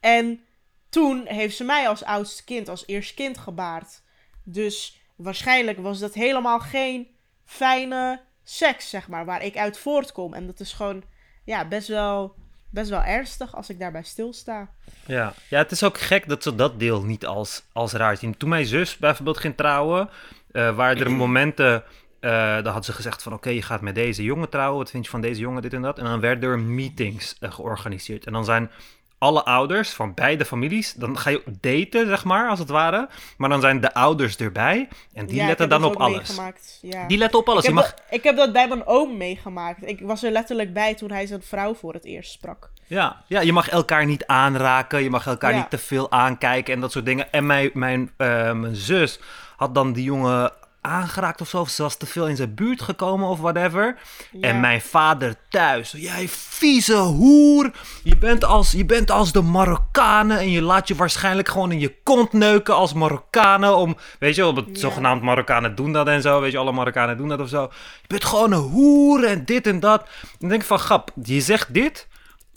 en toen heeft ze mij als oudste kind, als eerst kind gebaard. Dus waarschijnlijk was dat helemaal geen fijne seks, zeg maar, waar ik uit voortkom. En dat is gewoon, ja, best wel, best wel ernstig als ik daarbij stilsta. Ja. ja, het is ook gek dat ze dat deel niet als, als raar zien. Toen mijn zus bijvoorbeeld ging trouwen, eh, waren er momenten... eh dan had ze gezegd van oké, je gaat met deze jongen trouwen. Wat vind je van deze jongen, dit en dat? En dan werden er meetings eh, georganiseerd. En dan zijn alle ouders van beide families... Dan ga je daten, zeg maar, als het ware. Maar dan zijn de ouders erbij. En die ja, letten dan op alles. Ja. Die letten op alles. ik, heb mag... dat, ik heb dat bij mijn oom meegemaakt. Ik was er letterlijk bij toen hij zijn vrouw voor het eerst sprak. Ja, ja, je mag elkaar niet aanraken, je mag elkaar Ja. niet te veel aankijken en dat soort dingen. En mijn, mijn, eh, mijn zus had dan die jongen aangeraakt of zo, of ze was te veel in zijn buurt gekomen of whatever. Ja. En mijn vader thuis, jij vieze hoer, je bent, als, je bent als de Marokkanen en je laat je waarschijnlijk gewoon in je kont neuken als Marokkanen. Om, weet je, het Ja. zogenaamd Marokkanen doen dat en zo, weet je, alle Marokkanen doen dat of zo. Je bent gewoon een hoer en dit en dat. Dan denk ik van, grap, je zegt dit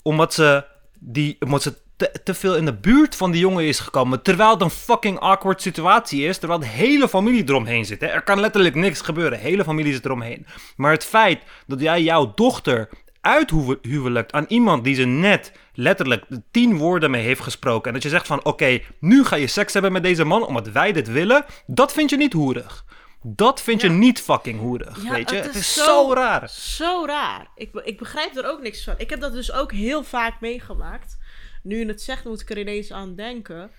omdat ze, die, omdat ze te, te veel in de buurt van die jongen is gekomen. Terwijl het een fucking awkward situatie is. Terwijl de hele familie eromheen zit. Hè. Er kan letterlijk niks gebeuren. De hele familie zit eromheen. Maar het feit dat jij jouw dochter uithuwelijkt aan iemand die ze net letterlijk tien woorden mee heeft gesproken. En dat je zegt van oké, nu ga je seks hebben met deze man omdat wij dit willen. Dat vind je niet hoerig. Dat vind je niet fucking hoerig. Ja, weet je? het Het is zo- zo raar. Zo raar. Ik, ik begrijp er ook niks van. Ik heb dat dus ook heel vaak meegemaakt. Nu je het zegt, moet ik er ineens aan denken.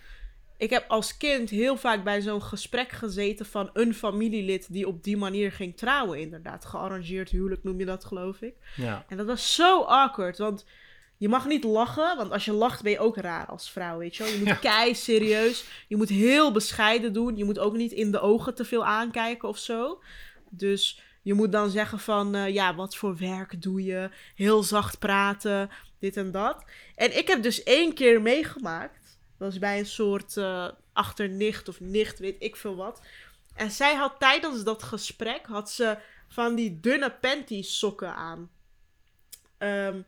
Ik heb als kind heel vaak bij zo'n gesprek gezeten van een familielid die op die manier ging trouwen, inderdaad. Gearrangeerd huwelijk noem je dat, geloof ik. Ja. En dat was zo awkward, want je mag niet lachen, want als je lacht ben je ook raar als vrouw, weet je wel. Je moet Ja. kei serieus, je moet heel bescheiden doen. Je moet ook niet in de ogen te veel aankijken of zo. Dus je moet dan zeggen van, eh, ja, wat voor werk doe je? Heel zacht praten, dit en dat. En ik heb dus één keer meegemaakt, dat was bij een soort eh, achternicht of nicht, weet ik veel wat. En zij had tijdens dat gesprek, had ze van die dunne panty sokken aan. Ehm,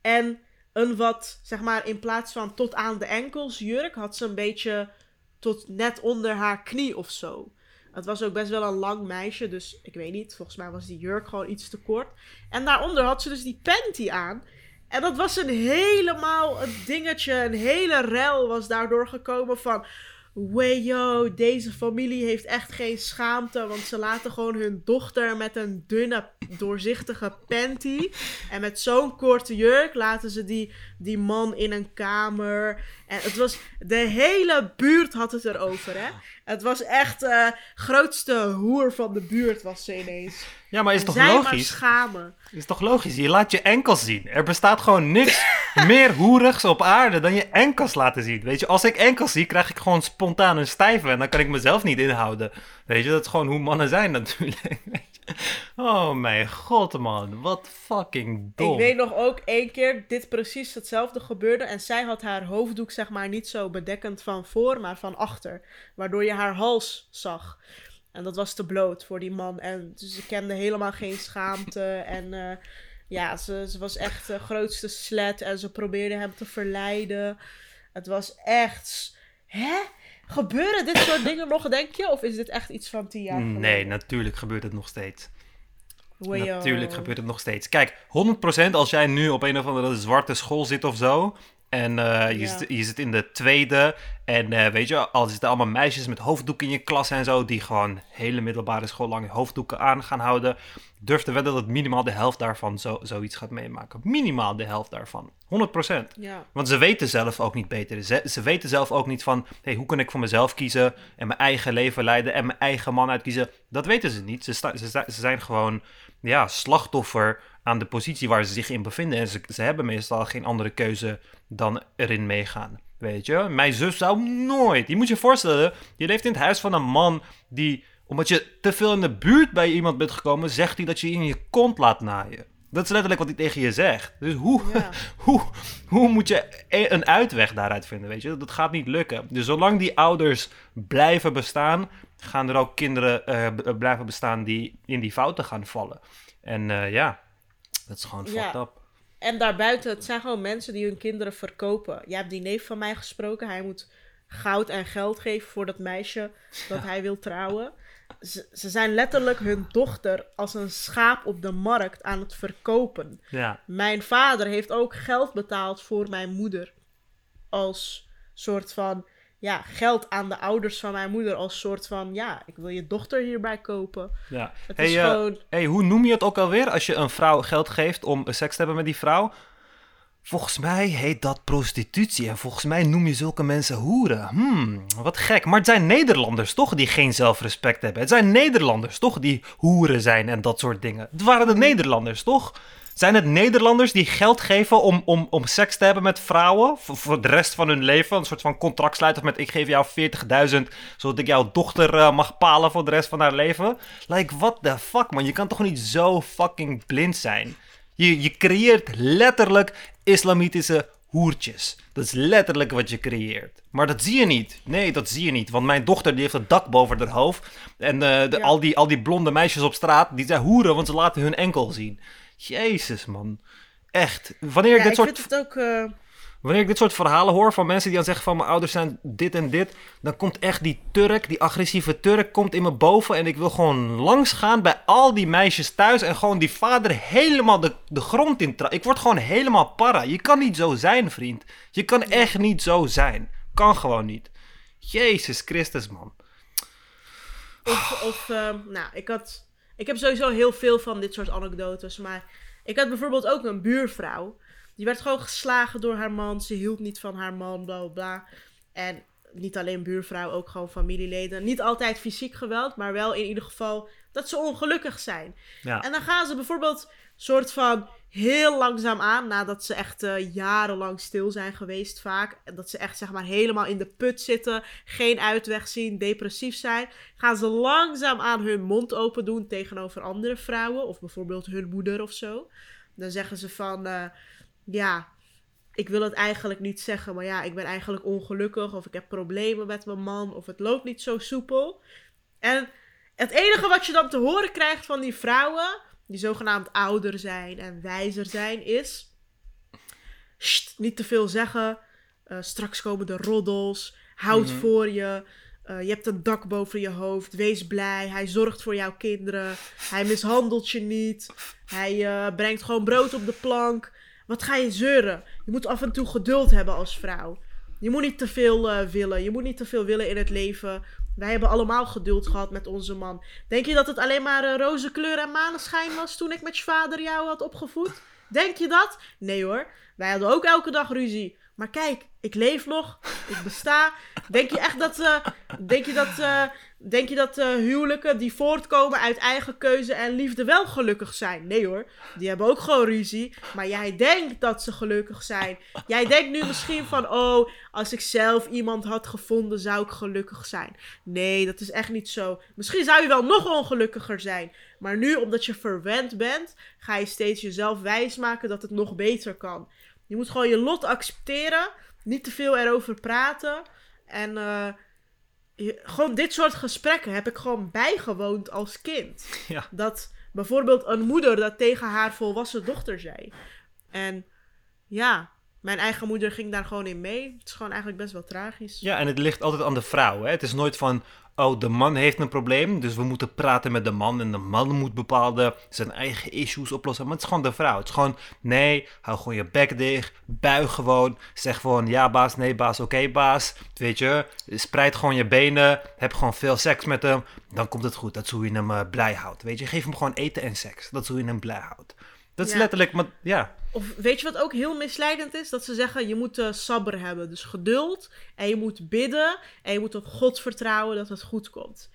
en een wat, zeg maar, in plaats van tot aan de enkels jurk, had ze een beetje tot net onder haar knie of zo. Het was ook best wel een lang meisje, dus ik weet niet. Volgens mij was die jurk gewoon iets te kort. En daaronder had ze dus die panty aan. En dat was een helemaal een dingetje, een hele rel was daardoor gekomen van... Weyo, deze familie heeft echt geen schaamte. Want ze laten gewoon hun dochter met een dunne, doorzichtige panty. En met zo'n korte jurk laten ze die, die man in een kamer. En het was. De hele buurt had het erover, hè? Het was echt. eh grootste hoer van de buurt was ze ineens. Ja, maar is En toch zij maar logisch? schamen. Is toch logisch? Je laat je enkels zien. Er bestaat gewoon niks meer hoerigs op aarde dan je enkels laten zien. Weet je, als ik enkels zie, krijg ik gewoon spontaan een stijve. En dan kan ik mezelf niet inhouden. Weet je, dat is gewoon hoe mannen zijn natuurlijk. Oh mijn god, man. Wat fucking dom. Ik weet nog ook één keer dit precies hetzelfde gebeurde. En zij had haar hoofddoek zeg maar niet zo bedekkend van voor, maar van achter. Waardoor je haar hals zag. En dat was te bloot voor die man. En ze kende helemaal geen schaamte. En eh, ja, ze, ze was echt de grootste slet. En ze probeerde hem te verleiden. Het was echt... Hè? Gebeuren dit soort dingen nog, denk je? Of is dit echt iets van tien jaar geleden? Nee, natuurlijk gebeurt het nog steeds. Natuurlijk gebeurt het nog steeds. Kijk, 100% als jij nu op een of andere zwarte school zit of zo. En eh, je, Ja. zit, je zit in de tweede. En eh, weet je, al zitten allemaal meisjes met hoofddoeken in je klas en zo. Die gewoon hele middelbare school lang hoofddoeken aan gaan houden. Durf te wedden dat minimaal de helft daarvan zo, zoiets gaat meemaken. Minimaal de helft daarvan. 100%. Ja. Want ze weten zelf ook niet beter. Ze, ze weten zelf ook niet van, hey, hoe kan ik voor mezelf kiezen en mijn eigen leven leiden en mijn eigen man uitkiezen. Dat weten ze niet. Ze, sta- ze, sta- ze zijn gewoon ja, slachtoffer aan de positie waar ze zich in bevinden. En ze, ze hebben meestal geen andere keuze dan erin meegaan. Weet je, mijn zus zou nooit. Je moet je voorstellen, je leeft in het huis van een man die, omdat je te veel in de buurt bij iemand bent gekomen, zegt hij dat je in je kont laat naaien. Dat is letterlijk wat hij tegen je zegt. Dus hoe, Ja. hoe, hoe moet je e- een uitweg daaruit vinden, weet je? Dat gaat niet lukken. Dus zolang die ouders blijven bestaan, gaan er ook kinderen eh, blijven bestaan die in die fouten gaan vallen. En eh, ja, dat is gewoon Ja. fucked up. En daarbuiten, het zijn gewoon mensen die hun kinderen verkopen. Je hebt die neef van mij gesproken. Hij moet goud en geld geven voor dat meisje dat hij wil trouwen. Ze, ze zijn letterlijk hun dochter als een schaap op de markt aan het verkopen. Ja, Mijn vader heeft ook geld betaald voor mijn moeder. Als soort van, ja, geld aan de ouders van mijn moeder. Als soort van, ja, ik wil je dochter hierbij kopen. ja. Het Hey, is eh, gewoon, hey, hoe noem je het ook alweer als je een vrouw geld geeft om seks te hebben met die vrouw? Volgens mij heet dat prostitutie en volgens mij noem je zulke mensen hoeren. Hmm, wat gek. Maar het zijn Nederlanders toch die geen zelfrespect hebben. Het zijn Nederlanders toch die hoeren zijn en dat soort dingen. Het waren de Nederlanders toch? Zijn het Nederlanders die geld geven om, om, om seks te hebben met vrouwen voor, voor de rest van hun leven? Een soort van contract sluiten met ik geef jou 40.000 zodat ik jouw dochter eh, mag palen voor de rest van haar leven? Like, what the fuck man? Je kan toch niet zo fucking blind zijn? Je, je creëert letterlijk islamitische hoertjes. Dat is letterlijk wat je creëert. Maar dat zie je niet. Nee, dat zie je niet. Want mijn dochter die heeft een dak boven haar hoofd. En eh, de, Ja. al, die, al die blonde meisjes op straat, die zijn hoeren, want ze laten hun enkel zien. Jezus, man. Echt. Wanneer ik, dit ik soort, vind het ook... eh, wanneer ik dit soort verhalen hoor van mensen die dan zeggen van mijn ouders zijn dit en dit, dan komt echt die Turk, die agressieve Turk, komt in me boven en ik wil gewoon langs gaan bij al die meisjes thuis en gewoon die vader helemaal de, de grond in tra- Ik word gewoon helemaal para. Je kan niet zo zijn, vriend. Je kan echt niet zo zijn. Kan gewoon niet. Jezus Christus, man. Of, of ehm, nou, ik had... Ik heb sowieso heel veel van dit soort anekdotes, maar... Ik had bijvoorbeeld ook een buurvrouw. Die werd gewoon geslagen door haar man. Ze hield niet van haar man, bla bla bla. En niet alleen buurvrouw, ook gewoon familieleden. Niet altijd fysiek geweld, maar wel in ieder geval dat ze ongelukkig zijn. Ja. En dan gaan ze bijvoorbeeld soort van heel langzaam aan, nadat ze echt eh, jarenlang stil zijn geweest vaak. Dat ze echt zeg maar helemaal in de put zitten, geen uitweg zien, depressief zijn. Gaan ze langzaam aan hun mond open doen tegenover andere vrouwen. Of bijvoorbeeld hun moeder of zo. Dan zeggen ze van, eh, ja, ik wil het eigenlijk niet zeggen, maar ja, ik ben eigenlijk ongelukkig. Of ik heb problemen met mijn man, of het loopt niet zo soepel. En het enige wat je dan te horen krijgt van die vrouwen, die zogenaamd ouder zijn en wijzer zijn, is: "Sst, niet te veel zeggen. eh, straks komen de roddels. Houd Mhm. voor je. eh, je hebt een dak boven je hoofd. Wees blij. Hij zorgt voor jouw kinderen. Hij mishandelt je niet. Hij eh, brengt gewoon brood op de plank. Wat ga je zeuren? Je moet af en toe geduld hebben als vrouw. Je moet niet te veel willen. Je moet niet te veel willen in het leven. Wij hebben allemaal geduld gehad met onze man. Denk je dat het alleen maar uh, roze kleur en maneschijn was toen ik met je vader jou had opgevoed? Denk je dat? Nee hoor. Wij hadden ook elke dag ruzie. Maar kijk, ik leef nog. Ik besta. Denk je echt dat. Uh, denk je dat. Uh, denk je dat uh, huwelijken die voortkomen uit eigen keuze en liefde wel gelukkig zijn? Nee hoor. Die hebben ook gewoon ruzie. Maar jij denkt dat ze gelukkig zijn. Jij denkt nu misschien van. Oh, als ik zelf iemand had gevonden, zou ik gelukkig zijn. Nee, dat is echt niet zo. Misschien zou je wel nog ongelukkiger zijn. Maar nu, omdat je verwend bent, ga je steeds jezelf wijsmaken dat het nog beter kan. Je moet gewoon je lot accepteren. Niet te veel erover praten. En uh, je, gewoon dit soort gesprekken heb ik gewoon bijgewoond als kind. Ja. Dat bijvoorbeeld een moeder dat tegen haar volwassen dochter zei. En ja, mijn eigen moeder ging daar gewoon in mee. Het is gewoon eigenlijk best wel tragisch. Ja, en het ligt altijd aan de vrouw. Hè? Het is nooit van, oh, de man heeft een probleem, dus we moeten praten met de man. En de man moet bepaalde zijn eigen issues oplossen. Maar het is gewoon de vrouw. Het is gewoon, nee, hou gewoon je bek dicht. Buig gewoon. Zeg gewoon, ja baas, nee baas, oké baas. Weet je, spreid gewoon je benen. Heb gewoon veel seks met hem. Dan komt het goed. Dat is hoe je hem uh, blij houdt. Weet je, geef hem gewoon eten en seks. Dat is hoe je hem blij houdt. Dat is Ja. letterlijk, maar ja. Of weet je wat ook heel misleidend is? Dat ze zeggen je moet eh sabber hebben. Dus geduld. En je moet bidden. En je moet op God vertrouwen dat het goed komt.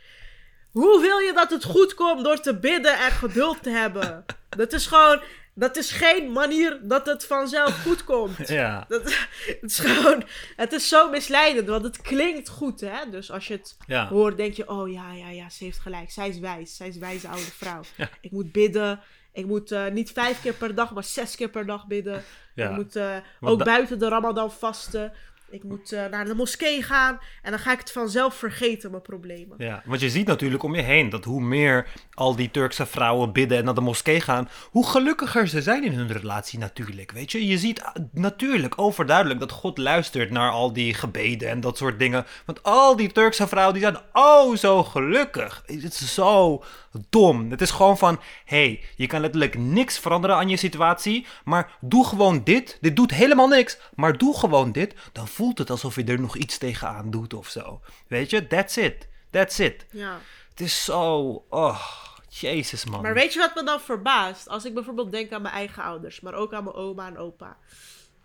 Hoe wil je dat het goed komt door te bidden en geduld te hebben? Dat is gewoon. Dat is geen manier dat het vanzelf goed komt. Ja, Dat, het is gewoon. Het is zo misleidend, want het klinkt goed, hè? Dus als je het ja. hoort, denk je: oh ja, ja, ja, ze heeft gelijk. Zij is wijs. Zij is wijze oude vrouw. Ja. Ik moet bidden. Ik moet eh, niet vijf keer per dag, maar zes keer per dag bidden. ja. Ik moet eh, ook buiten de Ramadan vasten. Ik moet eh, naar de moskee gaan. En dan ga ik het vanzelf vergeten, mijn problemen. Ja, want je ziet natuurlijk om je heen dat hoe meer al die Turkse vrouwen bidden en naar de moskee gaan, hoe gelukkiger ze zijn in hun relatie natuurlijk. Weet je, je ziet natuurlijk overduidelijk dat God luistert naar al die gebeden en dat soort dingen. Want al die Turkse vrouwen die zijn oh zo gelukkig. Het is zo dom. Het is gewoon van, hey, je kan letterlijk niks veranderen aan je situatie, maar doe gewoon dit. Dit doet helemaal niks, maar doe gewoon dit. Dan voelt het alsof je er nog iets tegenaan doet of zo. Weet je, that's it. That's it. Ja. Het is zo, oh, jezus man. Maar weet je wat me dan verbaast? Als ik bijvoorbeeld denk aan mijn eigen ouders, maar ook aan mijn oma en opa.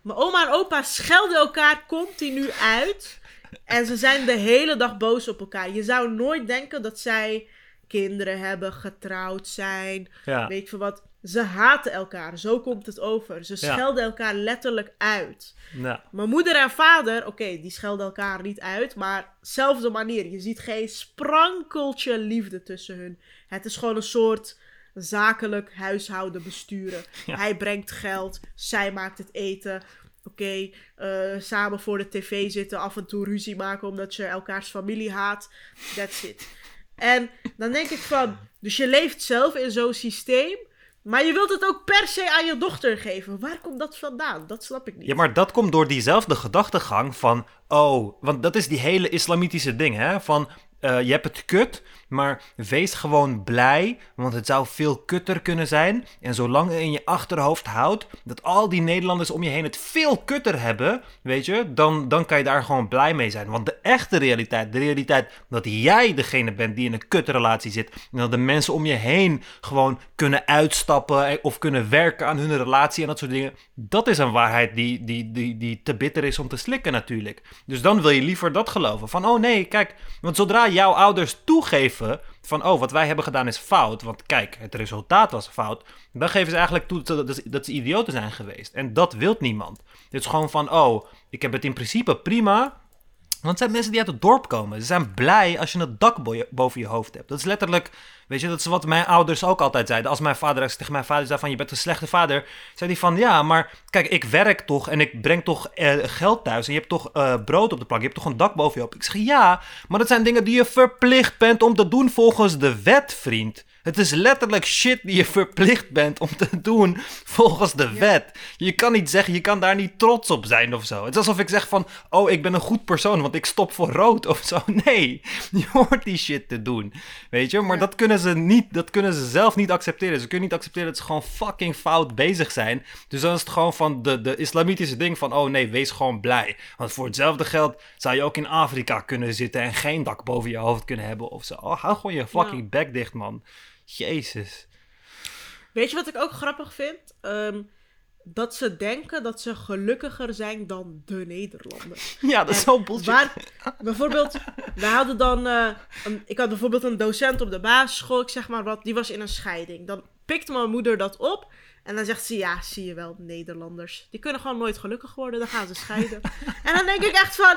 Mijn oma en opa schelden elkaar continu uit. En ze zijn de hele dag boos op elkaar. Je zou nooit denken dat zij kinderen hebben, getrouwd zijn. ja. Weet je wat? Ze haten elkaar. Zo komt het over. Ze Ja. schelden elkaar letterlijk uit. Nou, Mijn moeder en vader, oké, die schelden elkaar niet uit, maar zelfde manier. Je ziet geen sprankeltje liefde tussen hun. Het is gewoon een soort zakelijk huishouden besturen. Ja. Hij brengt geld, zij maakt het eten. Oké, eh, samen voor de tv zitten, af en toe ruzie maken omdat je elkaars familie haat. That's it. En dan denk ik van, dus je leeft zelf in zo'n systeem, maar je wilt het ook per se aan je dochter geven. Waar komt dat vandaan? Dat snap ik niet. ja, maar dat komt door diezelfde gedachtegang van, oh, want dat is die hele islamitische ding, hè, van... eh, je hebt het kut, maar wees gewoon blij, want het zou veel kutter kunnen zijn. En zolang je in je achterhoofd houdt dat al die Nederlanders om je heen het veel kutter hebben, weet je, dan, dan kan je daar gewoon blij mee zijn. Want de echte realiteit, de realiteit dat jij degene bent die in een kutrelatie zit, en dat de mensen om je heen gewoon kunnen uitstappen of kunnen werken aan hun relatie en dat soort dingen, dat is een waarheid die, die, die, die te bitter is om te slikken natuurlijk. Dus dan wil je liever dat geloven. Van, oh nee, kijk, want zodra jouw ouders toegeven van, oh, wat wij hebben gedaan is fout, want kijk, het resultaat was fout, dan geven ze eigenlijk toe dat, ze idioten zijn geweest. En dat wil niemand. Het is gewoon van, oh, ik heb het in principe prima, want het zijn mensen die uit het dorp komen. Ze zijn blij als je een dak bo- boven je hoofd hebt. Dat is letterlijk, weet je, dat is wat mijn ouders ook altijd zeiden. Als mijn vader tegen mijn vader zei van, je bent een slechte vader, zei hij van, ja, maar kijk, ik werk toch en ik breng toch eh, geld thuis en je hebt toch eh, brood op de plank, je hebt toch een dak boven je hoofd. Ik zeg, ja, maar dat zijn dingen die je verplicht bent om te doen volgens de wet, vriend. Het is letterlijk shit die je verplicht bent om te doen volgens de wet. Je kan niet zeggen, je kan daar niet trots op zijn of zo. Het is alsof ik zeg van, oh, ik ben een goed persoon, want ik stop voor rood of zo. Nee, je hoort die shit te doen. Weet je, maar dat kunnen ze niet, dat kunnen ze zelf niet accepteren. Ze kunnen niet accepteren dat ze gewoon fucking fout bezig zijn. Dus dan is het gewoon van de, de islamitische ding van, oh nee, wees gewoon blij. Want voor hetzelfde geld zou je ook in Afrika kunnen zitten en geen dak boven je hoofd kunnen hebben of zo. Oh, hou gewoon je fucking ja. bek dicht, man. Jezus. Weet je wat ik ook grappig vind? Ehm, dat ze denken dat ze gelukkiger zijn dan de Nederlanders. Ja, dat is zo bullshit. Waar, bijvoorbeeld, we hadden dan... Uh, een, ik had bijvoorbeeld een docent op de basisschool, ik zeg maar wat, die was in een scheiding. Dan pikt mijn moeder dat op en dan zegt ze, ja, zie je wel, Nederlanders. Die kunnen gewoon nooit gelukkig worden, dan gaan ze scheiden. en dan denk ik echt van...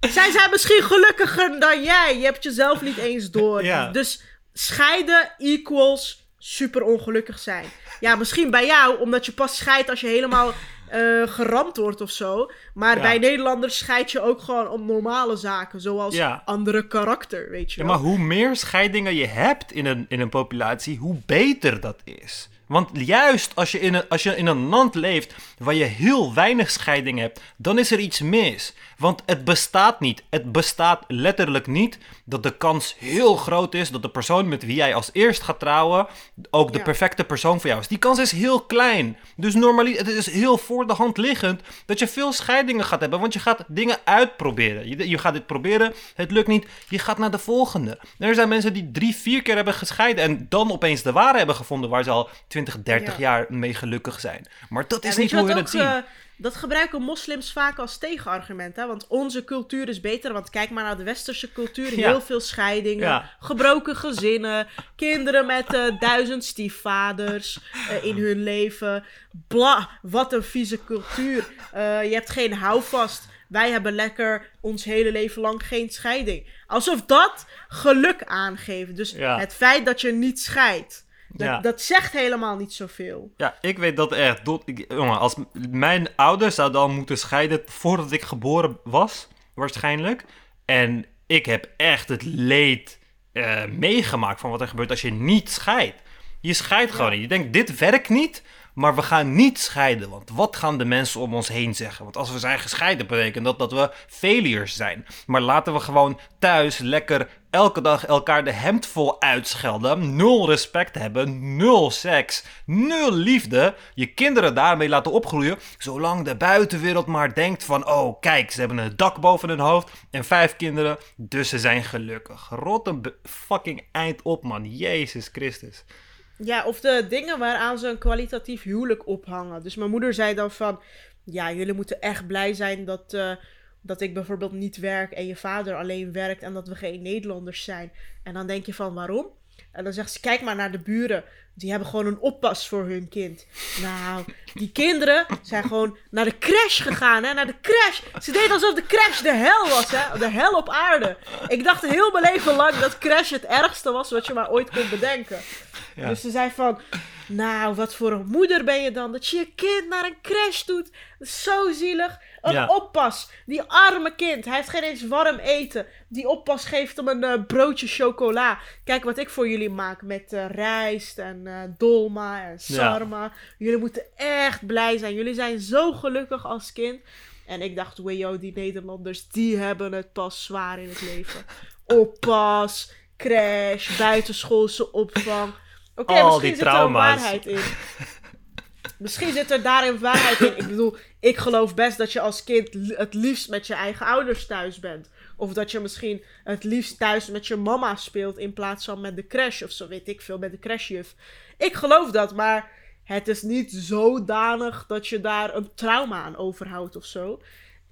Zij zijn misschien gelukkiger dan jij. Je hebt jezelf niet eens door. Dus scheiden equals super ongelukkig zijn. Ja, misschien bij jou, omdat je pas scheidt als je helemaal uh, geramd wordt of zo. Maar bij Nederlanders scheid je ook gewoon om normale zaken, zoals andere karakter, weet je Ja, maar hoe meer scheidingen je hebt in een, in een populatie, hoe beter dat is. Want juist als je, in een, als je in een land leeft waar je heel weinig scheiding hebt, dan is er iets mis. Want het bestaat niet. Het bestaat letterlijk niet dat de kans heel groot is dat de persoon met wie jij als eerst gaat trouwen ook de perfecte persoon voor jou is. Die kans is heel klein. Dus normaliter, het is heel voor de hand liggend dat je veel scheidingen gaat hebben, want je gaat dingen uitproberen. Je, je gaat dit proberen, het lukt niet, je gaat naar de volgende. er zijn mensen die drie, vier keer hebben gescheiden en dan opeens de ware hebben gevonden waar ze al 20, 30 jaar mee gelukkig zijn. Maar dat is niet hoe we het zien. Uh, dat gebruiken moslims vaak als tegenargument. Hè? Want onze cultuur is beter. Want kijk maar naar de westerse cultuur. Heel veel scheidingen, gebroken gezinnen, kinderen met uh, duizend stiefvaders uh, in hun leven. Bla, wat een vieze cultuur. Uh, je hebt geen houvast. Wij hebben lekker ons hele leven lang geen scheiding. Alsof dat geluk aangeeft. Dus het feit dat je niet scheidt dat, ja. dat zegt helemaal niet zoveel. Ja, ik weet dat echt. jongen, als mijn ouders zouden dan moeten scheiden voordat ik geboren was, waarschijnlijk. En ik heb echt het leed uh, meegemaakt van wat er gebeurt als je niet scheidt. Je scheidt gewoon niet. Je denkt, dit werkt niet. Maar we gaan niet scheiden, want wat gaan de mensen om ons heen zeggen? Want als we zijn gescheiden, betekent dat dat we failures zijn. Maar laten we gewoon thuis lekker elke dag elkaar de hemd vol uitschelden, nul respect hebben, nul seks, nul liefde, je kinderen daarmee laten opgroeien, zolang de buitenwereld maar denkt van, oh kijk, ze hebben een dak boven hun hoofd en vijf kinderen, dus ze zijn gelukkig. Rot een fucking eind op man, Jezus Christus. Ja, of de dingen waaraan ze een kwalitatief huwelijk ophangen. Dus mijn moeder zei dan van, ja, jullie moeten echt blij zijn dat, uh, dat ik bijvoorbeeld niet werk en je vader alleen werkt en dat we geen Nederlanders zijn. En dan denk je van, waarom? En dan zegt ze, kijk maar naar de buren. Die hebben gewoon een oppas voor hun kind. Nou, die kinderen zijn gewoon naar de crash gegaan, hè. Naar de crash. Ze deden alsof de crash de hel was, hè. De hel op aarde. Ik dacht heel mijn leven lang dat crash het ergste was wat je maar ooit kon bedenken. Dus ze zei van, nou, wat voor een moeder ben je dan? Dat je je kind naar een crash doet. zo zielig. Een oppas. Die arme kind. Hij heeft geen eens warm eten. Die oppas geeft hem een uh, broodje chocola. Kijk wat ik voor jullie maak. Met uh, rijst en uh, dolma en sarma. Jullie moeten echt blij zijn. Jullie zijn zo gelukkig als kind. En ik dacht, wejo, die Nederlanders, die hebben het pas zwaar in het leven. Oppas, crash, buitenschoolse opvang. Oké, okay, misschien zit er waarheid in. misschien zit er daarin waarheid in. Ik bedoel, ik geloof best dat je als kind het liefst met je eigen ouders thuis bent. Of dat je misschien het liefst thuis met je mama speelt in plaats van met de crash of zo weet ik veel, met de crashjuf. Ik geloof dat, maar het is niet zodanig dat je daar een trauma aan overhoudt of zo.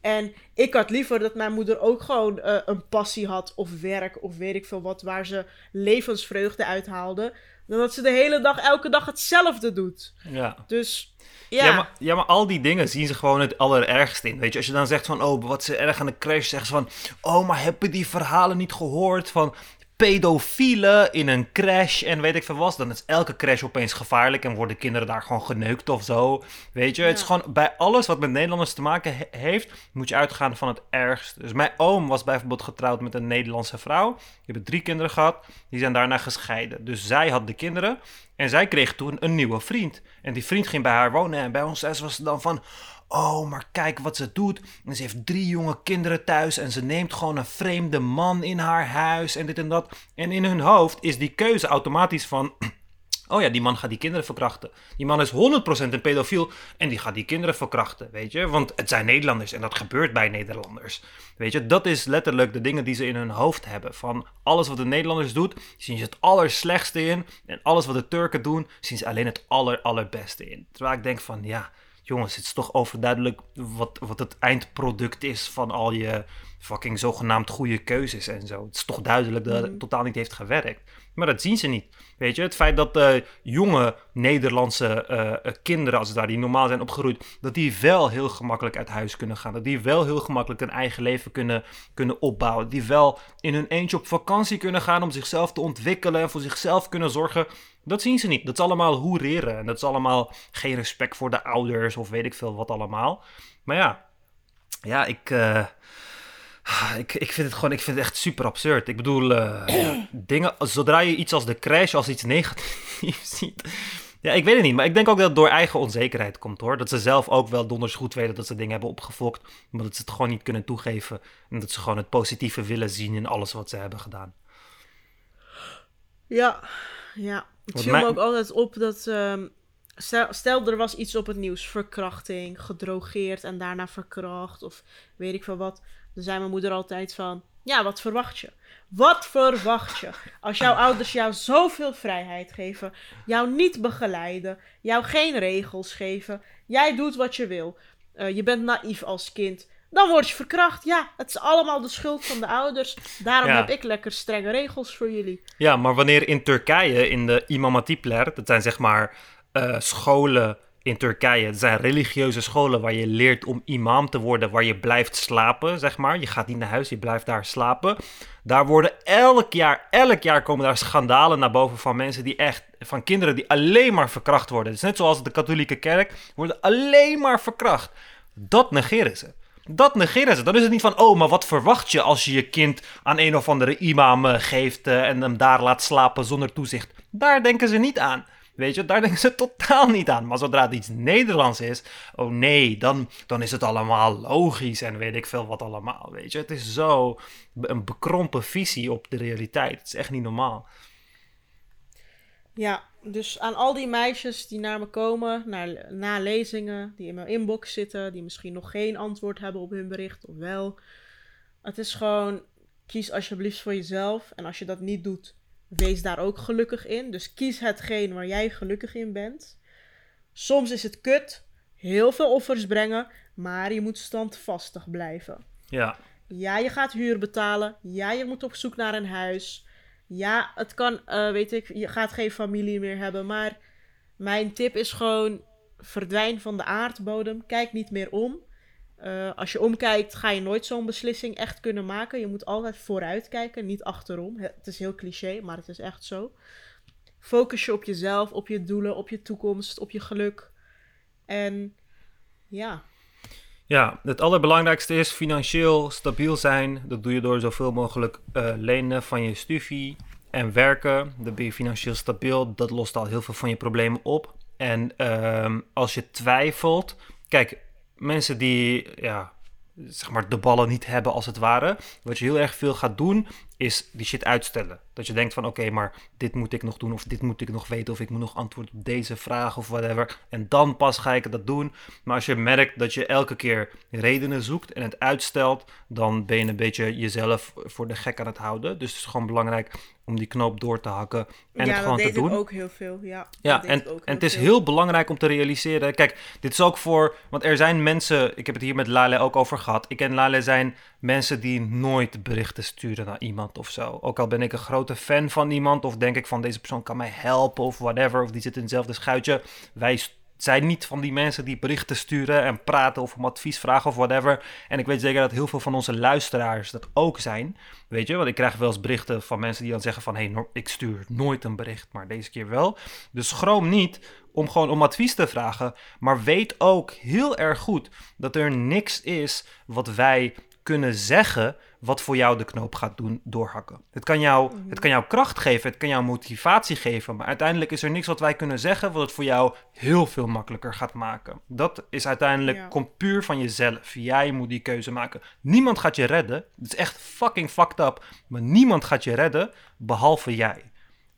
En ik had liever dat mijn moeder ook gewoon uh, een passie had of werk of weet ik veel wat, waar ze levensvreugde uithaalde. Dan dat ze de hele dag, elke dag hetzelfde doet. Ja. Dus ja. Ja maar, ja, maar al die dingen zien ze gewoon het allerergste in. Weet je, als je dan zegt van, oh, wat ze erg aan de crash, zeggen ze van, oh, maar heb je die verhalen niet gehoord van pedofielen in een crash en weet ik veel wat. Dan is elke crash opeens gevaarlijk en worden kinderen daar gewoon geneukt of zo. Weet je, het is gewoon bij alles wat met Nederlanders te maken heeft, moet je uitgaan van het ergste. Dus mijn oom was bijvoorbeeld getrouwd met een Nederlandse vrouw. Die hebben drie kinderen gehad, die zijn daarna gescheiden. Dus zij had de kinderen en zij kreeg toen een nieuwe vriend. En die vriend ging bij haar wonen en bij ons was het dan van... Oh, maar kijk wat ze doet. En ze heeft drie jonge kinderen thuis. En ze neemt gewoon een vreemde man in haar huis. En dit en dat. En in hun hoofd is die keuze automatisch van. Oh ja, die man gaat die kinderen verkrachten. Die man is 100% een pedofiel en die gaat die kinderen verkrachten, weet je? Want het zijn Nederlanders en dat gebeurt bij Nederlanders. Weet je, dat is letterlijk de dingen die ze in hun hoofd hebben. Van alles wat de Nederlanders doet, zien ze het allerslechtste in. En alles wat de Turken doen, zien ze alleen het aller, allerbeste in. Terwijl ik denk van, ja, jongens, het is toch overduidelijk wat, wat het eindproduct is van al je fucking zogenaamd goede keuzes en zo. Het is toch duidelijk dat het Mhm. totaal niet heeft gewerkt. Maar dat zien ze niet. Weet je, het feit dat eh, jonge Nederlandse eh, eh, kinderen, als het daar die normaal zijn opgegroeid, dat die wel heel gemakkelijk uit huis kunnen gaan. Dat die wel heel gemakkelijk een eigen leven kunnen, kunnen opbouwen. Die wel in hun eentje op vakantie kunnen gaan om zichzelf te ontwikkelen en voor zichzelf kunnen zorgen. Dat zien ze niet. Dat is allemaal hoereren. En dat is allemaal geen respect voor de ouders of weet ik veel wat allemaal. Maar ja, ja, ik. eh, ik, ik vind het gewoon, ik vind het echt super absurd. Ik bedoel, eh, ja, dingen, zodra je iets als de crash als iets negatiefs ziet. Ja, ik weet het niet, maar ik denk ook dat het door eigen onzekerheid komt hoor. Dat ze zelf ook wel donders goed weten dat ze dingen hebben opgefokt, maar dat ze het gewoon niet kunnen toegeven. En dat ze gewoon het positieve willen zien in alles wat ze hebben gedaan. Ja, ja. Het viel me ook altijd op dat... ehm, stel, stel, er was iets op het nieuws. Verkrachting, gedrogeerd en daarna verkracht. Of weet ik veel wat. Dan zei mijn moeder altijd van... Ja, wat verwacht je? Wat verwacht je? Als jouw ouders jou zoveel vrijheid geven. Jou niet begeleiden. Jou geen regels geven. Jij doet wat je wil. eh, je bent naïef als kind. Dan word je verkracht. Ja, het is allemaal de schuld van de ouders. Daarom Ja. heb ik lekker strenge regels voor jullie. Ja, maar wanneer in Turkije, in de Imam Hatipler, dat zijn zeg maar eh, scholen in Turkije, dat zijn religieuze scholen waar je leert om imam te worden, waar je blijft slapen, zeg maar. Je gaat niet naar huis, je blijft daar slapen. Daar worden elk jaar, elk jaar komen daar schandalen naar boven van mensen die echt, van kinderen die alleen maar verkracht worden. Het is net zoals de katholieke kerk, worden alleen maar verkracht. Dat negeren ze. Dat negeren ze. Dan is het niet van, oh, maar wat verwacht je als je je kind aan een of andere imam eh, geeft eh, en hem daar laat slapen zonder toezicht? Daar denken ze niet aan. Weet je, daar denken ze totaal niet aan. Maar zodra het iets Nederlands is, oh nee, dan, dan is het allemaal logisch en weet ik veel wat allemaal. Weet je, het is zo een bekrompen visie op de realiteit. Het is echt niet normaal. Ja, dus aan al die meisjes die naar me komen, naar, na lezingen, die in mijn inbox zitten, die misschien nog geen antwoord hebben op hun bericht of wel. Het is gewoon, kies alsjeblieft voor jezelf. En als je dat niet doet, wees daar ook gelukkig in. Dus kies hetgeen waar jij gelukkig in bent. Soms is het kut, heel veel offers brengen, maar je moet standvastig blijven. Ja, Ja, je gaat huur betalen. Ja, je moet op zoek naar een huis. Ja, het kan, eh, weet ik, je gaat geen familie meer hebben. Maar mijn tip is gewoon: verdwijn van de aardbodem. Kijk niet meer om. Eh, als je omkijkt, ga je nooit zo'n beslissing echt kunnen maken. Je moet altijd vooruit kijken, niet achterom. Het is heel cliché, maar het is echt zo. Focus je op jezelf, op je doelen, op je toekomst, op je geluk. En ja, Ja, het allerbelangrijkste is financieel stabiel zijn. Dat doe je door zoveel mogelijk eh, lenen van je studie en werken. Dan ben je financieel stabiel. Dat lost al heel veel van je problemen op. En ehm, als je twijfelt, kijk, mensen die ja, zeg maar de ballen niet hebben als het ware. Wat je heel erg veel gaat doen, is die shit uitstellen. Dat je denkt van oké, maar dit moet ik nog doen of dit moet ik nog weten of ik moet nog antwoord op deze vraag of whatever. En dan pas ga ik dat doen. Maar als je merkt dat je elke keer redenen zoekt en het uitstelt, dan ben je een beetje jezelf voor de gek aan het houden. Dus het is gewoon belangrijk om die knoop door te hakken en ja het gewoon dat te doen. ik ook heel veel. Ja, Ja, dat en, het is veel. heel belangrijk om te realiseren. Kijk, dit is ook voor. Want er zijn mensen. Ik heb het hier met Lale ook over gehad. Ik en Lale zijn mensen die nooit berichten sturen naar iemand of zo. Ook al ben ik een grote fan van iemand. Of denk ik van deze persoon kan mij helpen of whatever. Of die zit in hetzelfde schuitje. Wij zijn niet van die mensen die berichten sturen en praten of om advies vragen of whatever. En ik weet zeker dat heel veel van onze luisteraars dat ook zijn. Weet je, want ik krijg wel eens berichten van mensen die dan zeggen van... hé, hey, ik stuur nooit een bericht, maar deze keer wel. Dus schroom niet om gewoon om advies te vragen. Maar weet ook heel erg goed dat er niks is wat wij kunnen zeggen wat voor jou de knoop gaat doen doorhakken. Het kan, jou, mhm. het kan jou kracht geven, het kan jou motivatie geven, maar uiteindelijk is er niks wat wij kunnen zeggen wat het voor jou heel veel makkelijker gaat maken. Dat is uiteindelijk, komt puur van jezelf. Jij moet die keuze maken. Niemand gaat je redden. Het is echt fucking fucked up, maar niemand gaat je redden behalve jij.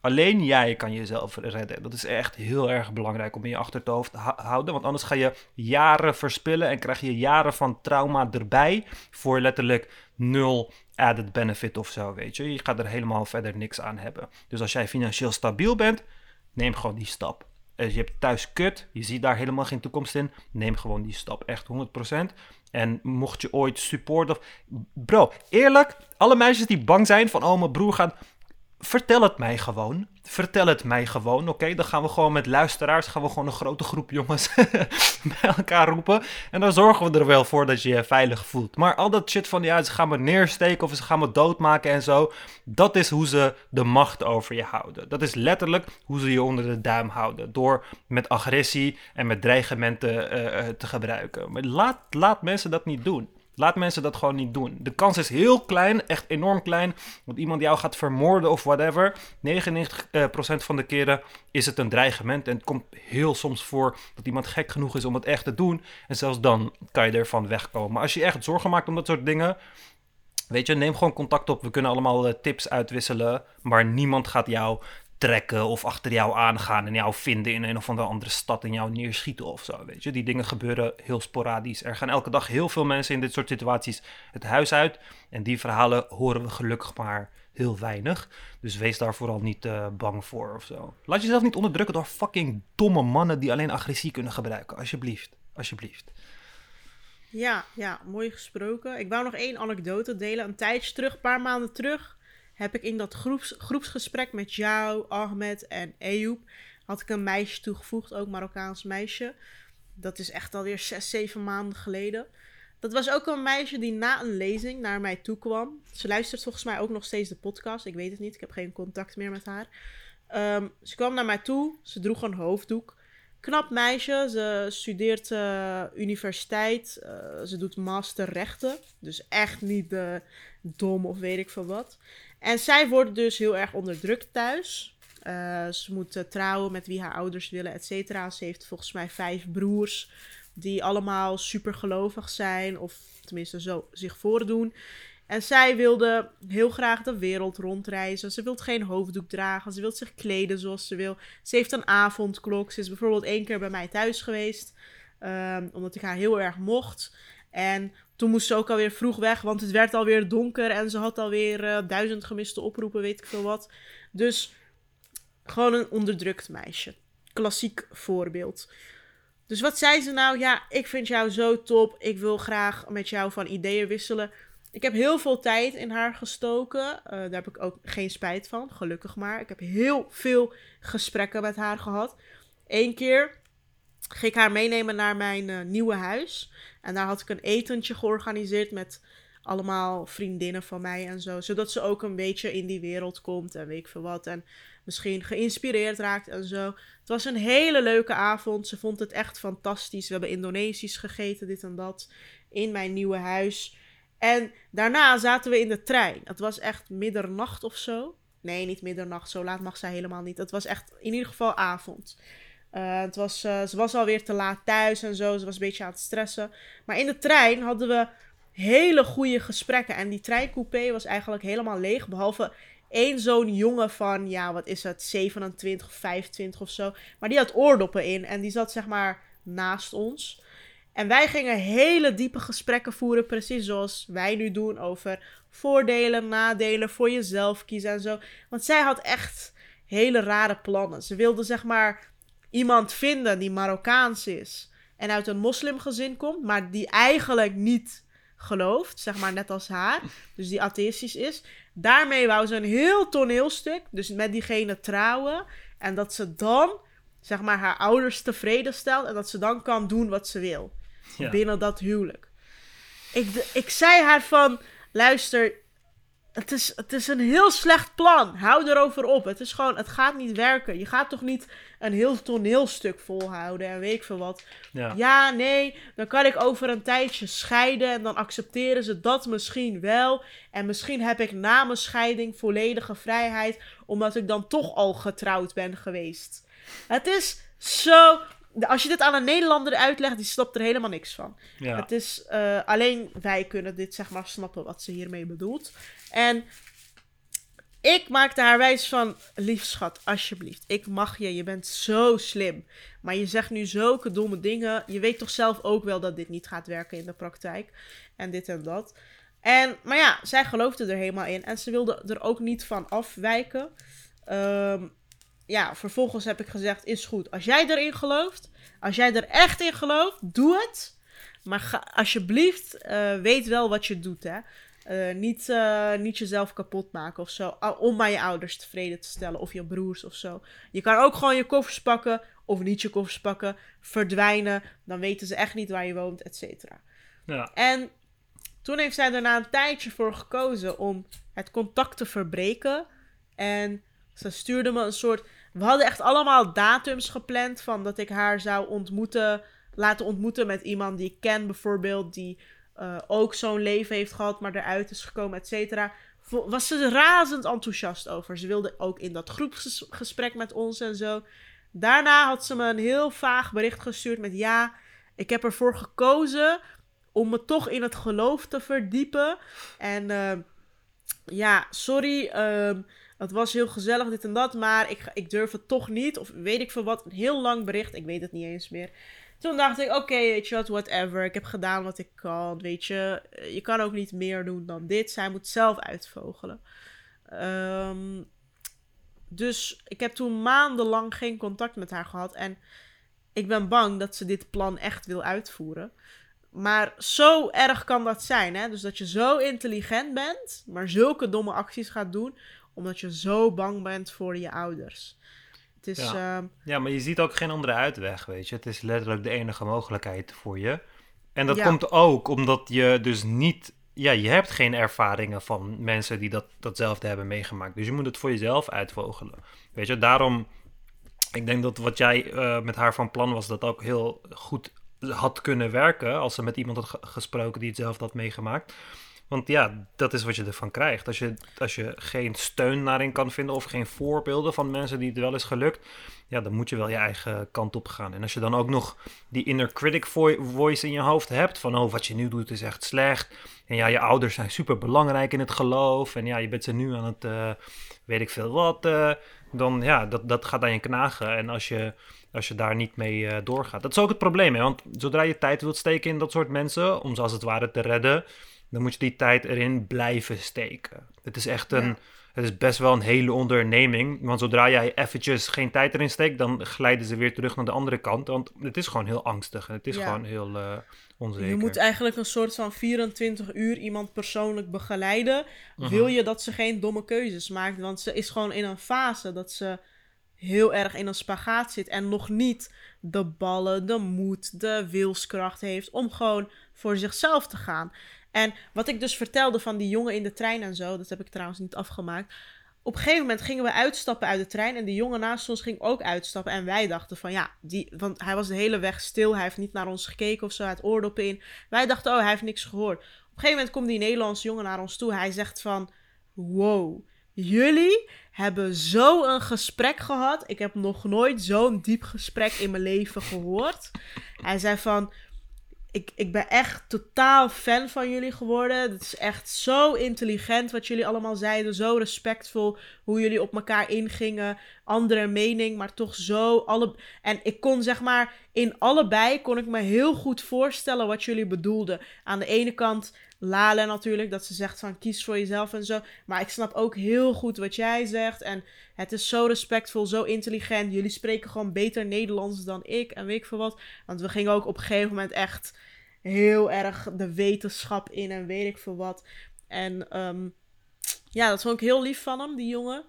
Alleen jij kan jezelf redden. Dat is echt heel erg belangrijk om in je achterhoofd te houden. Want anders ga je jaren verspillen en krijg je jaren van trauma erbij. Voor letterlijk nul added benefit of zo, weet je. Je gaat er helemaal verder niks aan hebben. Dus als jij financieel stabiel bent, neem gewoon die stap. Als je hebt thuis kut, je ziet daar helemaal geen toekomst in, neem gewoon die stap. Echt 100%. En mocht je ooit support of... Bro, eerlijk, alle meisjes die bang zijn van... Oh, mijn broer gaat vertel het mij gewoon. Vertel het mij gewoon, oké? Dan gaan we gewoon met luisteraars, gaan we gewoon een grote groep jongens bij elkaar roepen. En dan zorgen we er wel voor dat je je veilig voelt. Maar al dat shit van, ja, ze gaan me neersteken of ze gaan me doodmaken en zo. Dat is hoe ze de macht over je houden. Dat is letterlijk hoe ze je onder de duim houden. Door met agressie en met dreigementen uh, te gebruiken. Laat, laat mensen dat niet doen. Laat mensen dat gewoon niet doen. De kans is heel klein, echt enorm klein, dat iemand jou gaat vermoorden of whatever. 99% eh, van de keren is het een dreigement. En het komt heel soms voor dat iemand gek genoeg is om het echt te doen. En zelfs dan kan je ervan wegkomen. Maar als je echt zorgen maakt om dat soort dingen, weet je, neem gewoon contact op. We kunnen allemaal uh, tips uitwisselen. Maar niemand gaat jou trekken of achter jou aangaan en jou vinden in een of andere stad en jou neerschieten of zo. Weet je, die dingen gebeuren heel sporadisch. Er gaan elke dag heel veel mensen in dit soort situaties het huis uit. En die verhalen horen we gelukkig maar heel weinig. Dus wees daar vooral niet uh, bang voor of zo. Laat jezelf niet onderdrukken door fucking domme mannen die alleen agressie kunnen gebruiken. Alsjeblieft. Alsjeblieft. Ja, ja, mooi gesproken. Ik wou nog één anekdote delen. Een tijdje terug, een paar maanden terug heb ik in dat groeps, groepsgesprek met jou, Ahmed en Eyoub, had ik een meisje toegevoegd, ook Marokkaans meisje. Dat is echt alweer zes, zeven maanden geleden. Dat was ook een meisje die na een lezing naar mij toe kwam. Ze luistert volgens mij ook nog steeds de podcast. Ik weet het niet, ik heb geen contact meer met haar. Ehm, ze kwam naar mij toe, ze droeg een hoofddoek. Knap meisje, ze studeert uh, universiteit, uh, ze doet master rechten. Dus echt niet uh, dom of weet ik veel wat. En zij wordt dus heel erg onderdrukt thuis. Uh, ze moet trouwen met wie haar ouders willen, et cetera. Ze heeft volgens mij vijf broers die allemaal super gelovig zijn, of tenminste zo zich voordoen. En zij wilde heel graag de wereld rondreizen. Ze wil geen hoofddoek dragen. Ze wil zich kleden zoals ze wil. Ze heeft een avondklok. Ze is bijvoorbeeld één keer bij mij thuis geweest. Um, omdat ik haar heel erg mocht. En toen moest ze ook alweer vroeg weg, want het werd alweer donker en ze had alweer uh, duizend gemiste oproepen, weet ik veel wat. Dus gewoon een onderdrukt meisje. Klassiek voorbeeld. Dus wat zei ze nou? Ja, ik vind jou zo top. Ik wil graag met jou van ideeën wisselen. Ik heb heel veel tijd in haar gestoken. Uh, daar heb ik ook geen spijt van, gelukkig maar. Ik heb heel veel gesprekken met haar gehad. Eén keer ging ik haar meenemen naar mijn uh, nieuwe huis. En daar had ik een etentje georganiseerd met allemaal vriendinnen van mij en zo. Zodat ze ook een beetje in die wereld komt en weet ik veel wat. En misschien geïnspireerd raakt en zo. Het was een hele leuke avond. Ze vond het echt fantastisch. We hebben Indonesisch gegeten, dit en dat. In mijn nieuwe huis. En daarna zaten we in de trein. Het was echt middernacht of zo. Nee, niet middernacht. Zo laat mag zij helemaal niet. Het was echt in ieder geval avond. Uh, het was, uh, ze was alweer te laat thuis en zo. Ze was een beetje aan het stressen. Maar in de trein hadden we hele goede gesprekken. En die treincoupé was eigenlijk helemaal leeg. Behalve één zo'n jongen van, ja, wat is het, 27 of 25 of zo. Maar die had oordoppen in. En die zat zeg maar naast ons. En wij gingen hele diepe gesprekken voeren, precies zoals wij nu doen over voordelen, nadelen, voor jezelf kiezen en zo. Want zij had echt hele rare plannen. Ze wilde zeg maar iemand vinden die Marokkaans is en uit een moslimgezin komt, maar die eigenlijk niet gelooft, zeg maar net als haar, dus die atheïstisch is. Daarmee wou ze een heel toneelstuk, dus met diegene trouwen en dat ze dan zeg maar, haar ouders tevreden stelt. En dat ze dan kan doen wat ze wil. Ja. Binnen dat huwelijk. Ik, ik zei haar van, luister, het is, het is een heel slecht plan. Hou erover op. Het is gewoon, het gaat niet werken. Je gaat toch niet een heel toneelstuk volhouden en weet ik veel wat. Ja. Ja, nee, dan kan ik over een tijdje scheiden en dan accepteren ze dat misschien wel. En misschien heb ik na mijn scheiding volledige vrijheid, omdat ik dan toch al getrouwd ben geweest. Het is zo. Als je dit aan een Nederlander uitlegt, die snapt er helemaal niks van. Ja. Het is eh, alleen wij kunnen dit zeg maar snappen wat ze hiermee bedoelt. En ik maakte haar wijs van, lief schat, alsjeblieft, ik mag je, je bent zo slim. Maar je zegt nu zulke domme dingen. Je weet toch zelf ook wel dat dit niet gaat werken in de praktijk. En dit en dat. En, maar ja, zij geloofde er helemaal in. En ze wilde er ook niet van afwijken. Ehm, ja, vervolgens heb ik gezegd, is goed. Als jij erin gelooft, als jij er echt in gelooft, doe het. Maar ga, alsjeblieft, eh, weet wel wat je doet, hè. Eh, niet, eh, niet jezelf kapot maken of zo. Om maar je ouders tevreden te stellen. Of je broers of zo. Je kan ook gewoon je koffers pakken. Of niet je koffers pakken. Verdwijnen. Dan weten ze echt niet waar je woont, et cetera. Ja. En toen heeft zij er na een tijdje voor gekozen om het contact te verbreken. En ze stuurde me een soort. We hadden echt allemaal datums gepland van dat ik haar zou ontmoeten. Laten ontmoeten met iemand die ik ken, bijvoorbeeld. Die eh, ook zo'n leven heeft gehad, maar eruit is gekomen, et cetera. Was ze razend enthousiast over. Ze wilde ook in dat groepsgesprek met ons en zo. Daarna had ze me een heel vaag bericht gestuurd met ja, ik heb ervoor gekozen om me toch in het geloof te verdiepen. En ehm, ja, sorry, ehm, het was heel gezellig dit en dat, maar ik, ik durf het toch niet. Of weet ik veel wat, een heel lang bericht, ik weet het niet eens meer. Toen dacht ik, oké, weet je wat, whatever. Ik heb gedaan wat ik kan, weet je. Je kan ook niet meer doen dan dit. Zij moet zelf uitvogelen. Ehm, dus ik heb toen maandenlang geen contact met haar gehad. En ik ben bang dat ze dit plan echt wil uitvoeren. Maar zo erg kan dat zijn, hè? Dus dat je zo intelligent bent, maar zulke domme acties gaat doen, omdat je zo bang bent voor je ouders. Het is, Ja. ehm, ja, maar je ziet ook geen andere uitweg, weet je. Het is letterlijk de enige mogelijkheid voor je. En dat Ja. komt ook omdat je dus niet... Ja, je hebt geen ervaringen van mensen die dat, datzelfde hebben meegemaakt. Dus je moet het voor jezelf uitvogelen. Weet je, daarom... Ik denk dat wat jij eh, met haar van plan was, dat ook heel goed had kunnen werken... als ze met iemand had ge- gesproken die hetzelfde had meegemaakt. Want ja, dat is wat je ervan krijgt. Als je, als je geen steun daarin kan vinden of geen voorbeelden van mensen die het wel is gelukt, ja, dan moet je wel je eigen kant op gaan. En als je dan ook nog die inner critic vo- voice in je hoofd hebt, van oh, wat je nu doet is echt slecht. En ja, je ouders zijn super belangrijk in het geloof. En ja, je bent ze nu aan het, eh, weet ik veel wat. eh, dan ja, dat, dat gaat aan je knagen. En als je, als je daar niet mee eh, doorgaat. Dat is ook het probleem, hè? want zodra je tijd wilt steken in dat soort mensen, om ze als het ware te redden, dan moet je die tijd erin blijven steken. Het is echt een, Ja. het is best wel een hele onderneming. Want zodra jij eventjes geen tijd erin steekt, dan glijden ze weer terug naar de andere kant. Want het is gewoon heel angstig en het is Ja. gewoon heel eh, onzeker. Je moet eigenlijk een soort van 24 uur iemand persoonlijk begeleiden. Mhm. Wil je dat ze geen domme keuzes maakt? Want ze is gewoon in een fase dat ze heel erg in een spagaat zit. En nog niet de ballen, de moed, de wilskracht heeft om gewoon voor zichzelf te gaan. En wat ik dus vertelde van die jongen in de trein en zo, dat heb ik trouwens niet afgemaakt. Op een gegeven moment gingen we uitstappen uit de trein en de jongen naast ons ging ook uitstappen. En wij dachten van ja, die, want hij was de hele weg stil, hij heeft niet naar ons gekeken of zo, hij had oordoppen in. Wij dachten, oh, hij heeft niks gehoord. Op een gegeven moment komt die Nederlandse jongen naar ons toe. Hij zegt van, wow, jullie hebben zo een gesprek gehad. Ik heb nog nooit zo'n diep gesprek in mijn leven gehoord. Hij zei van, ik, ik ben echt totaal fan van jullie geworden. Het is echt zo intelligent wat jullie allemaal zeiden. Zo respectvol hoe jullie op elkaar ingingen. Andere mening, maar toch zo. Alle... En ik kon zeg maar in allebei kon ik me heel goed voorstellen wat jullie bedoelden. Aan de ene kant Lale natuurlijk, dat ze zegt van kies voor jezelf en zo. Maar ik snap ook heel goed wat jij zegt. En het is zo respectvol, zo intelligent. Jullie spreken gewoon beter Nederlands dan ik en weet ik veel wat. Want we gingen ook op een gegeven moment echt heel erg de wetenschap in en weet ik veel wat. En ehm, ja, dat vond ik heel lief van hem, die jongen.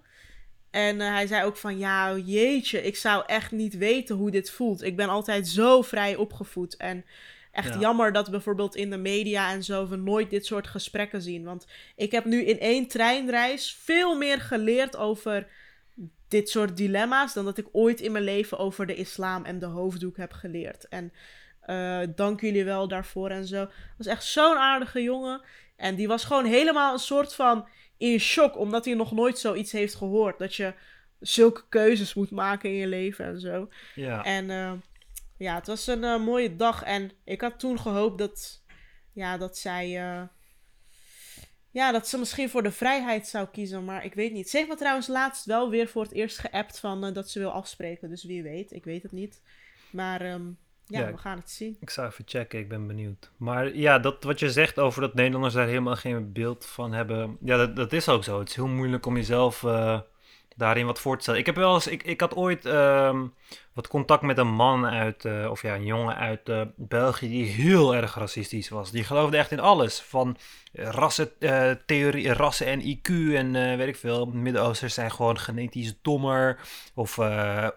En eh, hij zei ook van, ja, jeetje, ik zou echt niet weten hoe dit voelt. Ik ben altijd zo vrij opgevoed. En echt Ja. jammer dat bijvoorbeeld in de media en zo we nooit dit soort gesprekken zien. Want ik heb nu in één treinreis veel meer geleerd over dit soort dilemma's dan dat ik ooit in mijn leven over de islam en de hoofddoek heb geleerd. En eh, dank jullie wel daarvoor en zo. was echt zo'n aardige jongen. En die was gewoon helemaal een soort van in shock, omdat hij nog nooit zoiets heeft gehoord. Dat je zulke keuzes moet maken in je leven en zo. Ja. En eh, ja, het was een eh, mooie dag. En ik had toen gehoopt dat, ja, dat zij. eh, ja, dat ze misschien voor de vrijheid zou kiezen. Maar ik weet niet. Ze heeft me trouwens laatst wel weer voor het eerst geappt van dat ze wil afspreken. Dus wie weet, ik weet het niet. Maar ehm, ja, Ja, we gaan het zien. Ik zou even checken, ik ben benieuwd. Maar ja, dat wat je zegt over dat Nederlanders daar helemaal geen beeld van hebben. Ja, dat, dat is ook zo. Het is heel moeilijk om jezelf eh, daarin wat voor te stellen. Ik heb wel eens, ik, ik had ooit ehm, wat contact met een man uit, eh, of ja, een jongen uit eh, België die heel erg racistisch was. Die geloofde echt in alles. Van rassen, eh, theorie, rassen en IQ en weet ik veel. Midden-Oosters zijn gewoon genetisch dommer. Of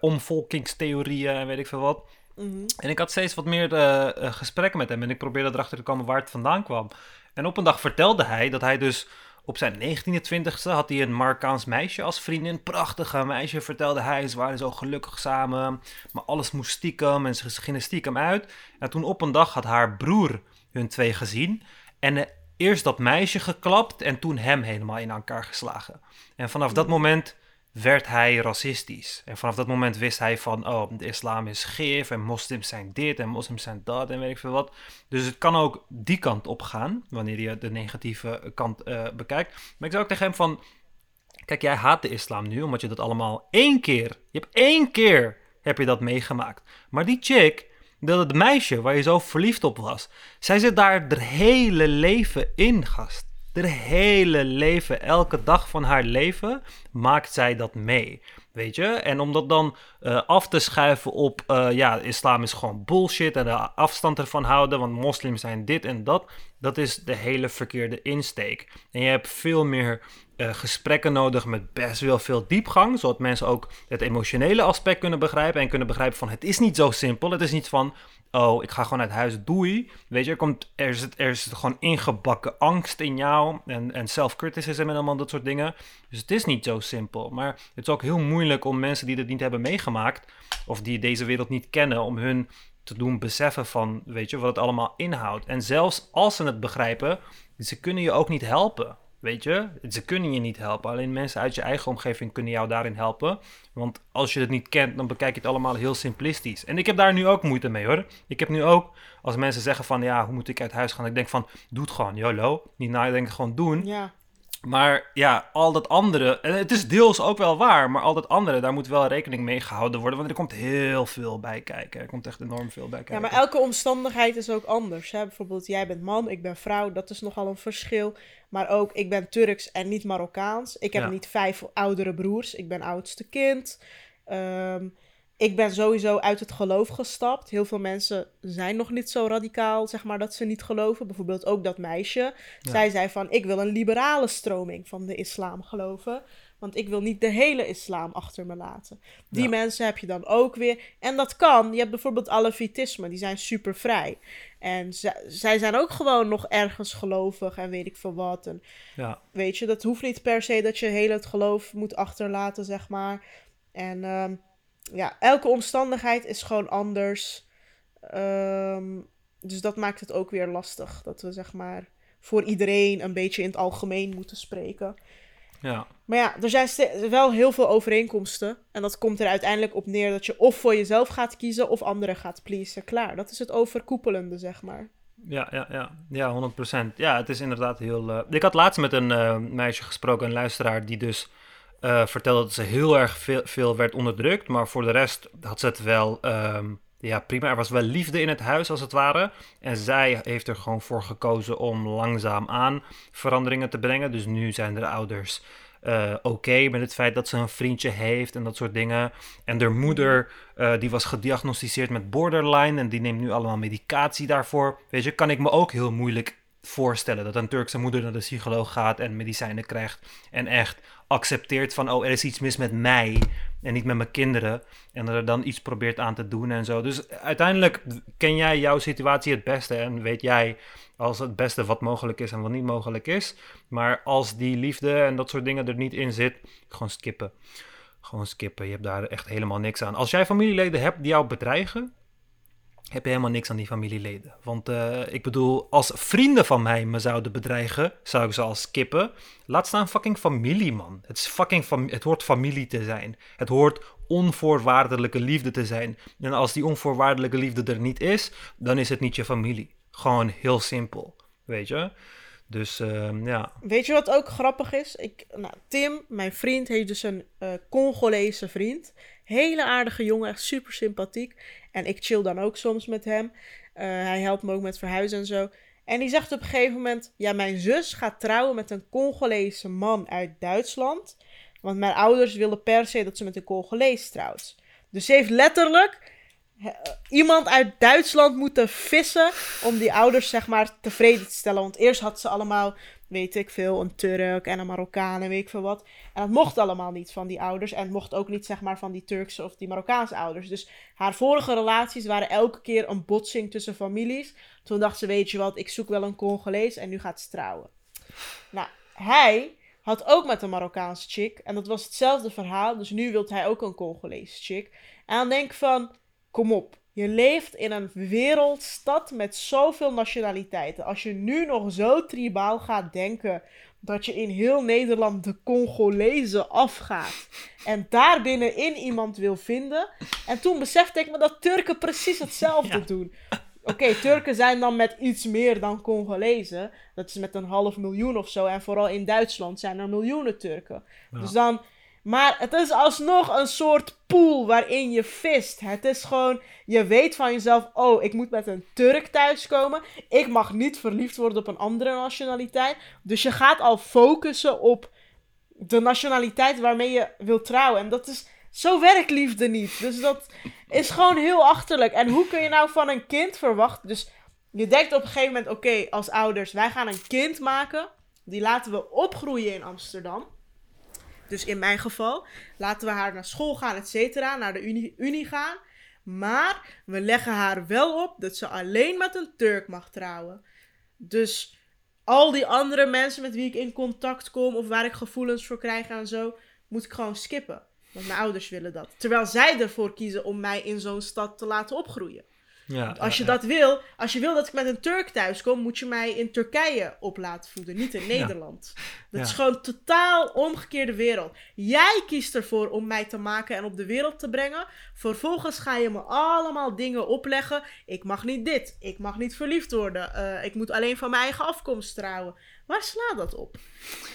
omvolkingstheorieën en weet ik veel wat. Mhm. En ik had steeds wat meer eh, eh, gesprekken met hem en ik probeerde erachter te komen waar het vandaan kwam. En op een dag vertelde hij dat hij dus op zijn 19e, 20e had hij een Marokkaans meisje als vriendin. Prachtige meisje, vertelde hij. Ze waren zo gelukkig samen, maar alles moest stiekem en ze gingen stiekem uit. En toen op een dag had haar broer hun twee gezien en eh, eerst dat meisje geklapt en toen hem helemaal in elkaar geslagen. En vanaf dat moment werd hij racistisch. En vanaf dat moment wist hij van, oh, de islam is gif en moslims zijn dit en moslims zijn dat en weet ik veel wat. Dus het kan ook die kant op gaan, wanneer je de negatieve kant eh, bekijkt. Maar ik zou ook tegen hem van, kijk, jij haat de islam nu, omdat je dat allemaal één keer, je hebt één keer, heb je dat meegemaakt. Maar die chick, dat het meisje waar je zo verliefd op was, zij zit daar haar hele leven in, gast. Haar hele leven, elke dag van haar leven, maakt zij dat mee. Weet je? En om dat dan eh, af te schuiven op, eh, ja, islam is gewoon bullshit en de afstand ervan houden, want moslims zijn dit en dat, dat is de hele verkeerde insteek. En je hebt veel meer eh, gesprekken nodig met best wel veel diepgang, zodat mensen ook het emotionele aspect kunnen begrijpen en kunnen begrijpen van het is niet zo simpel. Het is niet van, oh, ik ga gewoon uit huis, doei. Weet je, er, komt, er, zit, er gewoon ingebakken angst in jou en, en self-criticism en allemaal dat soort dingen. Dus het is niet zo simpel. Maar het is ook heel moeilijk om mensen die dit niet hebben meegemaakt of die deze wereld niet kennen, om hun te doen beseffen van, weet je, wat het allemaal inhoudt. En zelfs als ze het begrijpen, ze kunnen je ook niet helpen. Weet je, ze kunnen je niet helpen. Alleen mensen uit je eigen omgeving kunnen jou daarin helpen. Want als je het niet kent, dan bekijk je het allemaal heel simplistisch. En ik heb daar nu ook moeite mee hoor. Ik heb nu ook, als mensen zeggen van ja, hoe moet ik uit huis gaan? Ik denk van, doe het gewoon, YOLO. Niet nadenken, gewoon doen. Ja. Maar ja, al dat andere, en het is deels ook wel waar, maar al dat andere, daar moet wel rekening mee gehouden worden. Want er komt heel veel bij kijken. Er komt echt enorm veel bij kijken. Ja, maar elke omstandigheid is ook anders. Hè? Bijvoorbeeld, jij bent man, ik ben vrouw. Dat is nogal een verschil. Maar ook, ik ben Turks en niet Marokkaans. Ik heb Ja. niet vijf oudere broers. Ik ben oudste kind. Ehm, ik ben sowieso uit het geloof gestapt. Heel veel mensen zijn nog niet zo radicaal, zeg maar, dat ze niet geloven. Bijvoorbeeld ook dat meisje. Ja. Zij zei van, ik wil een liberale stroming van de islam geloven. Want ik wil niet de hele islam achter me laten. Die Ja. mensen heb je dan ook weer. En dat kan. Je hebt bijvoorbeeld alevitisme. Die zijn super vrij. En zij zijn ook gewoon nog ergens gelovig en weet ik veel wat. En Ja, weet je, dat hoeft niet per se dat je heel het geloof moet achterlaten, zeg maar. En ehm, ja, elke omstandigheid is gewoon anders. Ehm, dus dat maakt het ook weer lastig. Dat we zeg maar voor iedereen een beetje in het algemeen moeten spreken. ja. Maar ja, er zijn wel heel veel overeenkomsten. En dat komt er uiteindelijk op neer dat je of voor jezelf gaat kiezen of anderen gaat pleasen. Klaar, dat is het overkoepelende, zeg maar. Ja, ja, ja. Ja, 100%. Ja, het is inderdaad heel... eh, Ik had laatst met een eh, meisje gesproken, een luisteraar, die dus eh, vertelde dat ze heel erg veel, veel werd onderdrukt. Maar voor de rest had ze het wel... ehm, ja, prima. Er was wel liefde in het huis, als het ware. En zij heeft er gewoon voor gekozen om langzaam aan veranderingen te brengen. Dus nu zijn de ouders eh, oké met het feit dat ze een vriendje heeft en dat soort dingen. En haar moeder, eh, die was gediagnosticeerd met borderline en die neemt nu allemaal medicatie daarvoor. Weet je, kan ik me ook heel moeilijk voorstellen. Dat een Turkse moeder naar de psycholoog gaat en medicijnen krijgt. En echt accepteert van, oh, er is iets mis met mij en niet met mijn kinderen. En er dan iets probeert aan te doen en zo. Dus uiteindelijk ken jij jouw situatie het beste en weet jij als het beste wat mogelijk is en wat niet mogelijk is. Maar als die liefde en dat soort dingen er niet in zit, gewoon skippen. Gewoon skippen. Je hebt daar echt helemaal niks aan. Als jij familieleden hebt die jou bedreigen, heb je helemaal niks aan die familieleden. Want uh, ik bedoel, als vrienden van mij me zouden bedreigen, zou ik ze al skippen. Laat staan fucking familie, man. Het, is fucking het hoort familie te zijn. Het hoort onvoorwaardelijke liefde te zijn. En als die onvoorwaardelijke liefde er niet is, dan is het niet je familie. Gewoon heel simpel, weet je. Dus uh, ja. Weet je wat ook grappig is? Ik, nou, Tim, mijn vriend, heeft dus een uh, Congolese vriend. Hele aardige jongen, echt super sympathiek. En ik chill dan ook soms met hem. Uh, hij helpt me ook met verhuizen en zo. En die zegt op een gegeven moment: Ja, mijn zus gaat trouwen met een Congolese man uit Duitsland. Want mijn ouders willen per se dat ze met een Congolees trouwt. Dus ze heeft letterlijk iemand uit Duitsland moeten vissen om die ouders zeg maar tevreden te stellen. Want eerst had ze allemaal, weet ik veel, een Turk en een Marokkaan en weet ik veel wat. En dat mocht allemaal niet van die ouders en het mocht ook niet zeg maar van die Turkse of die Marokkaanse ouders. Dus haar vorige relaties waren elke keer een botsing tussen families. Toen dacht ze, weet je wat, ik zoek wel een Congolees en nu gaat ze trouwen. Nou, hij had ook met een Marokkaanse chick en dat was hetzelfde verhaal. Dus nu wil hij ook een Congolese chick. En dan denk van Kom op. Je leeft in een wereldstad met zoveel nationaliteiten. Als je nu nog zo tribaal gaat denken dat je in heel Nederland de Congolezen afgaat en daar binnenin iemand wil vinden. En toen besefte ik me dat Turken precies hetzelfde doen. Oké, Turken zijn dan met iets meer dan Congolezen. Dat is met een half miljoen of zo. En vooral in Duitsland zijn er miljoenen Turken. Dus dan maar het is alsnog een soort pool waarin je vist. Het is gewoon, je weet van jezelf, oh, ik moet met een Turk thuiskomen. Ik mag niet verliefd worden op een andere nationaliteit. Dus je gaat al focussen op de nationaliteit waarmee je wilt trouwen. En dat is, zo werkt liefde niet. Dus dat is gewoon heel achterlijk. En hoe kun je nou van een kind verwachten? Dus je denkt op een gegeven moment, oké, als ouders, wij gaan een kind maken. Die laten we opgroeien in Amsterdam. Dus in mijn geval, laten we haar naar school gaan, et cetera, naar de unie, unie gaan. Maar we leggen haar wel op dat ze alleen met een Turk mag trouwen. Dus al die andere mensen met wie ik in contact kom of waar ik gevoelens voor krijg en zo, moet ik gewoon skippen. Want mijn ouders willen dat. Terwijl zij ervoor kiezen om mij in zo'n stad te laten opgroeien. Ja, als je dat wil, als je wil dat ik met een Turk thuis kom, moet je mij in Turkije op laten voeden, niet in Nederland. Dat is gewoon totaal omgekeerde wereld. Jij kiest ervoor om mij te maken en op de wereld te brengen. Vervolgens ga je me allemaal dingen opleggen. Ik mag niet dit, ik mag niet verliefd worden, uh, ik moet alleen van mijn eigen afkomst trouwen. Waar slaat dat op?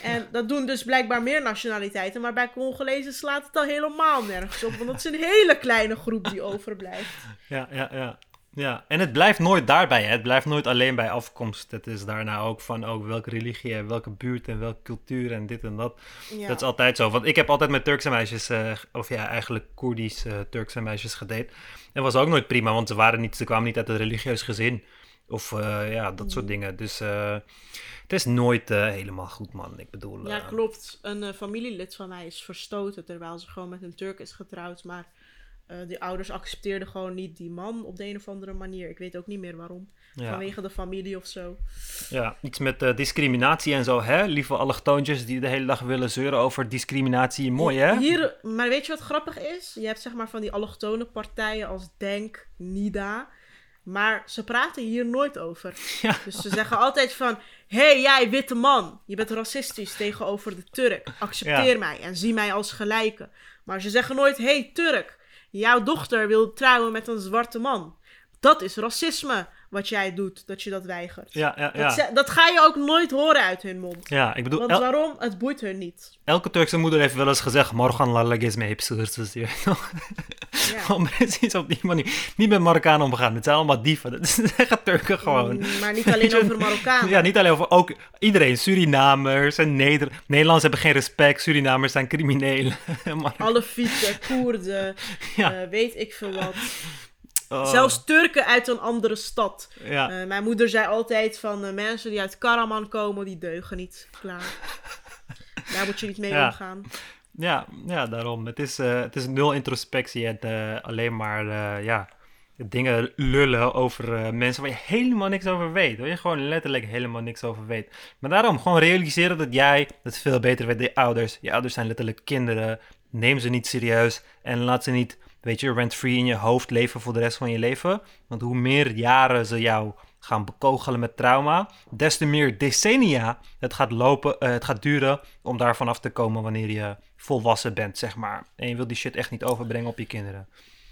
En dat doen dus blijkbaar meer nationaliteiten, maar bij Congolezen slaat het al helemaal nergens op, want dat is een hele kleine groep die overblijft. Ja, ja, ja. Ja, en het blijft nooit daarbij. Hè? Het blijft nooit alleen bij afkomst. Het is daarna ook van ook welke religie en welke buurt en welke cultuur en dit en dat. Dat is altijd zo. Want ik heb altijd met Turkse meisjes, uh, of ja, eigenlijk Koerdisch uh, Turkse meisjes gedate. En was ook nooit prima, want ze, waren niet, ze kwamen niet uit een religieus gezin. Of uh, ja, dat soort mm. dingen. Dus het is nooit helemaal goed, man. Ik bedoel... ja, klopt. Een familielid van mij is verstoten terwijl ze gewoon met een Turk is getrouwd. Maar uh, die ouders accepteerden gewoon niet die man op de een of andere manier. Ik weet ook niet meer waarom. Vanwege de familie of zo. Ja, iets met uh, discriminatie en zo, hè? Lieve allochtoontjes die de hele dag willen zeuren over discriminatie. Mooi, hè? Hier, maar weet je wat grappig is? Je hebt zeg maar van die allochtone partijen als Denk, NIDA. Maar ze praten hier nooit over. Ja. Dus ze zeggen altijd van... hey, jij witte man, je bent racistisch tegenover de Turk. Accepteer mij en zie mij als gelijke. Maar ze zeggen nooit... hey, Turk, jouw dochter wil trouwen met een zwarte man. Dat is racisme wat jij doet, dat je dat weigert. Ja, ja, ja. Dat, dat, ga je ook nooit horen uit hun mond. Ja, ik bedoel... Want waarom? Het boeit hun niet. Elke Turkse moeder heeft wel eens gezegd... Morgan lalleges mee hipsters, je ja. precies op die manier. Niet met Marokkanen omgaan. Het zijn allemaal dieven. Dat zeggen Turken gewoon. Mm, maar niet alleen over Marokkanen. ja, niet alleen over... Ook iedereen. Surinamers en Neder... Nederlanders hebben geen respect. Surinamers zijn criminelen. Alle Fieten, Koerden, uh, weet ik veel wat. Oh. Zelfs Turken uit een andere stad. Ja. Eh, mijn moeder zei altijd van eh, mensen die uit Karaman komen, die deugen niet. Klaar. Daar moet je niet mee Ja. omgaan. Ja, ja, daarom. Het is, eh, het is nul introspectie en alleen maar ja, dingen lullen over mensen waar je helemaal niks over weet. Waar je gewoon letterlijk helemaal niks over weet. Maar daarom gewoon realiseren dat jij het veel beter weet dan je ouders. Je ouders zijn letterlijk kinderen. Neem ze niet serieus en laat ze niet, weet je, rent-free in je hoofd leven voor de rest van je leven. Want hoe meer jaren ze jou gaan bekogelen met trauma, des te meer decennia het gaat, lopen, eh, het gaat duren om daar vanaf te komen wanneer je volwassen bent, zeg maar. En je wilt die shit echt niet overbrengen op je kinderen.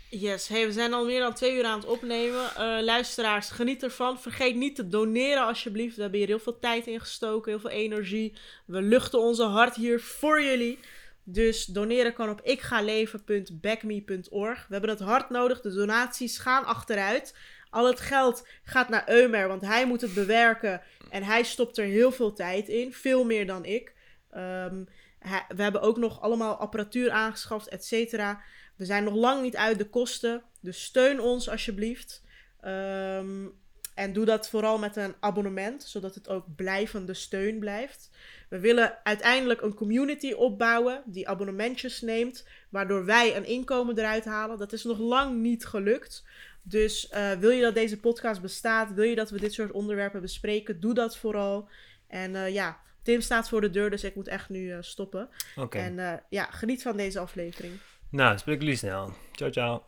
Yes, hey, we zijn al meer dan twee uur aan het opnemen. Eh, luisteraars, geniet ervan. Vergeet niet te doneren alsjeblieft. We hebben hier heel veel tijd in gestoken, heel veel energie. We luchten onze hart hier voor jullie. Dus doneren kan op ikgaleven.backme.org. We hebben het hard nodig. De donaties gaan achteruit. Al het geld gaat naar Eumer, want hij moet het bewerken. En hij stopt er heel veel tijd in. Veel meer dan ik. Ehm, we hebben ook nog allemaal apparatuur aangeschaft, et cetera. We zijn nog lang niet uit de kosten. Dus steun ons alsjeblieft. Ehm, en doe dat vooral met een abonnement, zodat het ook blijvende steun blijft. We willen uiteindelijk een community opbouwen die abonnementjes neemt, waardoor wij een inkomen eruit halen. Dat is nog lang niet gelukt. Dus eh, wil je dat deze podcast bestaat, wil je dat we dit soort onderwerpen bespreken, doe dat vooral. En eh, ja, Tim staat voor de deur, dus ik moet echt nu eh, stoppen. Oké. En ja, geniet van deze aflevering. Nou, spreek jullie snel. Ciao, ciao.